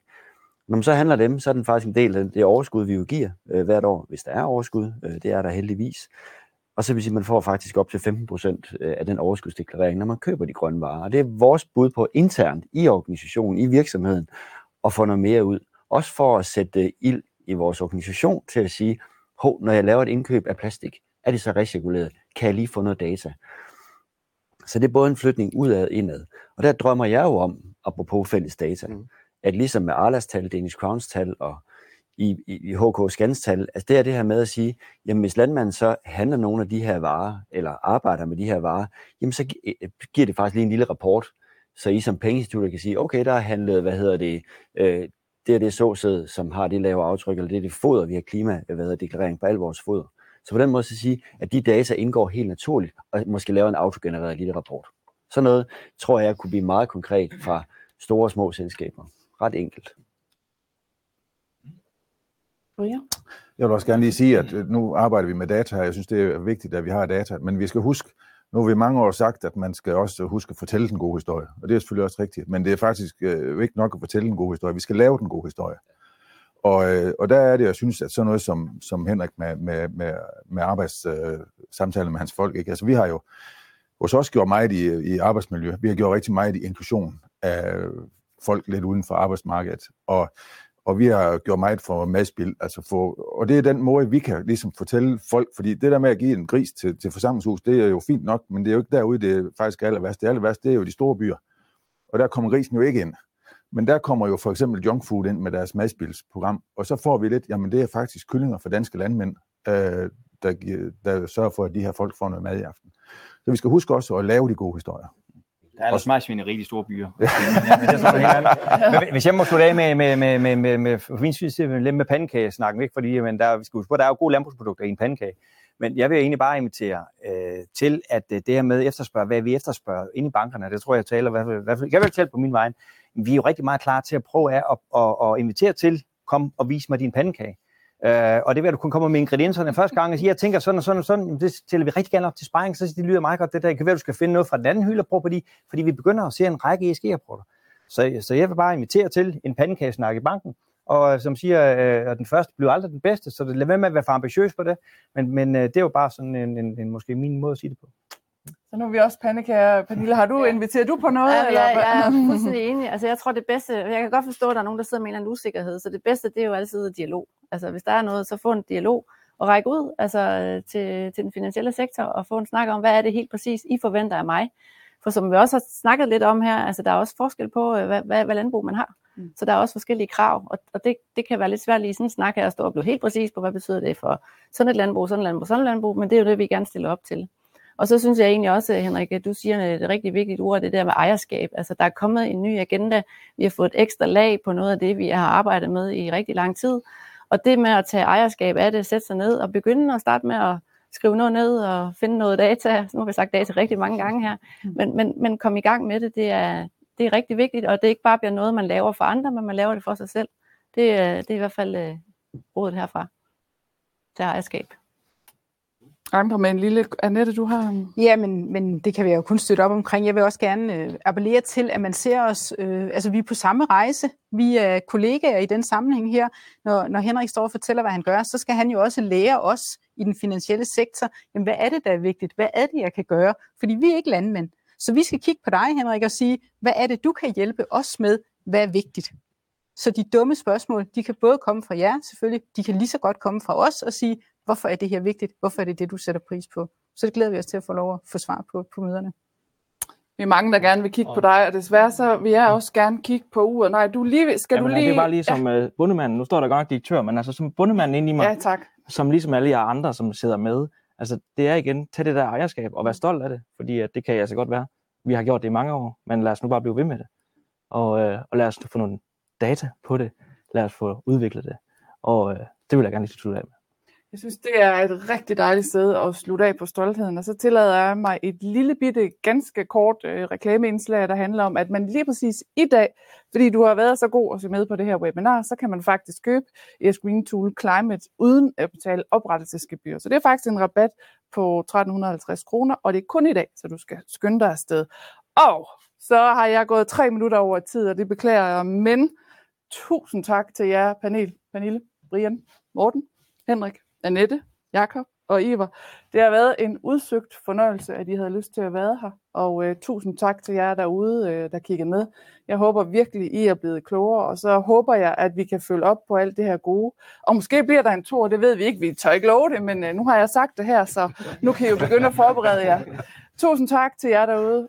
Når man så handler dem, så er den faktisk en del af det overskud, vi jo giver øh, hvert år, hvis der er overskud. Øh, det er der heldigvis. Og så vil sige, at man får faktisk op til 15% øh, af den overskudsdeklarering, når man køber de grønne varer. Og det er vores bud på internt i organisationen, i virksomheden, at få noget mere ud. Også for at sætte øh, ild i vores organisation til at sige, hov, når jeg laver et indkøb af plastik, er det så recirkuleret? Kan jeg lige få noget data? Så det er både en flytning udad indad. Og der drømmer jeg jo om, apropos fælles data, mm. at ligesom med Arlas tal, Danish Crowns tal og i, i, i HK Scans tal, altså det er det her med at sige, jamen hvis landmanden så handler nogle af de her varer, eller arbejder med de her varer, jamen så giver det faktisk lige en lille rapport, så I som pengeinstitutter kan sige, okay, der er handlet, hvad hedder det, øh, det er det såsæd, som har det lave aftryk, eller det er det foder, vi har klima, hvad hedder deklarering på al vores foder. Så på den måde så sige, at de data indgår helt naturligt, og måske lave en autogenereret lille rapport. Sådan noget tror jeg kunne blive meget konkret fra store og små selskaber. Ret enkelt. Jeg vil også gerne lige sige, at nu arbejder vi med data her. Jeg synes, det er vigtigt, at vi har data. Men vi skal huske, nu har vi mange år sagt, at man skal også huske at fortælle den gode historie. Og det er selvfølgelig også rigtigt. Men det er faktisk øh, ikke nok at fortælle den gode historie. Vi skal lave den gode historie. Og, øh, og der er det, jeg synes, at sådan noget som, som Henrik med, med, med, med arbejdssamtaler øh, med hans folk, ikke? Altså vi har jo hos os gjort meget i, i arbejdsmiljø. Vi har gjort rigtig meget i inklusion af folk lidt uden for arbejdsmarkedet. Og og vi har gjort meget for madspil, altså for, og det er den måde, vi kan ligesom fortælle folk, fordi det der med at give en gris til, til forsamlingshus, det er jo fint nok, men det er jo ikke derude, det er faktisk aller værst. Det aller værst, det er jo de store byer, og der kommer grisen jo ikke ind. Men der kommer jo for eksempel Junk Food ind med deres madspilsprogram, og så får vi lidt, jamen det er faktisk kyllinger for danske landmænd, øh, der, der sørger for, at de her folk får noget mad i aften. Så vi skal huske også at lave de gode historier. Der er ellers meget svineri i de store byer. men, det er men, hvis jeg må slutte af med, med, med, med, med, med, med, lidt med pandekagesnakken, ikke? fordi men der, vi skal huske på, der er jo gode landbrugsprodukter i en pandekage. Men jeg vil egentlig bare invitere øh, til, at øh, det her med efterspørge, hvad vi efterspørger inde i bankerne, det tror jeg, jeg taler, hvad, hvad, jeg vil tale på min vej. Vi er jo rigtig meget klar til at prøve at, at, at, at invitere til, kom og vis mig din pandekage. Øh, og det vil du kunne komme med ingredienserne første gang og siger, jeg tænker sådan og sådan og sådan, det stiller vi rigtig gerne op til sparring, så det lyder meget godt, det der, det kan være, du skal finde noget fra den anden hylde og prøve på de, fordi vi begynder at se en række ESG-rapporter. Så, så jeg vil bare invitere til en pandekagesnak i banken, og som siger, øh, at den første bliver aldrig den bedste, så det lad være med at være for ambitiøs på det, men, men øh, det er jo bare sådan en, en, en, måske min måde at sige det på. Så nu er vi også pandekager. Pernille, har du inviteret du på noget? Ja, eller? Jeg, jeg er [laughs] fuldstændig enig. Altså, jeg tror det bedste, jeg kan godt forstå, at der er nogen, der sidder med en eller anden usikkerhed, så det bedste, det er jo altid dialog. Altså, hvis der er noget, så få en dialog og række ud altså, til, til den finansielle sektor og få en snak om, hvad er det helt præcis, I forventer af mig. For som vi også har snakket lidt om her, altså, der er også forskel på, øh, hvad, hvad, hvad landbrug man har. Mm. Så der er også forskellige krav, og, og det, det kan være lidt svært lige sådan en snak her at stå og blive helt præcis på, hvad betyder det for sådan et landbrug, sådan et landbrug, sådan et landbrug, men det er jo det, vi gerne stiller op til. Og så synes jeg egentlig også, Henrik, at du siger et rigtig vigtigt ord, det der med ejerskab. Altså, der er kommet en ny agenda. Vi har fået et ekstra lag på noget af det, vi har arbejdet med i rigtig lang tid. Og det med at tage ejerskab af det, sætte sig ned og begynde at starte med at skrive noget ned og finde noget data. Nu har vi sagt data rigtig mange gange her. Men, men, men kom i gang med det, det er, det er rigtig vigtigt. Og det ikke bare bliver noget, man laver for andre, men man laver det for sig selv. Det, øh, det er i hvert fald øh, uh, rådet herfra til ejerskab andre med en lille... Annette, du har... Ja, men, men det kan vi jo kun støtte op omkring. Jeg vil også gerne øh, appellere til, at man ser os... Øh, altså, vi er på samme rejse. Vi er kollegaer i den sammenhæng her. Når, når Henrik står og fortæller, hvad han gør, så skal han jo også lære os i den finansielle sektor, jamen, hvad er det, der er vigtigt? Hvad er det, jeg kan gøre? Fordi vi er ikke landmænd. Så vi skal kigge på dig, Henrik, og sige, hvad er det, du kan hjælpe os med? Hvad er vigtigt? Så de dumme spørgsmål, de kan både komme fra jer selvfølgelig, de kan lige så godt komme fra os og sige, Hvorfor er det her vigtigt? Hvorfor er det det, du sætter pris på? Så det glæder vi os til at få lov at få svar på på møderne. Vi er mange, der gerne vil kigge på dig, og desværre så vil jeg også gerne kigge på uret. Nej, du lige, skal Jamen, du lige... Det er bare lige som ja. uh, bundemanden. Nu står der godt direktør, men altså som bundemanden inde i mig. Ja, tak. Som ligesom alle jer andre, som sidder med. Altså det er igen, tag det der ejerskab og vær stolt af det, fordi at det kan jeg altså godt være. Vi har gjort det i mange år, men lad os nu bare blive ved med det. Og, uh, og lad os få nogle data på det. Lad os få udviklet det. Og uh, det vil jeg gerne lige slutte af med. Jeg synes, det er et rigtig dejligt sted at slutte af på stoltheden, og så tillader jeg mig et lille bitte, ganske kort øh, reklameindslag, der handler om, at man lige præcis i dag, fordi du har været så god at se med på det her webinar, så kan man faktisk købe ES Green Tool Climate uden at betale oprettelsesgebyr. Så det er faktisk en rabat på 1350 kroner, og det er kun i dag, så du skal skynde dig afsted. Og så har jeg gået tre minutter over tid, og det beklager jeg, men tusind tak til jer, panel, Pernille, Brian, Morten, Henrik, Annette, Jakob og Iver. Det har været en udsøgt fornøjelse, at I havde lyst til at være her, og øh, tusind tak til jer derude, øh, der kiggede med. Jeg håber virkelig, I er blevet klogere, og så håber jeg, at vi kan følge op på alt det her gode. Og måske bliver der en tur, det ved vi ikke, vi tør ikke love det, men øh, nu har jeg sagt det her, så nu kan I jo begynde at forberede jer. Tusind tak til jer derude.